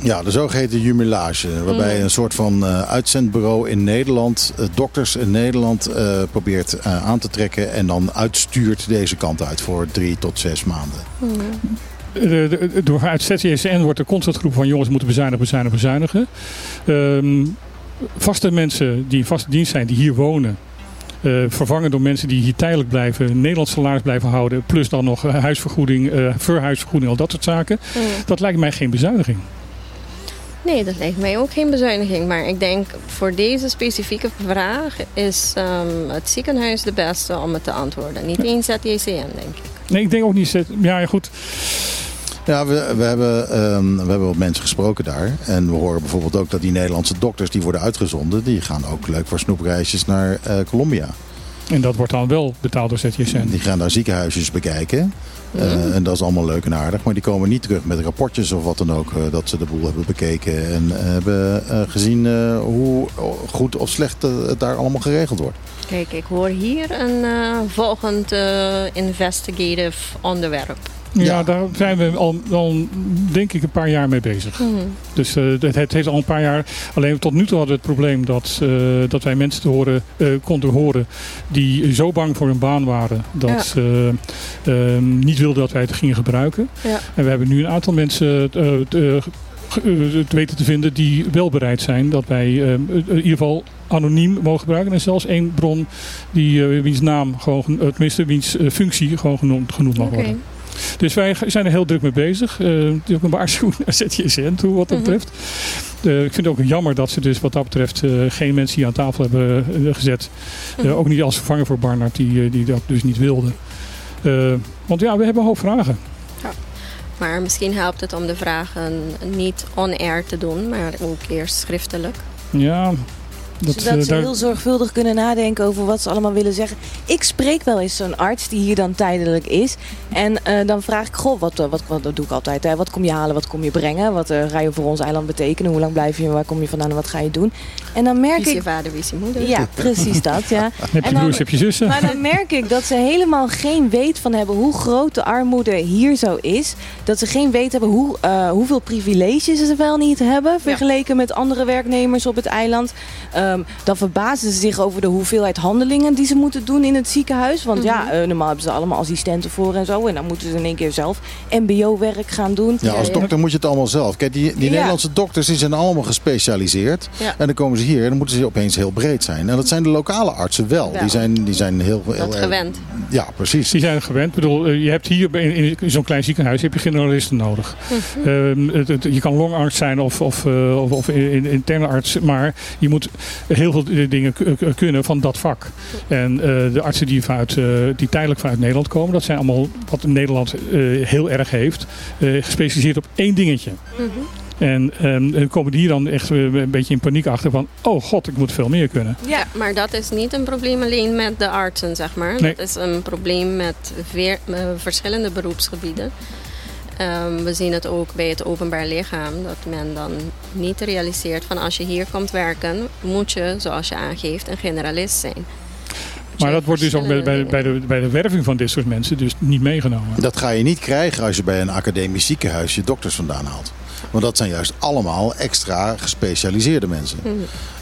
Ja, de zogeheten jumelage. Waarbij Mm. een soort van eh, uitzendbureau in Nederland, eh, dokters in Nederland, eh, probeert eh, aan te trekken. En dan uitstuurt deze kant uit voor drie tot zes maanden. De- de- door uit ZTSN wordt er constant geroepen van jongens moeten bezuinigen, bezuinigen, bezuinigen. Ehm, vaste mensen die in vaste dienst zijn, die hier wonen. eh, vervangen door mensen die hier tijdelijk blijven, Nederlands salaris blijven houden. Plus dan nog huisvergoeding, eh verhuisvergoeding, al dat soort zaken. Dat lijkt mij geen bezuiniging. Nee, dat lijkt mij ook geen bezuiniging. Maar ik denk voor deze specifieke vraag is ehm, het ziekenhuis de beste om het te antwoorden. Niet eens het JCN, denk ik. Nee, ik denk ook niet. Ja, goed. Ja, we, we, hebben, ehm, we hebben wat mensen gesproken daar. En we horen bijvoorbeeld ook dat die Nederlandse dokters die worden uitgezonden... die gaan ook leuk voor snoepreisjes naar eh, Colombia. En dat wordt dan wel betaald door ZJSN. die gaan daar ziekenhuisjes bekijken. Eh, en dat is allemaal leuk en aardig. Maar die komen niet terug met rapportjes of wat dan ook. eh, dat ze de boel hebben bekeken. En eh, hebben gezien hoe goed of slecht het daar allemaal geregeld wordt. Kijk, ik hoor hier een volgend investigative onderwerp. Ja, Ja. daar zijn we al, al denk ik een paar jaar mee bezig. Dus eh, het, het heeft al een paar jaar. Alleen tot nu toe hadden we het probleem dat, eh, dat wij mensen te horen, eh, konden horen die zo bang voor hun baan waren dat ze eh, niet wilden dat wij het gingen gebruiken. Ja. En we hebben nu een aantal mensen het weten te vinden die wel bereid zijn dat wij in ieder geval anoniem mogen gebruiken. En zelfs één bron die, wiens naam gewoon, tenminste wiens functie gewoon genoemd, genoemd mag worden. Dus wij zijn er heel druk mee bezig. Eh, het is ook een waarschuwing naar ZJSN toe wat dat Mhm. betreft. Eh, ik vind het ook jammer dat ze dus wat dat betreft eh, geen mensen hier aan tafel hebben gezet. Mhm. ook niet als vervanger voor Barnard die, die dat dus niet wilde. Want ja, we hebben een hoop vragen. Maar misschien helpt het om de vragen niet on-air te doen, maar ook eerst schriftelijk. Ja, dat, Zodat eh, ze daar- heel zorgvuldig kunnen nadenken over wat ze allemaal willen zeggen. Ik spreek wel eens zo'n arts die hier dan tijdelijk is. En eh, dan vraag ik, goh, wat, eh, wat, wat, dat doe ik altijd. Hè? Wat kom je halen, wat kom je brengen? Wat eh, ga je voor ons eiland betekenen? Hoe lang blijf je? Waar kom je vandaan en wat ga je doen? En dan merk Wie is je ik... vader, wie is je moeder? Ja, precies dat. Ja. heb je dan- broers, heb je zussen. Maar dan merk ik dat ze helemaal geen weet van hebben hoe groot de armoede hier zo is. Dat ze geen weet hebben hoe, eh, hoeveel privileges ze wel niet hebben vergeleken met andere werknemers op het eiland. Ehm, dan verbazen ze zich over de hoeveelheid handelingen die ze moeten doen in het ziekenhuis. Want ja, eh, normaal hebben ze allemaal assistenten voor en zo. En dan moeten ze in één keer zelf mbo-werk gaan doen. Ja, als ja. dokter moet je het allemaal zelf. Kijk, die, die Ja. Nederlandse dokters die zijn allemaal gespecialiseerd. Ja. En dan komen ze hier en dan moeten ze opeens heel breed zijn. En dat zijn de lokale artsen wel. Die, zijn, die zijn heel, heel Dat erg- gewend. Ja, precies. Die zijn gewend. Ik bedoel, eh, je hebt hier in, in zo'n klein ziekenhuis heb je generalisten nodig. Mhm. Ehm, het- het- je kan longarts zijn of, of, eh, of, of in- interne arts, maar je moet heel veel eh, dingen k- kunnen van dat vak. En eh, de artsen die, vanuit, eh, die tijdelijk vanuit Nederland komen, dat zijn allemaal wat Nederland eh, heel erg heeft, eh, gespecialiseerd op één dingetje. Mhm. En ehm, komen die hier dan echt eh, een beetje in paniek achter van, oh god, ik moet veel meer kunnen. Ja, maar dat is niet een probleem alleen met de artsen, zeg maar. Nee. Dat is een probleem met veer- eh, verschillende beroepsgebieden. Ehm, we zien het ook bij het openbaar lichaam, dat men dan niet realiseert van als je hier komt werken, moet je, zoals je aangeeft, een generalist zijn. Maar dat wordt dus ook bij, bij, bij, de, bij de werving van dit soort mensen dus niet meegenomen. Dat ga je niet krijgen als je bij een academisch ziekenhuis je dokters vandaan haalt. Want dat zijn juist allemaal extra gespecialiseerde mensen.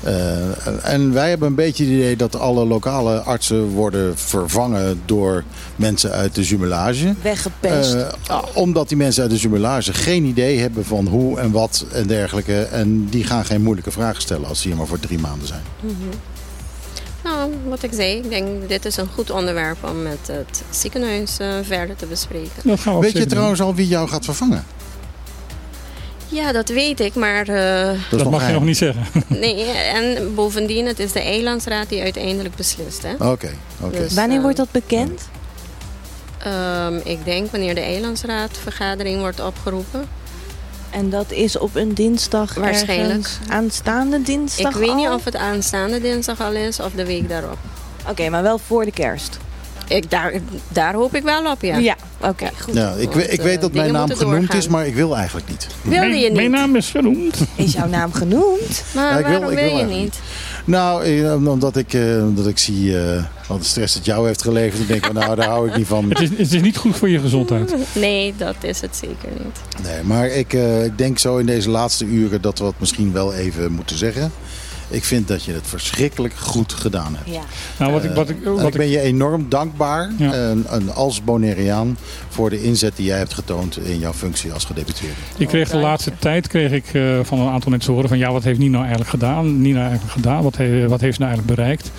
Eh, en wij hebben een beetje het idee dat alle lokale artsen worden vervangen door mensen uit de jumelage. Weggepest. Eh, omdat die mensen uit de jumelage geen idee hebben van hoe en wat en dergelijke. En die gaan geen moeilijke vragen stellen als ze hier maar voor drie maanden zijn. Nou, wat ik zei, ik denk dit is een goed onderwerp om met het ziekenhuis eh, verder te bespreken. Dat gaan we ook Weet je trouwens al wie jou gaat vervangen? Ja, dat weet ik, maar eh, Dat, mag je nog niet zeggen. nee. En bovendien, het is de eilandsraad die uiteindelijk beslist. Hè? Oké, oké. Dus, Wanneer eh, wordt dat bekend? Ehm, ik denk wanneer de eilandsraadvergadering wordt opgeroepen. En dat is op een dinsdag Waarschijnlijk. ergens aanstaande dinsdag ik weet niet of het aanstaande dinsdag al is of de week daarop. Oké, maar wel voor de kerst. Ik, daar, daar hoop ik wel op, ja. Ja, oké, goed. Ja, ik, weet- ik Want, weet dat eh, mijn naam genoemd is, maar ik wil eigenlijk niet. Wilde je niet? mijn naam is genoemd. Is jouw naam genoemd? Maar Ja, ik wil- ik wil, wil je niet? Nou, eh, omdat ik, eh, omdat ik zie eh, wat de stress het jou heeft geleverd. Ik denk, van, nou, daar hou ik niet van. Het is, het is niet goed voor je gezondheid. Nee, dat is het zeker niet. Nee, maar ik, eh, ik denk zo in deze laatste uren dat we het misschien wel even moeten zeggen. Ik vind dat je het verschrikkelijk goed gedaan hebt. Ja. Nou, wat ik, wat ik, wat ik ik, ben je enorm dankbaar, Ja. en, en als Bonaireaan, voor de inzet die jij hebt getoond in jouw functie als gedeputeerde. ik kreeg de laatste tijd kreeg ik, eh, van een aantal mensen horen van ja, wat heeft Nina eigenlijk gedaan? Nina eigenlijk gedaan? Wat, he- wat heeft ze nou eigenlijk bereikt?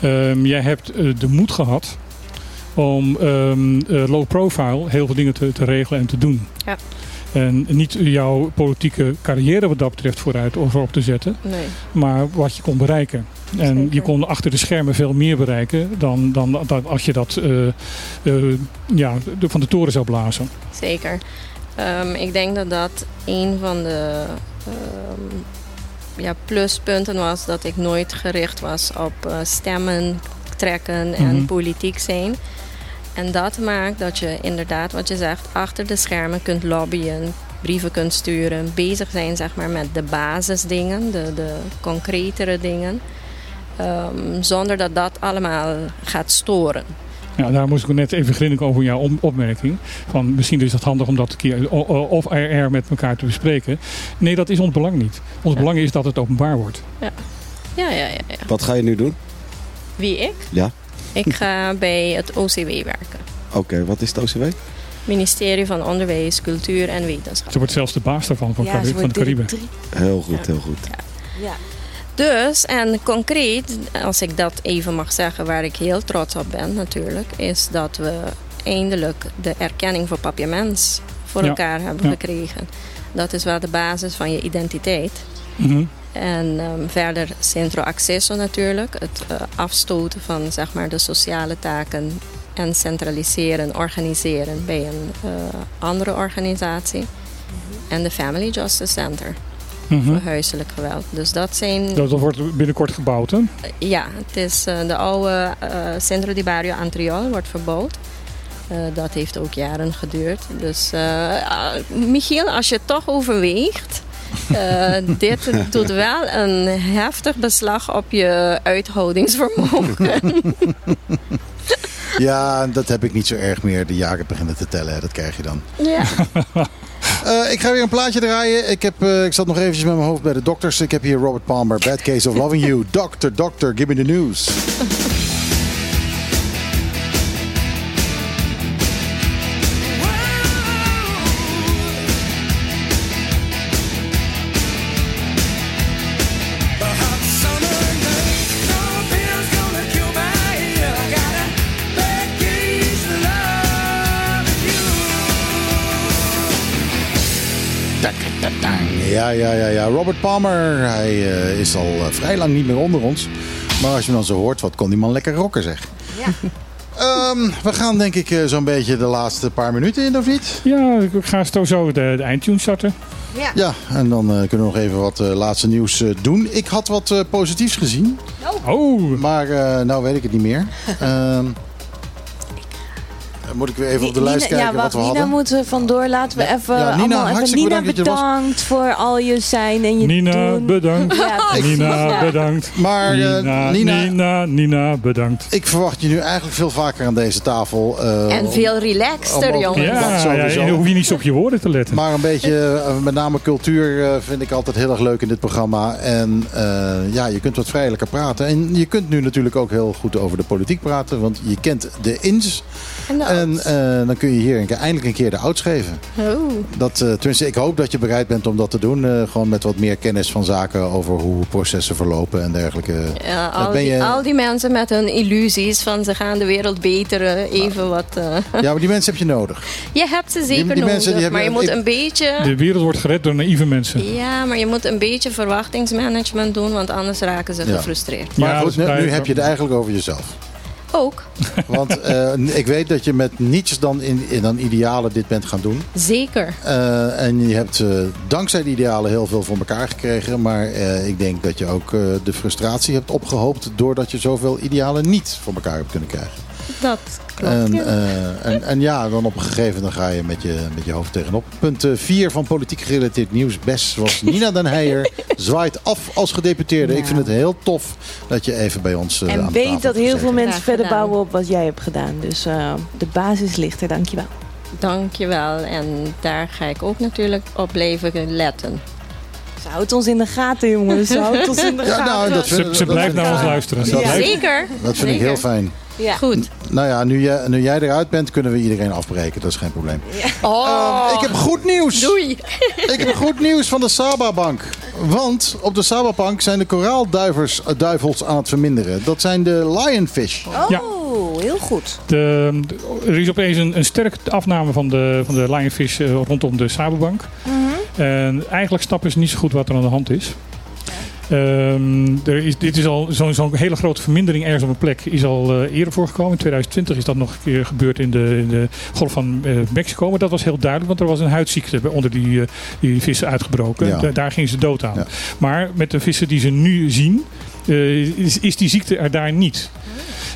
Ehm, jij hebt eh, de moed gehad om ehm, eh, low profile heel veel dingen te, te regelen en te doen. Ja. En niet jouw politieke carrière wat dat betreft vooruit of op te zetten, Nee. maar wat je kon bereiken. En Zeker. je kon achter de schermen veel meer bereiken dan, dan, dan als je dat eh, eh, ja, de- van de toren zou blazen. Zeker. Ehm, ik denk dat dat een van de ehm, ja, pluspunten was dat ik nooit gericht was op eh, stemmen trekken en Mhm. politiek zijn. En dat maakt dat je inderdaad, wat je zegt, achter de schermen kunt lobbyen, brieven kunt sturen, bezig zijn zeg maar, met de basisdingen, de, de concretere dingen. ehm, zonder dat dat allemaal gaat storen. Ja, daar moest ik net even grinniken over jouw opmerking. Van misschien is het handig om dat een keer of er met elkaar te bespreken. Nee, dat is ons belang niet. Ons belang is dat het openbaar wordt. Ja, ja, ja. ja. Wat ga je nu doen? Wie ik? Ja. Ik ga bij het OCW werken. Oké, wat is het OCW? Ministerie van Onderwijs, Cultuur en Wetenschap. Ze wordt zelfs de baas daarvan van, Ja, van wordt de Cariben. Heel goed, heel goed. Ja. Dus, en concreet, als ik dat even mag zeggen, waar ik heel trots op ben natuurlijk, is dat we eindelijk de erkenning voor papiaments voor Ja. elkaar hebben Ja. gekregen. Dat is wel de basis van je identiteit. Mhm. En ehm, verder Centro Acceso natuurlijk. Het eh, afstoten van zeg maar, de sociale taken en centraliseren, organiseren bij een eh, andere organisatie. En de Family Justice Center Mhm. voor huiselijk geweld. Dus dat zijn, Dat, dat wordt binnenkort gebouwd, hè? ja, het is eh, de oude eh, Centro di Barrio Antriol wordt verbouwd. Eh, dat heeft ook jaren geduurd. Dus eh, Michiel, als je het toch overweegt, eh, dit doet wel een heftig beslag op je uithoudingsvermogen. Ja, dat heb ik niet zo erg meer. De jaren beginnen te tellen, dat krijg je dan. ja. Eh, ik ga weer een plaatje draaien. Ik, heb, eh, ik zat nog eventjes met mijn hoofd bij de dokters. Ik heb hier Robert Palmer, Bad Case of Loving You. Doctor, doctor, give me the news. Ja, ja, ja, ja. Robert Palmer, hij eh, is al eh, vrij lang niet meer onder ons. Maar als je hem dan zo hoort, wat kon die man lekker rocken, zeg. Ja. Ehm, we gaan denk ik eh, zo'n beetje de laatste paar minuten in, of niet? Ja, ik ga zo zo de, de eindtune starten. Ja, en dan eh, kunnen we nog even wat eh, laatste nieuws eh, doen. Ik had wat eh, positiefs gezien, Oh, maar eh, nou weet ik het niet meer. Ehm, moet ik weer even op de lijst Nina, kijken ja, wat we Nina hadden? moet er vandoor. Laten we Ja. even Ja, Nina, allemaal even hartstikke Nina bedankt voor al je zijn en je Nina, doen. bedankt. Ja, Nina, ja. bedankt. Maar eh, Nina, Nina, Nina, Nina, bedankt. ik verwacht je nu eigenlijk veel vaker aan deze tafel. eh, En veel relaxter, jongen. Ja, ja, hoef je niet zo op je woorden te letten. Maar een beetje, eh, met name cultuur, eh, vind ik altijd heel erg leuk in dit programma. En eh, ja, je kunt wat vrijelijker praten. En je kunt nu natuurlijk ook heel goed over de politiek praten. Want je kent de ins. En eh, dan kun je hier een keer- eindelijk een keer de ouds geven. Oh. Dat, eh, tenminste, ik hoop dat je bereid bent om dat te doen. eh, gewoon met wat meer kennis van zaken over hoe processen verlopen en dergelijke. Ja, al, ben die, je- al die mensen met hun illusies van ze gaan de wereld beteren, even wat... eh, Ja, maar die mensen heb je nodig. je hebt ze zeker die nodig, mensen, die maar je moet ik- een beetje... De wereld wordt gered door naïeve mensen. Ja, maar je moet een beetje verwachtingsmanagement doen, want anders raken ze Ja. gefrustreerd. Maar Ja, goed, nu, heb je het eigenlijk over jezelf. Ook, Want eh, ik weet dat je met niets dan, in, in dan idealen dit bent gaan doen. zeker. Eh, en je hebt eh, dankzij die idealen heel veel voor elkaar gekregen. Maar ik denk dat je ook de frustratie hebt opgehoopt... doordat je zoveel idealen niet voor elkaar hebt kunnen krijgen. Dat klopt. En, ja. eh, en, en ja, dan op een gegeven moment ga je met je, met je hoofd tegenop. Punt 4 van politiek gerelateerd nieuws. Best was Nina den Heijer. Zwaait af als gedeputeerde. Ik vind het heel tof dat je even bij ons eh, aan En de weet tafel dat heel veel mensen verder bouwen op wat jij hebt gedaan. Dus eh, de basis ligt er, dankjewel. Dankjewel. En daar ga ik ook natuurlijk op blijven letten. Ze houdt ons in de gaten, jongens. Ze houdt ons in de Ja, gaten. nou, dat vind, Ze, ze dat blijft naar ons luisteren. Zeker. Dat vind ik heel fijn. Ja. Goed. Nou ja, nu jij, nu jij eruit bent, kunnen we iedereen afbreken. Dat is geen probleem. Oh, Ehm, ik heb goed nieuws. doei. Ik heb goed nieuws van de Saba-bank. Want op de Saba-bank zijn de koraalduivers eh, duivels aan het verminderen. Dat zijn de lionfish. Oh, heel heel goed. De, er is opeens een, een sterke afname van de, van de lionfish eh, rondom de Sabobank. En eigenlijk snappen ze niet zo goed wat er aan de hand is. Ehm, er is dit is al zo'n hele grote vermindering ergens op een plek is al eh, eerder voorgekomen. In 2020 is dat nog een keer gebeurd in de, in de golf van eh, Mexico. Maar dat was heel duidelijk, want er was een huidziekte bij- onder die, eh, die vissen uitgebroken. Ja. Da- daar gingen ze dood aan. Ja. Maar met de vissen die ze nu zien, is, is die ziekte er daar niet.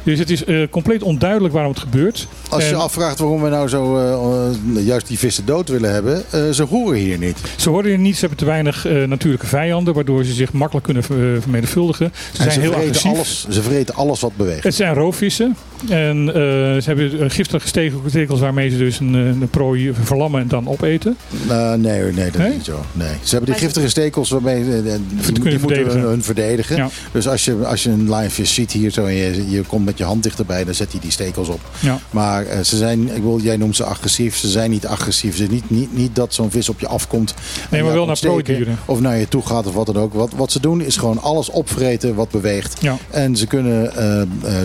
Dus het is eh, compleet onduidelijk waarom het gebeurt. Als je En- afvraagt waarom we nou zo eh, eh, juist die vissen dood willen hebben, ze horen hier niet. Ze worden hier niet, ze hebben te weinig natuurlijke vijanden, waardoor ze zich makkelijk kunnen ver- vermenigvuldigen. Ze En zijn ze heel agressief. alles. Ze vreten alles wat beweegt. Het zijn roofvissen. En eh, ze hebben eh, giftige steke- stekels waarmee ze dus een, eh, een prooi verlammen en dan opeten. Eh, nee, nee, dat Nee? is niet zo. Nee. Ze hebben die giftige stekels waarmee die, die kunnen moeten hun verdedigen. Ja. Dus als je, als je een lionfish ziet hier zo en je, je komt met je hand dichterbij, dan zet hij die stekels op. Ja. Maar eh, ze zijn, ik wil, jij noemt ze agressief. Ze zijn niet agressief. Ze niet, niet, niet dat zo'n vis op je afkomt. Nee, maar wel naar prooidieren. Of naar je toe gaat of wat dan ook. Wat, wat ze doen is gewoon alles opvreten wat beweegt. Ja. En ze kunnen,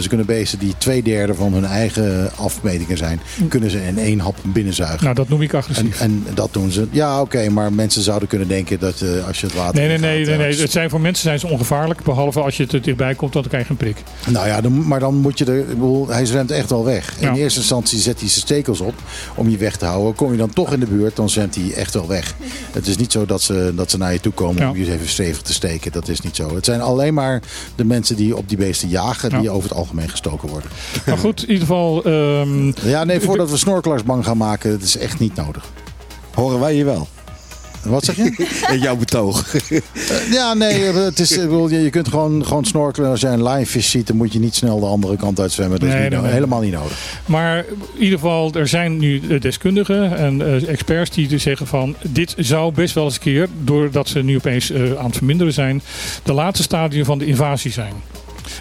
ze kunnen beesten die twee derde van hun eigen afmetingen zijn, kunnen ze in één hap binnenzuigen. Nou, dat noem ik En, agressief. en dat doen ze. Ja, oké, maar mensen zouden kunnen denken dat eh, als je het water. Nee, nee, nee, gaat, nee, nee. Het zijn, voor mensen zijn ze ongevaarlijk. Behalve als je te dichtbij komt, dan krijg je een prik. Nou ja, dan, maar dan moet je er. Ik bedoel, hij zwemt echt wel weg. Ja. In eerste instantie zet hij zijn stekels op om je weg te houden. Kom je dan toch in de buurt, dan zwemt hij echt wel weg. Het is niet zo dat ze, dat ze naar je toe komen Ja. om je eens even stevig te steken. Dat is niet zo. Het zijn alleen maar de mensen die op die beesten jagen, die Ja. over het algemeen gestoken worden. Maar goed, in ieder geval... ehm, Ja, nee, voordat we snorkelaars bang gaan maken, het is echt niet nodig. Horen wij je wel? Wat zeg je? Jouw betoog. Ja, nee, het is, je kunt gewoon, gewoon snorkelen. Als jij een lionfish ziet, dan moet je niet snel de andere kant uit zwemmen. Dat is Nee, niet nee, no- nee. helemaal niet nodig. Maar in ieder geval, er zijn nu eh, deskundigen en eh, experts die dus zeggen van... dit zou best wel eens een keer, doordat ze nu opeens eh, aan het verminderen zijn... de laatste stadium van de invasie zijn.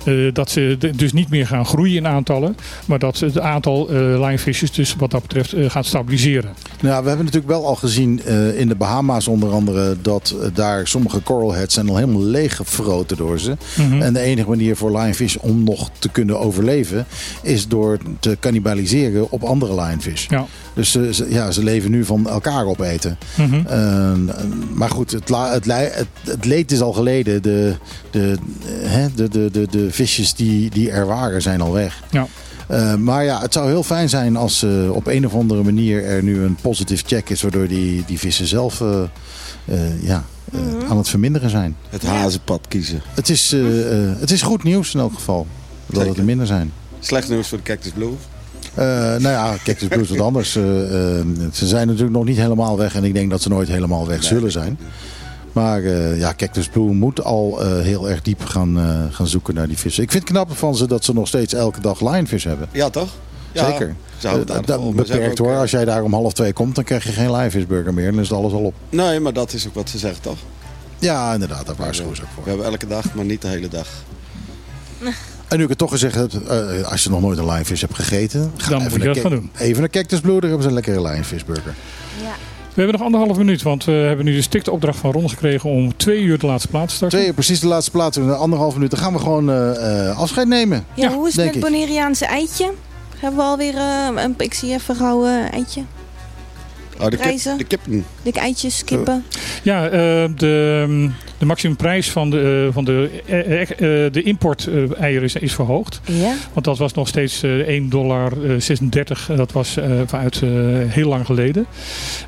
Eh, dat ze dus niet meer gaan groeien in aantallen, maar dat het aantal eh lionfishes dus wat dat betreft eh, gaat stabiliseren. Nou, we hebben natuurlijk wel al gezien in de Bahama's onder andere... dat daar sommige coralheads zijn al helemaal leeggefroten door ze. Mhm. En de enige manier voor lionfish om nog te kunnen overleven... is door te cannibaliseren op andere lionfish. Ja. Dus ze, ja, ze leven nu van elkaar opeten. Eh, maar goed, het, het, het, leed is al geleden. De, de, hè, de, de, de, de visjes die, die er waren zijn al weg. Ja. Eh, maar ja, het zou heel fijn zijn als eh, op een of andere manier er nu een positive check is. Waardoor die, die vissen zelf eh, eh, ja, eh, aan het verminderen zijn. Het hazenpad kiezen. Het is, eh, eh, het is goed nieuws in elk geval. Dat het er minder zijn. Slecht nieuws voor de Cactus Blue. Eh, nou ja, Cactus Blue is wat anders. Ze zijn natuurlijk nog niet helemaal weg. En ik denk dat ze nooit helemaal weg zullen zijn. Maar eh, ja, Cactus Blue moet al eh, heel erg diep gaan, eh, gaan zoeken naar die vissen. Ik vind het knap van ze dat ze nog steeds elke dag lionvis hebben. Ja, toch? Ja, Zeker. Dat- beperkt hoor. Als jij daar om half twee komt, dan krijg je geen lionvisburger meer. Dan is het alles al op. Nee, maar dat is ook wat ze zeggen, toch? Ja, inderdaad. Daar waarschuwen ze ook voor. We hebben elke dag, maar niet de hele dag. En nu ik het toch gezegd heb, eh, als je nog nooit een lionvis hebt gegeten, ga Dan even, moet je dat gaan doen. even naar Cactus Blue. Daar hebben ze een lekkere lionvisburger. We hebben nog anderhalf minuut, want we hebben nu de strikte opdracht van Ron gekregen om twee uur de laatste plaats te starten. Twee, precies de laatste plaats. In anderhalf minuut. Dan gaan we gewoon eh, eh, afscheid nemen. Ja, Ja, hoe is het met het Bonaireaanse eitje? Hebben we alweer eh, een, ik zie even gauw eitje. Oh, de, kip, de kippen. Dik eitjes, kippen. Ja, de, de maximumprijs van de, eh, van de, eh, eh, de import eieren is, is verhoogd. Ja. Want dat was nog steeds eh 1,36 dollar. Dat was vanuit heel lang geleden.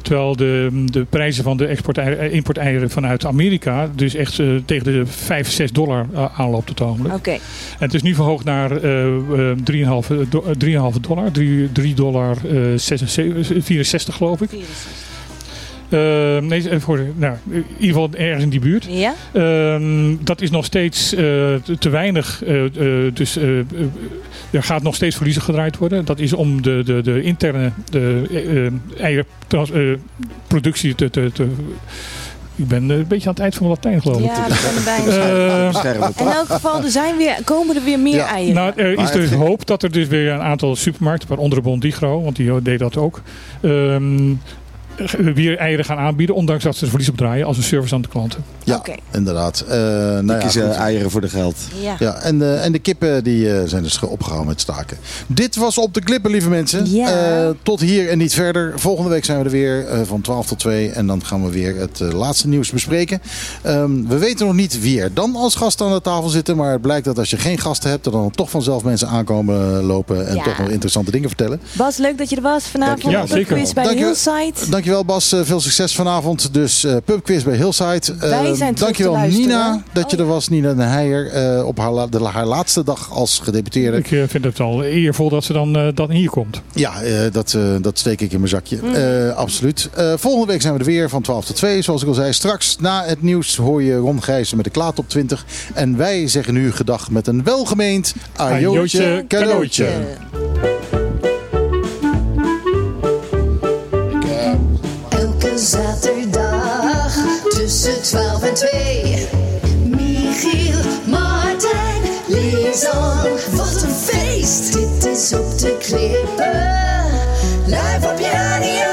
Terwijl de, de prijzen van de export importeieren vanuit Amerika dus echt tegen de 5, 6 dollar aanloopt op het ogenblik. Oké. En het is nu verhoogd naar eh, eh, 3,5 do- eh, 3,5 dollar. 3, 3 dollar eh, 76, 64 geloof ik. Nee, eh, voor, nou, in ieder geval ergens in die buurt. Ja? Ehm, dat is nog steeds eh, te, weinig. eh, eh, dus er gaat nog steeds verliezen gedraaid worden. Dat is om de, de, de interne de, eh, eierproductie te, te, te. Ik ben een beetje aan het eind van mijn Latijn, geloof ik. Ja, dat ben. Eh, Schermen. In elk geval, er zijn weer, komen er weer meer Ja. eieren. nou, er is dus hoop dat er dus weer een aantal supermarkten, waaronder de Bondigro, want die deed dat ook, ehm, weer eieren gaan aanbieden. Ondanks dat ze er verlies op draaien als een service aan de klanten. Ja, inderdaad. Eh nou ja, Kiezen goed. eieren voor de geld. Ja. Ja, en, de, en de kippen die eh, zijn dus opgehouden met staken. Dit was op de klippen, lieve mensen. Ja. Eh, tot hier en niet verder. Volgende week zijn we er weer eh, van 12 tot 2. En dan gaan we weer het eh, laatste nieuws bespreken. Ehm, we weten nog niet wie er dan als gast aan de tafel zitten. Maar het blijkt dat als je geen gasten hebt, er dan toch vanzelf mensen aankomen eh, lopen. En Ja. toch nog interessante dingen vertellen. Bas, leuk dat je er was vanavond Ja, op de zeker. quiz bij Dankjewel. Hillside. Dankjewel Bas, Eh, veel succes vanavond. Dus eh pubquiz bij Hillside. Wij Eh, zijn terug dankjewel. Nina dat je Oh. er was. Nina de Heijer eh, op haar, de, haar laatste dag als gedeputeerde. Ik eh, vind het al eervol dat ze dan, eh, dan hier komt. Ja, eh, dat, eh, dat steek ik in mijn zakje. Mm. Eh, absoluut. Eh, volgende week zijn we er weer van 12 tot 2. Zoals ik al zei, straks na het nieuws hoor je Ron Gijzen met de Klaat op 20. En wij zeggen nu gedag met een welgemeend ajootje Ajootje cadeautje. Zaterdag tussen 12 en 2. Michiel, Martijn, Lisan. Wat een feest! Dit is op de klippen. Live op je radio.